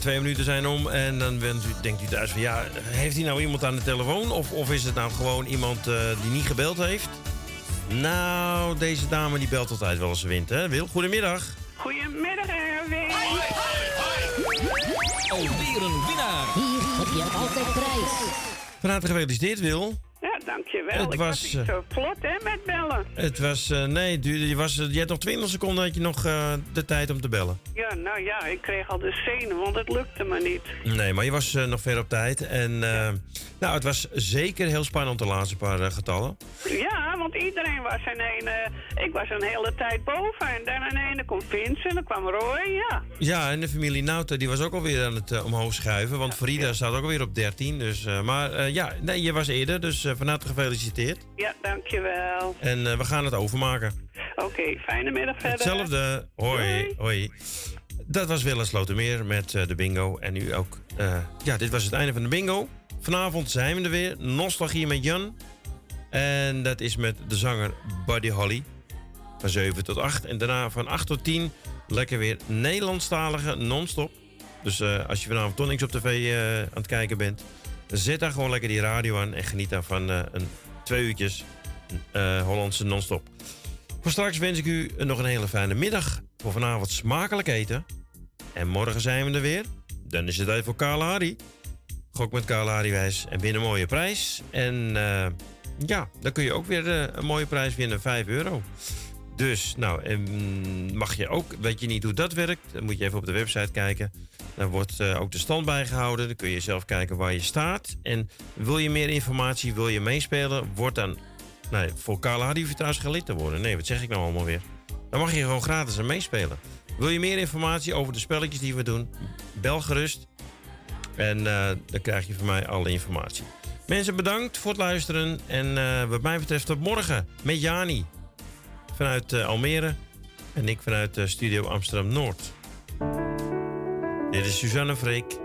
Twee minuten zijn om. En dan bent u, denkt u thuis van ja, heeft hij nou iemand aan de telefoon? Of, of is het nou gewoon iemand eh, die niet gebeld heeft? Nou, deze dame die belt altijd wel als ze wint, hè? Wil, goedemiddag. Goedemiddag, Erwin. Alweer een winnaar. Hier heb je altijd prijs. Van harte gefeliciteerd, Wil. Ja, dankjewel. Het ik was, was niet eh, zo vlot, hè, met bellen. Het was, eh, nee, je, was, je had nog 20 seconden had je nog eh, de tijd om te bellen. Ja, nou ja, ik kreeg al de zenuwen, want het lukte me niet. Nee, maar je was eh, nog ver op tijd. En eh, nou, het was zeker heel spannend de laatste paar eh, getallen. Ja, want iedereen was in een... ik was een hele tijd boven. En dan in ene kwam Vincent, dan kwam Roy, ja. Ja, en de familie Nauta die was ook alweer aan het omhoog schuiven. Want Frida staat ook alweer op 13. Dus, maar ja, nee, je was eerder. Dus van harte gefeliciteerd. Ja, dankjewel. En we gaan het overmaken. Oké, fijne middag verder. Hetzelfde. Hoi, hoi. Dat was Willem Slotermeer met eh, de bingo. En nu ook. eh, ja, dit was het einde van de bingo. Vanavond zijn we er weer. Nostalgie met Jan. En dat is met de zanger Buddy Holly. Van 7 tot 8. En daarna van 8 tot 10 lekker weer Nederlandstalige non-stop. Dus eh, als je vanavond toch niks op tv aan het kijken bent... zet daar gewoon lekker die radio aan en geniet dan van eh, een twee uurtjes Hollandse non-stop. Voor straks wens ik u nog een hele fijne middag. Voor vanavond smakelijk eten. En morgen zijn we er weer. Dan is het tijd voor Kalahari. Gok met Kalahari wijs en win een mooie prijs. En eh, ja, dan kun je ook weer eh, een mooie prijs winnen, 5 euro. Dus, nou, en mag je ook, weet je niet hoe dat werkt, dan moet je even op de website kijken. Daar wordt eh, ook de stand bijgehouden. Dan kun je zelf kijken waar je staat. En wil je meer informatie, wil je meespelen, word dan. Nee, voor Kalahari trouwens geen lid te worden. Nee, wat zeg ik nou allemaal weer? Dan mag je gewoon gratis aan meespelen. Wil je meer informatie over de spelletjes die we doen? Bel gerust. En eh, dan krijg je van mij alle informatie. Mensen, bedankt voor het luisteren. En eh, wat mij betreft tot morgen met Jani. Vanuit eh, Almere. En ik vanuit Studio Amsterdam Noord. Dit is Suzanne Freek.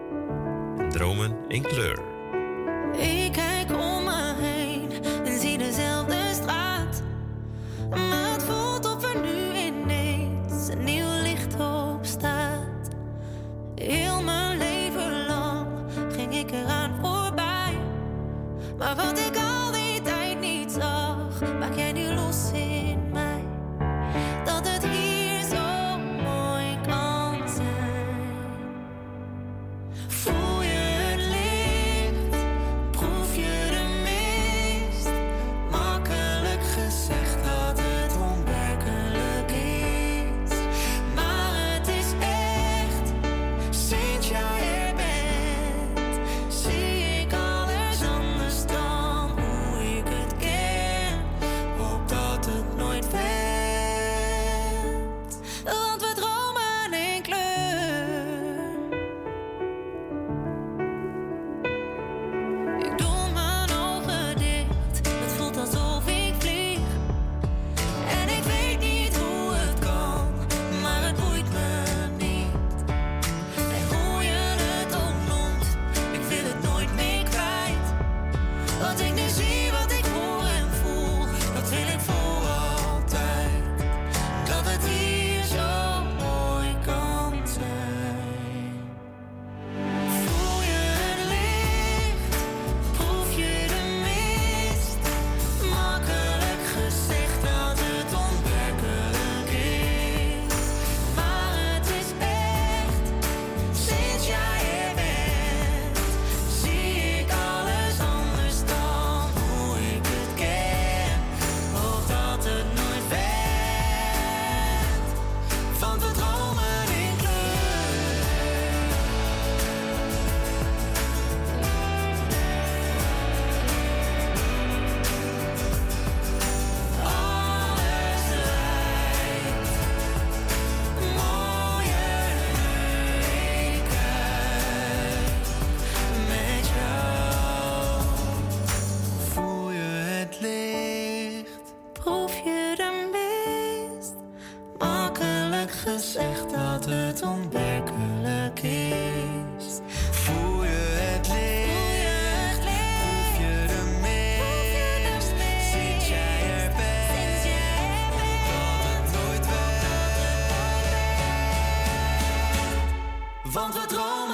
En Dromen in kleur. Ik kijk om me heen en zie dezelfde straat. Maar wat ik Want we dromen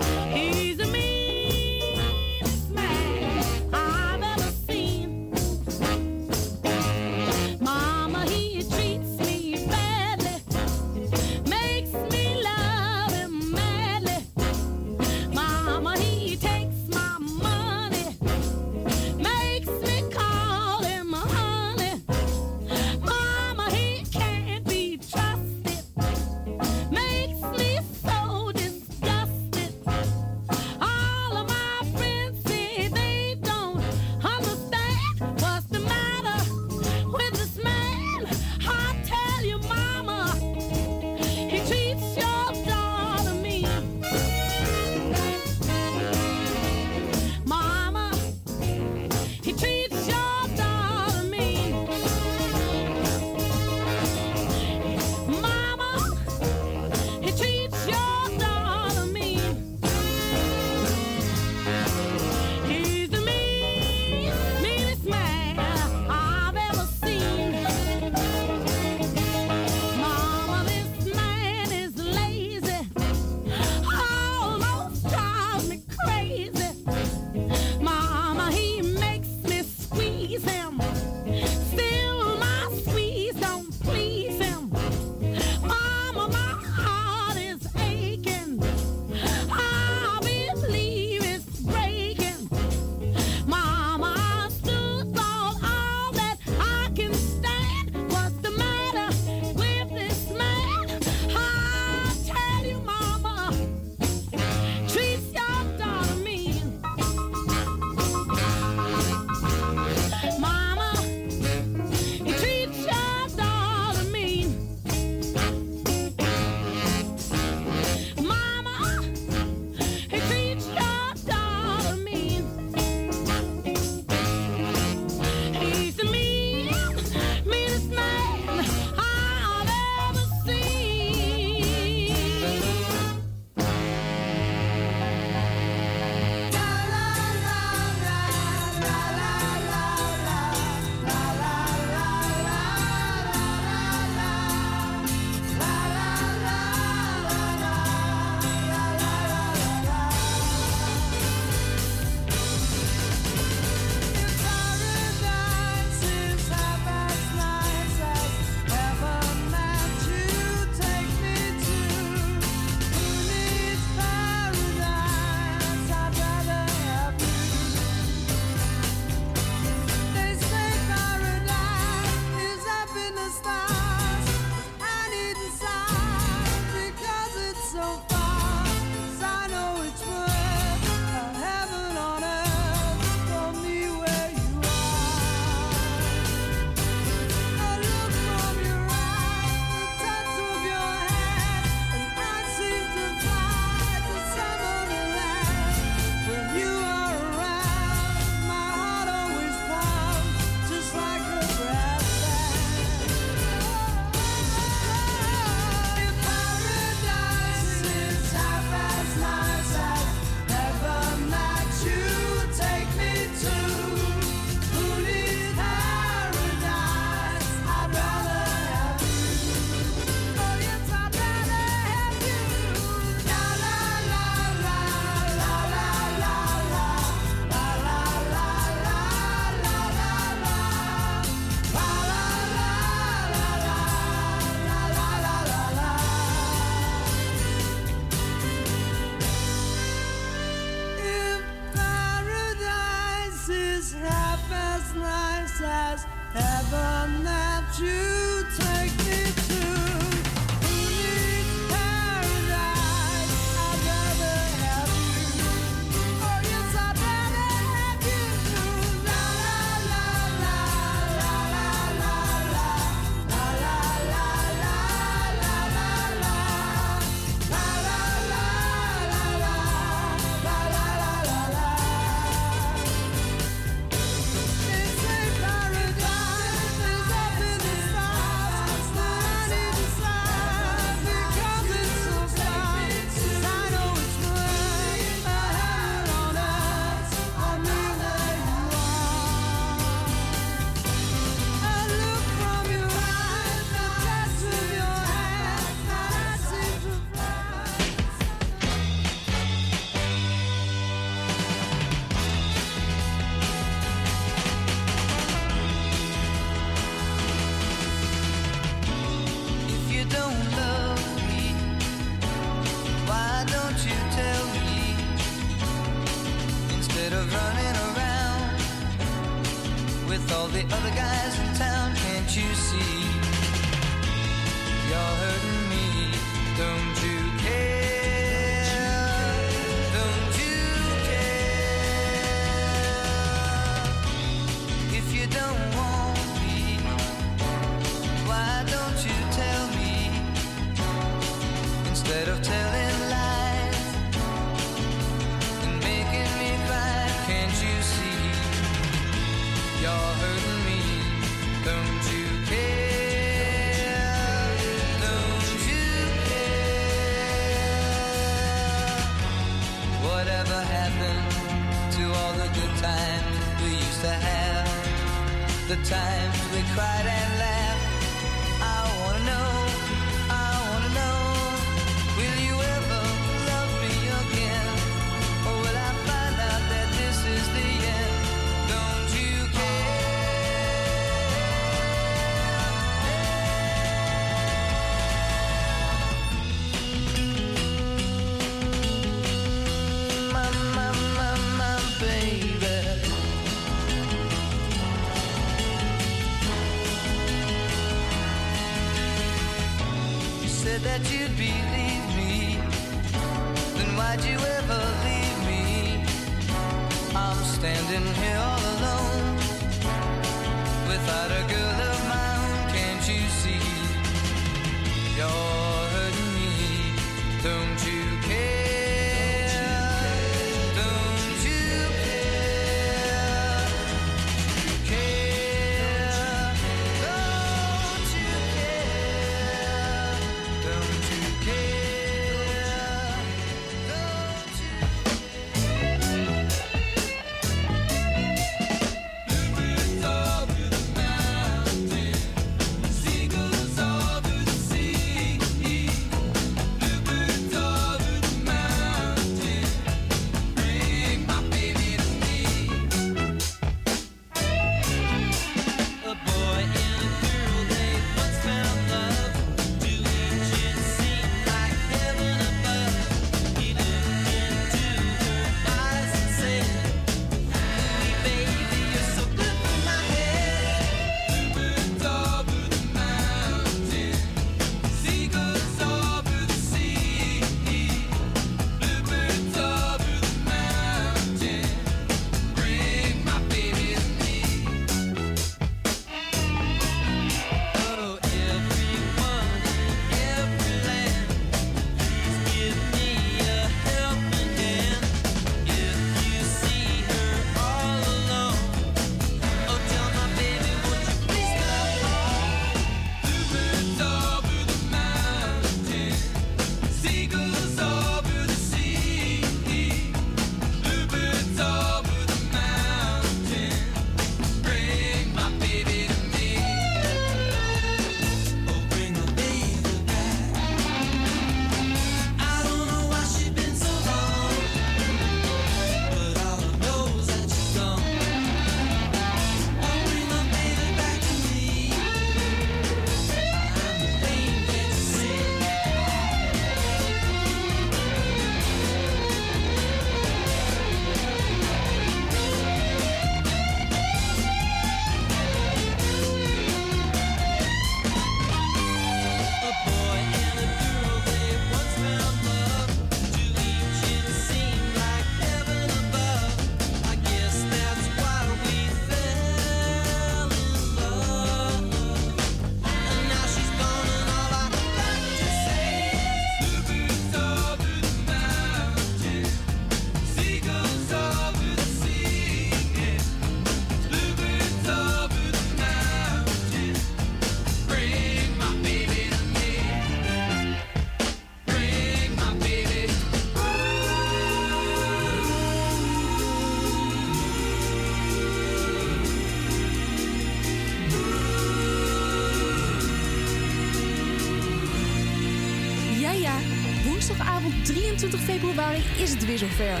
20 februari is het weer zover.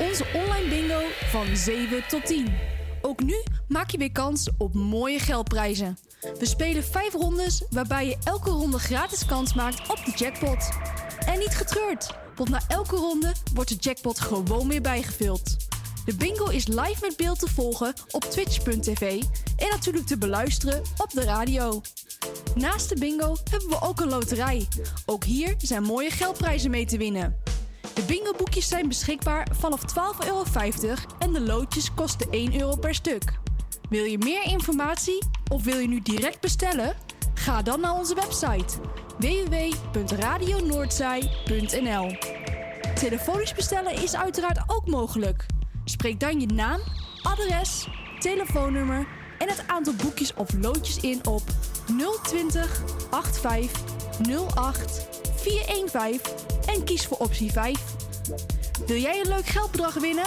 Onze online bingo van 7 tot 10. Ook nu maak je weer kans op mooie geldprijzen. We spelen 5 rondes waarbij je elke ronde gratis kans maakt op de jackpot. En niet getreurd, want na elke ronde wordt de jackpot gewoon weer bijgevuld. De bingo is live met beeld te volgen op twitch.tv en natuurlijk te beluisteren op de radio. Naast de bingo hebben we ook een loterij. Ook hier zijn mooie geldprijzen mee te winnen. De bingo-boekjes zijn beschikbaar vanaf 12,50 euro en de loodjes kosten 1 euro per stuk. Wil je meer informatie of wil je nu direct bestellen? Ga dan naar onze website www.radionoordzij.nl. Telefonisch bestellen is uiteraard ook mogelijk. Spreek dan je naam, adres, telefoonnummer en het aantal boekjes of loodjes in op 020 85 08 415 en kies voor optie 5. Wil jij een leuk geldbedrag winnen?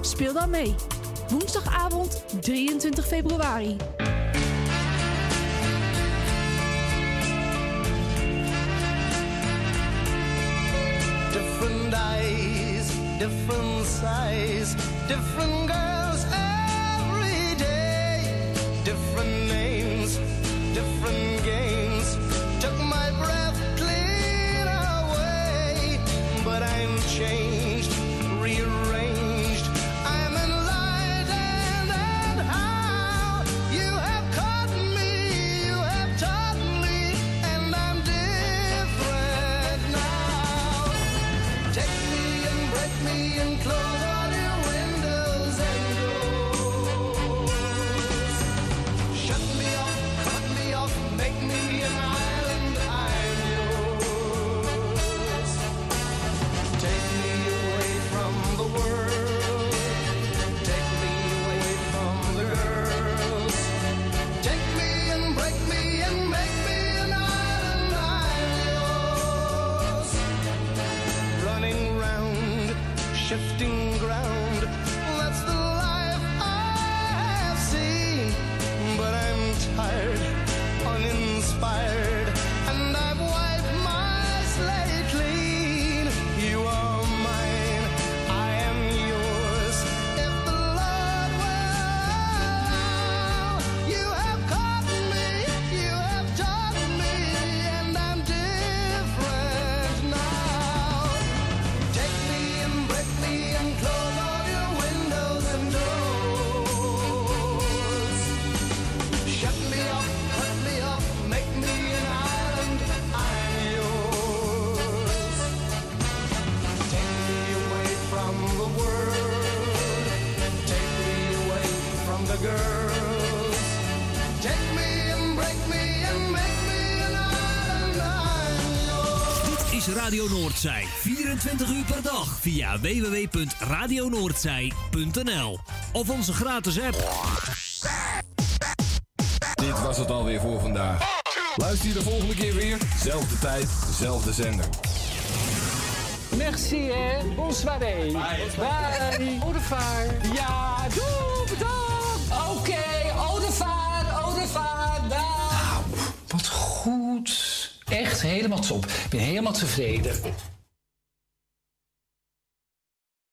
Speel dan mee. Woensdagavond 23 februari. Different eyes, different different www.radionoordzij.nl of onze gratis app. Dit was het alweer voor vandaag. Luister je de volgende keer weer. Zelfde tijd, zelfde zender. Merci, hè. Bonsoir. Bye. Bye. Au revoir. Ja, doe, bedankt. Oké, au revoir, au revoir. Dag. Wat goed. Echt helemaal top. Ik ben helemaal tevreden.